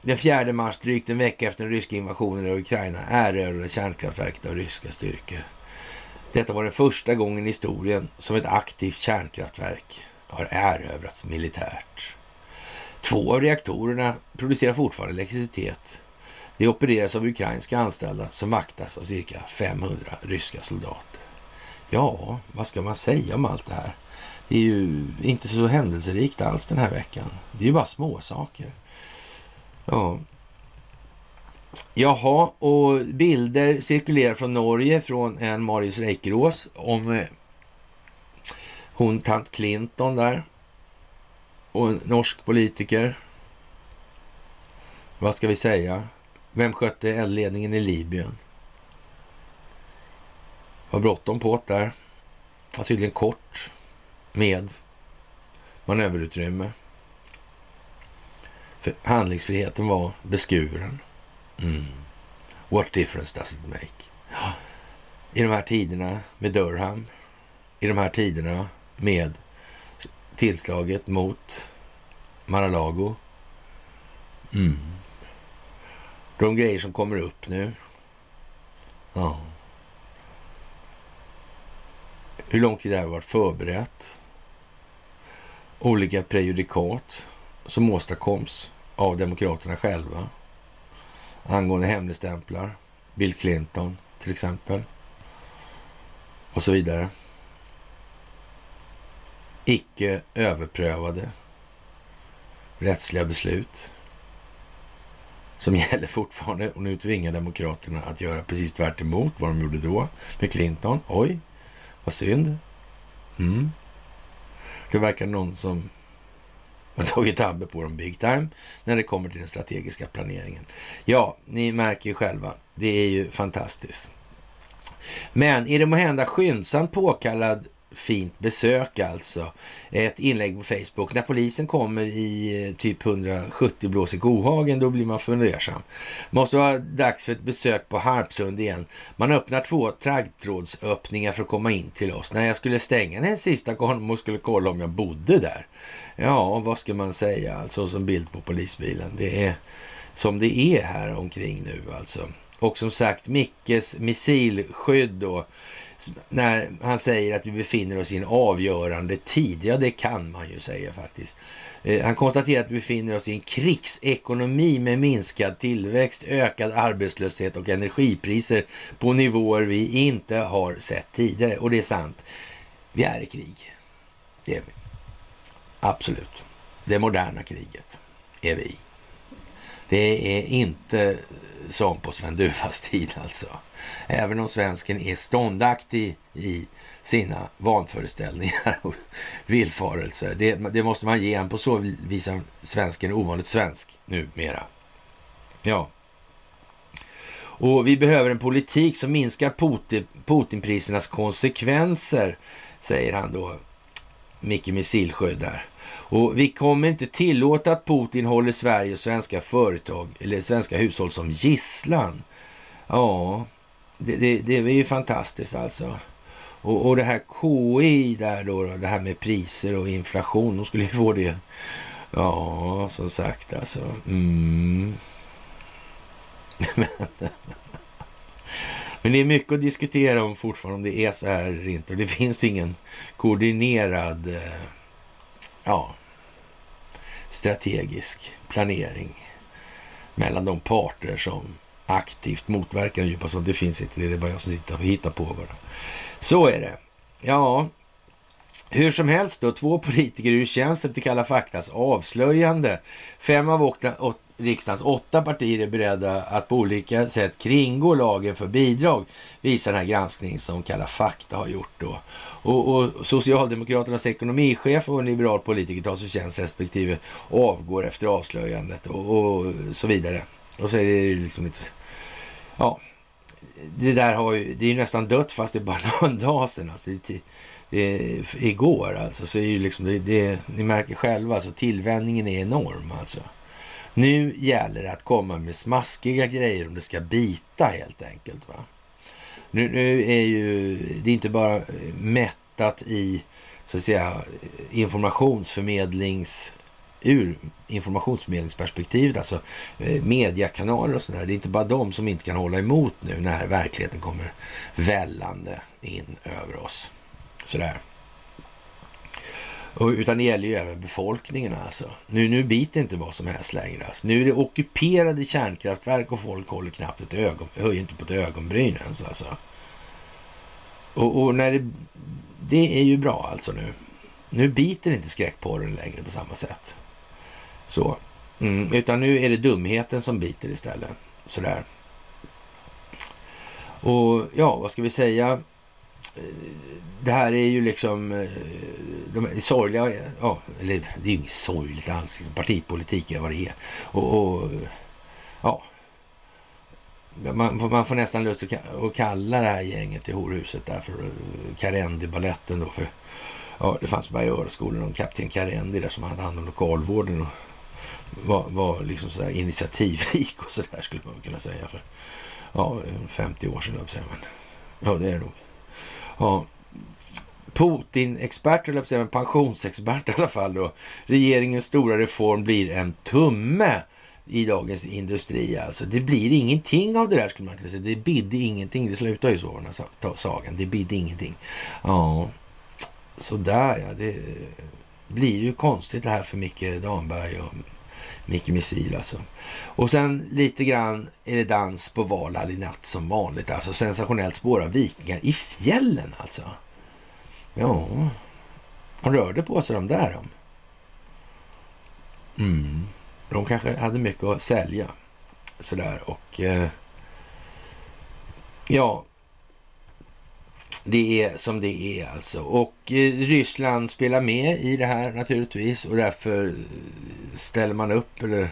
Speaker 1: den 4 mars, drygt en vecka efter den ryska invasionen av Ukraina, erövrade kärnkraftverket av ryska styrkor. Detta var den första gången i historien som ett aktivt kärnkraftverk har erövrats militärt. Två av reaktorerna producerar fortfarande elektricitet. De opereras av ukrainska anställda som vaktas av cirka 500 ryska soldater. Ja, vad ska man säga om allt det här? Det är ju inte så händelserikt alls den här veckan. Det är ju bara småsaker. Ja, Jaha, och bilder cirkulerar från Norge från en Marius Reikerås om eh, hon tant Clinton där. Och en norsk politiker. Vad ska vi säga? Vem skötte eldledningen i Libyen? Var bråttom på det där. Var tydligen kort med manöverutrymme. Handlingsfriheten var beskuren. Mm. What difference does it make? I de här tiderna med Durham, i de här tiderna med tillslaget mot Mar-a-Lago. Mm. De grejer som kommer upp nu. Ja. Hur lång tid det här varit förberett. Olika prejudikat som åstadkoms av demokraterna själva angående hemligstämplar. Bill Clinton till exempel. Och så vidare. Icke överprövade rättsliga beslut som gäller fortfarande och nu tvingar Demokraterna att göra precis tvärt emot vad de gjorde då med Clinton. Oj, vad synd. Mm. Det verkar någon som har tagit tabbe på dem big time när det kommer till den strategiska planeringen. Ja, ni märker ju själva. Det är ju fantastiskt. Men är det måhända skyndsamt påkallad fint besök alltså. Ett inlägg på Facebook. När polisen kommer i eh, typ 170 blås i kohagen, då blir man fundersam. Måste vara dags för ett besök på Harpsund igen. Man öppnar två traggtrådsöppningar för att komma in till oss. När jag skulle stänga den sista kom och skulle kolla om jag bodde där. Ja, vad ska man säga? Alltså som bild på polisbilen. Det är som det är här omkring nu alltså. Och som sagt, Mickes missilskydd då när han säger att vi befinner oss i en avgörande tid. Ja, det kan man ju säga faktiskt. Eh, han konstaterar att vi befinner oss i en krigsekonomi med minskad tillväxt, ökad arbetslöshet och energipriser på nivåer vi inte har sett tidigare. Och det är sant. Vi är i krig. Det är vi. Absolut. Det moderna kriget är vi i. Det är inte som på Sven Dufvas tid alltså. Även om svensken är ståndaktig i sina vanföreställningar och villfarelser. Det, det måste man ge en på så vis är svensken ovanligt svensk numera. Ja. Och vi behöver en politik som minskar Putin, Putinprisernas konsekvenser, säger han då, Micke Missilsjö där. Och vi kommer inte tillåta att Putin håller Sverige och svenska företag eller svenska hushåll som gisslan. Ja, det, det, det är ju fantastiskt alltså. Och, och det här KI där då, det här med priser och inflation, de skulle ju få det. Ja, som sagt alltså. Mm. Men det är mycket att diskutera om fortfarande om det är så här eller inte. Och det finns ingen koordinerad eh, ja, strategisk planering mellan de parter som aktivt motverkar den djupa Det finns inte, det är bara jag som sitter och hittar på bara. Så är det. Ja, hur som helst då, två politiker ur tjänsten till Kalla faktas avslöjande. Fem av åtta riksdagens åtta partier är beredda att på olika sätt kringgå lagen för bidrag, visar den här granskningen som Kalla fakta har gjort då. Och, och Socialdemokraternas ekonomichef och en liberal politiker tas ur tjänst respektive avgår efter avslöjandet och, och så vidare. Och så är det liksom lite... Ja, det där har ju, det är ju nästan dött fast det är bara någon dag sedan. Alltså, det, det, igår alltså. Så är ju liksom, det, det, ni märker själva, alltså tillvänjningen är enorm alltså. Nu gäller det att komma med smaskiga grejer om det ska bita helt enkelt. Va? Nu, nu är ju det är inte bara eh, mättat i så att säga informationsförmedlings ur informationsförmedlingsperspektivet, alltså eh, mediekanaler och sådär. Det är inte bara de som inte kan hålla emot nu när verkligheten kommer vällande in över oss. Sådär. Utan det gäller ju även befolkningen alltså. Nu, nu biter inte vad som helst längre. Alltså. Nu är det ockuperade kärnkraftverk och folk håller knappt ett ögon, höjer inte på ett ögonbryn ens alltså. Och, och när det, det är ju bra alltså nu. Nu biter inte skräckporren längre på samma sätt. Så. Mm, utan nu är det dumheten som biter istället. Sådär. Och ja, vad ska vi säga? Det här är ju liksom eh, de är sorgliga, ja, eller det är ju inget sorgligt alls. Liksom, partipolitik är vad det är. Och, och ja, man, man, får nästan lust att kalla det här gänget i horhuset där för eh, Karendi-baletten då. För, ja, det fanns bara Bergörskolor och kapten Karendi där som hade hand om lokalvården och var, var liksom så initiativrik och sådär skulle man kunna säga för ja, 50 år sedan. Ja, det är det nog. Ja, Putin-expert, eller säga, pensionsexpert i alla fall då. Regeringens stora reform blir en tumme i Dagens Industri. Alltså, det blir ingenting av det där skulle man kunna säga. Det bidde ingenting. Det slutar ju så, den här sagan. Det bidde ingenting. Ja, sådär ja. Det blir ju konstigt det här för Micke Damberg och Micke Missil alltså. Och sen lite grann är det dans på Valhall i natt som vanligt. Alltså sensationellt spår av vikingar i fjällen alltså. Ja, de rörde på sig de där. De. Mm. De kanske hade mycket att sälja. Sådär och... Eh, ja det är som det är alltså. Och eh, Ryssland spelar med i det här naturligtvis och därför eh, ställer man upp eller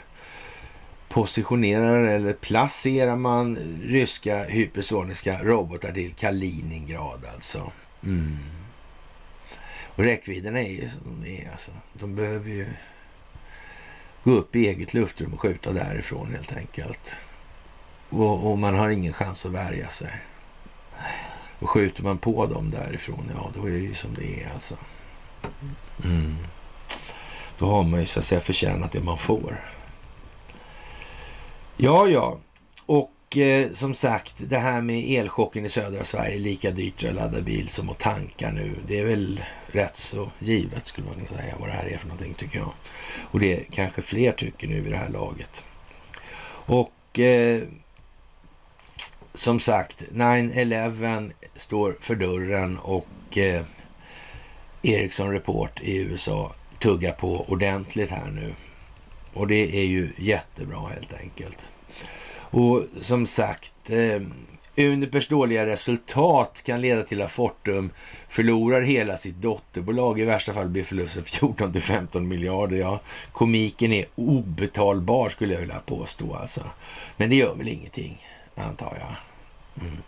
Speaker 1: positionerar eller placerar man eh, ryska hypersoniska robotar till Kaliningrad alltså. Mm. Och räckvidderna är ju som de är alltså. De behöver ju gå upp i eget luftrum och skjuta därifrån helt enkelt. Och, och man har ingen chans att värja sig. Och skjuter man på dem därifrån, ja då är det ju som det är alltså. Mm. Då har man ju så att säga förtjänat det man får. Ja, ja. Och eh, som sagt, det här med elchocken i södra Sverige, lika dyrt att ladda bil som att tanka nu. Det är väl rätt så givet skulle man kunna säga vad det här är för någonting tycker jag. Och det kanske fler tycker nu i det här laget. Och eh, som sagt, 9-11 står för dörren och eh, Ericsson Report i USA tuggar på ordentligt här nu. Och det är ju jättebra helt enkelt. Och som sagt, eh, Unipers dåliga resultat kan leda till att Fortum förlorar hela sitt dotterbolag. I värsta fall blir förlusten 14 till 15 miljarder. Ja, komiken är obetalbar skulle jag vilja påstå alltså. Men det gör väl ingenting, antar jag. Mm.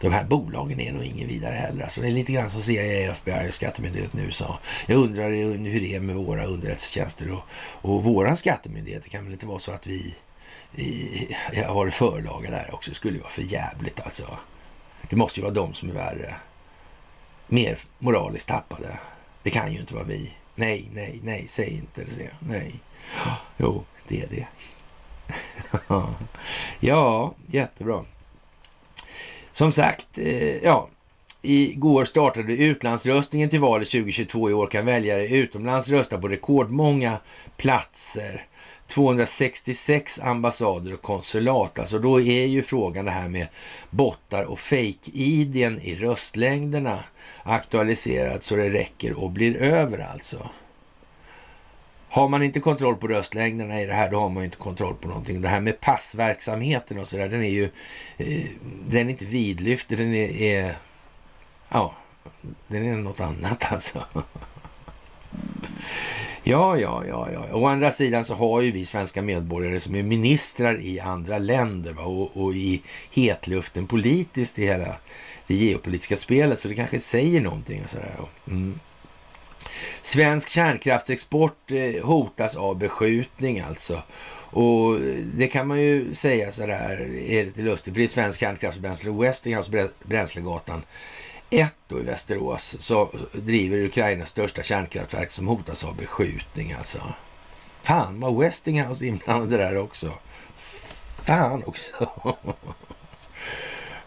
Speaker 1: De här bolagen är nog ingen vidare heller. Alltså, det är lite grann som CIA, FBI och Skattemyndigheten i USA. Jag undrar hur det är med våra underrättelsetjänster och, och våran skattemyndighet. Det kan väl inte vara så att vi i, har varit förlaga där också. Det skulle ju vara för jävligt alltså. Det måste ju vara de som är värre. Mer moraliskt tappade. Det kan ju inte vara vi. Nej, nej, nej, säg inte det. Nej. Jo, det är det. ja, jättebra. Som sagt, eh, ja, Igår startade utlandsröstningen till valet 2022. I år kan väljare utomlands rösta på rekordmånga platser. 266 ambassader och konsulat. Alltså då är ju frågan det här med bottar och fake-id i röstlängderna aktualiserat så det räcker och blir över alltså. Har man inte kontroll på röstlängderna i det här, då har man inte kontroll på någonting. Det här med passverksamheten och sådär, den är ju eh, den är inte vidlyftig, den är, är ja, den är något annat alltså. Ja, ja, ja, ja. Å andra sidan så har ju vi svenska medborgare som är ministrar i andra länder va? Och, och i hetluften politiskt i hela det geopolitiska spelet. Så det kanske säger någonting. Och sådär. Mm. Svensk kärnkraftsexport eh, hotas av beskjutning alltså. Och eh, det kan man ju säga sådär, är lite lustigt, för det är Svensk kärnkraftsbränsle Westinghouse Bränslegatan 1 då i Västerås så driver Ukrainas största kärnkraftverk som hotas av beskjutning alltså. Fan var Westinghouse inblandade där också. Fan också.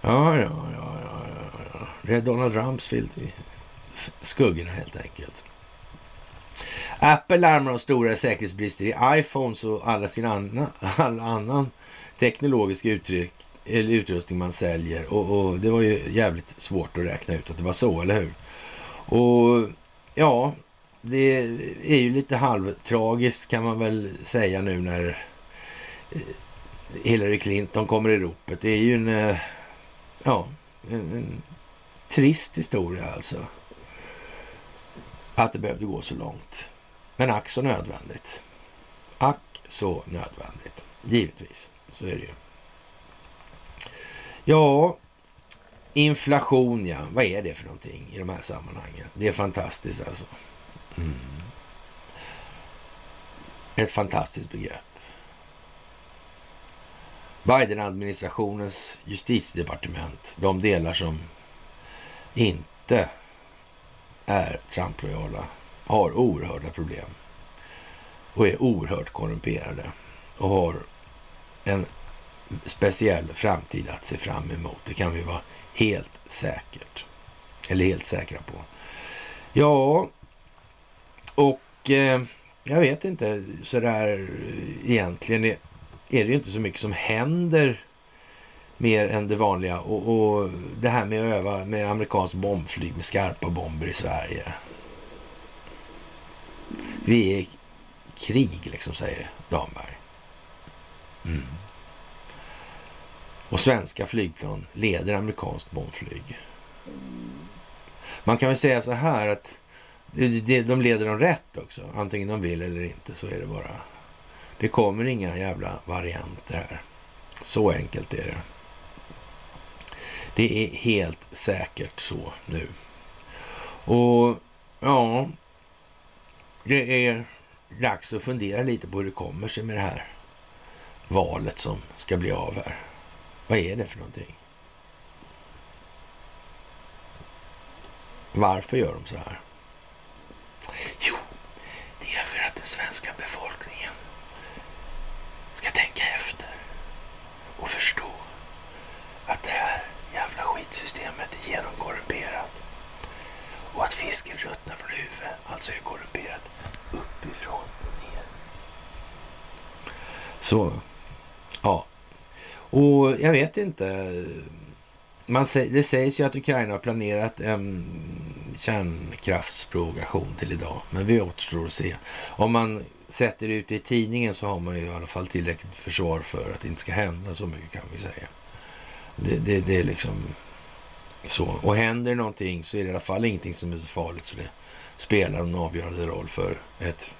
Speaker 1: ja, ja, ja, ja, ja. Det är Donald Rumsfeld i skuggorna helt enkelt. Apple larmar om stora säkerhetsbrister i iPhones och alla sin anna, all annan teknologisk uttryck, eller utrustning man säljer. Och, och, det var ju jävligt svårt att räkna ut att det var så, eller hur? Och ja, det är ju lite halvtragiskt kan man väl säga nu när eh, Hillary Clinton kommer i ropet. Det är ju en, eh, ja, en, en trist historia alltså. Att det behövde gå så långt. Men ack så nödvändigt. Ack så nödvändigt. Givetvis, så är det ju. Ja, inflation ja. Vad är det för någonting i de här sammanhangen? Det är fantastiskt alltså. Mm. Ett fantastiskt begrepp. Biden-administrationens justitiedepartement, de delar som inte är Trump-lojala, har oerhörda problem och är oerhört korrumperade och har en speciell framtid att se fram emot. Det kan vi vara helt säkert. Eller helt säkra på. Ja, och eh, jag vet inte sådär eh, egentligen är, är det ju inte så mycket som händer mer än det vanliga. Och, och det här med att öva med amerikanskt bombflyg med skarpa bomber i Sverige. Vi är i krig liksom, säger Damberg. Mm. Och svenska flygplan leder amerikanskt bombflyg. Man kan väl säga så här att de leder dem rätt också. Antingen de vill eller inte så är det bara. Det kommer inga jävla varianter här. Så enkelt är det. Det är helt säkert så nu. Och ja, det är dags att fundera lite på hur det kommer sig med det här valet som ska bli av här. Vad är det för någonting? Varför gör de så här? Jo, det är för att den svenska befolkningen ska tänka efter och förstå att det här jävla skitsystemet är genomkorrumperat och att fisken ruttnar från huvudet, alltså är korrumperat uppifrån och ner. Så, ja. Och jag vet inte. Man, det sägs ju att Ukraina har planerat en kärnkraftsprovokation till idag, men vi återstår att se. Om man sätter ut det i tidningen så har man ju i alla fall tillräckligt försvar för att det inte ska hända så mycket kan vi säga. Det, det, det är liksom så. Och händer någonting så är det i alla fall ingenting som är så farligt så det spelar en avgörande roll för ett,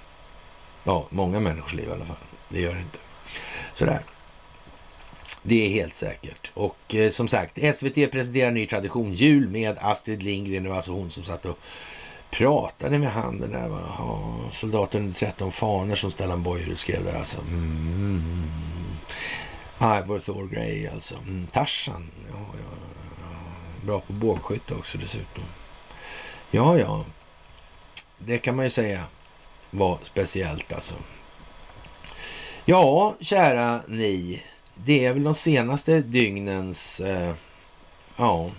Speaker 1: ja, många människors liv i alla fall. Det gör det inte. Sådär. Det är helt säkert. Och eh, som sagt, SVT presenterar ny tradition. Jul med Astrid Lindgren. Det var alltså hon som satt och pratade med han den där oh, soldaten under 13 faner som Stellan Bojerud skrev där alltså. Mm. Ivor Thor Grey alltså. Mm. Tarzan. Ja, ja, ja. Bra på bågskytte också dessutom. Ja, ja. Det kan man ju säga var speciellt alltså. Ja, kära ni det är väl de senaste dygnens eh, ja,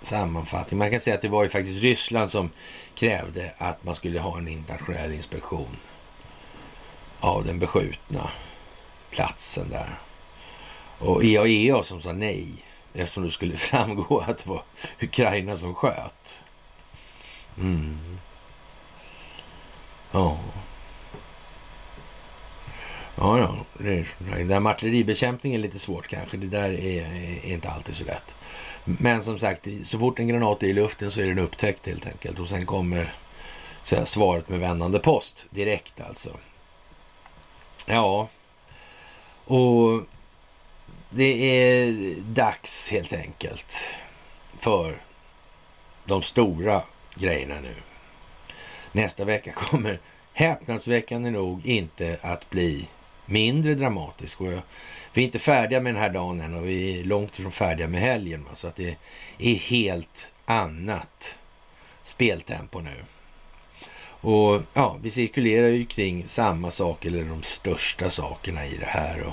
Speaker 1: sammanfattning. Man kan säga att det var ju faktiskt Ryssland som krävde att man skulle ha en internationell inspektion av den beskjutna platsen där. Och IAEA som sa nej eftersom det skulle framgå att det var Ukraina som sköt. Mm. Ja. Ja, ja. Det, det där med artilleribekämpning är lite svårt kanske. Det där är, är, inte alltid så lätt. Men som sagt, så fort en granat är i luften så är den upptäckt helt enkelt. Och sen kommer så här, svaret med vändande post direkt alltså. Ja, och det är dags helt enkelt för de stora grejerna nu. Nästa vecka kommer häpnadsväckande nog inte att bli mindre dramatisk. Och vi är inte färdiga med den här dagen än och vi är långt ifrån färdiga med helgen. Så att det är helt annat speltempo nu. Och ja, vi cirkulerar ju kring samma sak eller de största sakerna i det här. Och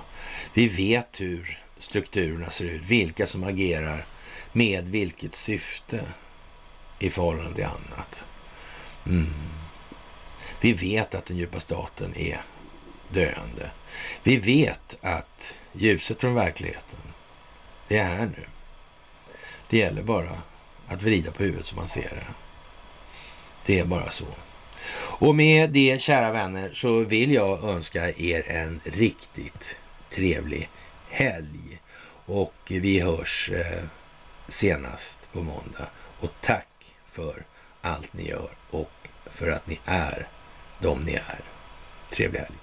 Speaker 1: vi vet hur strukturerna ser ut, vilka som agerar med vilket syfte i förhållande till annat. Mm. Vi vet att den djupa staten är döende. Vi vet att ljuset från verkligheten, det är här nu. Det gäller bara att vrida på huvudet så man ser det. Det är bara så. Och med det, kära vänner, så vill jag önska er en riktigt trevlig helg. Och vi hörs eh, senast på måndag. Och tack för allt ni gör och för att ni är de ni är. Trevlig helg!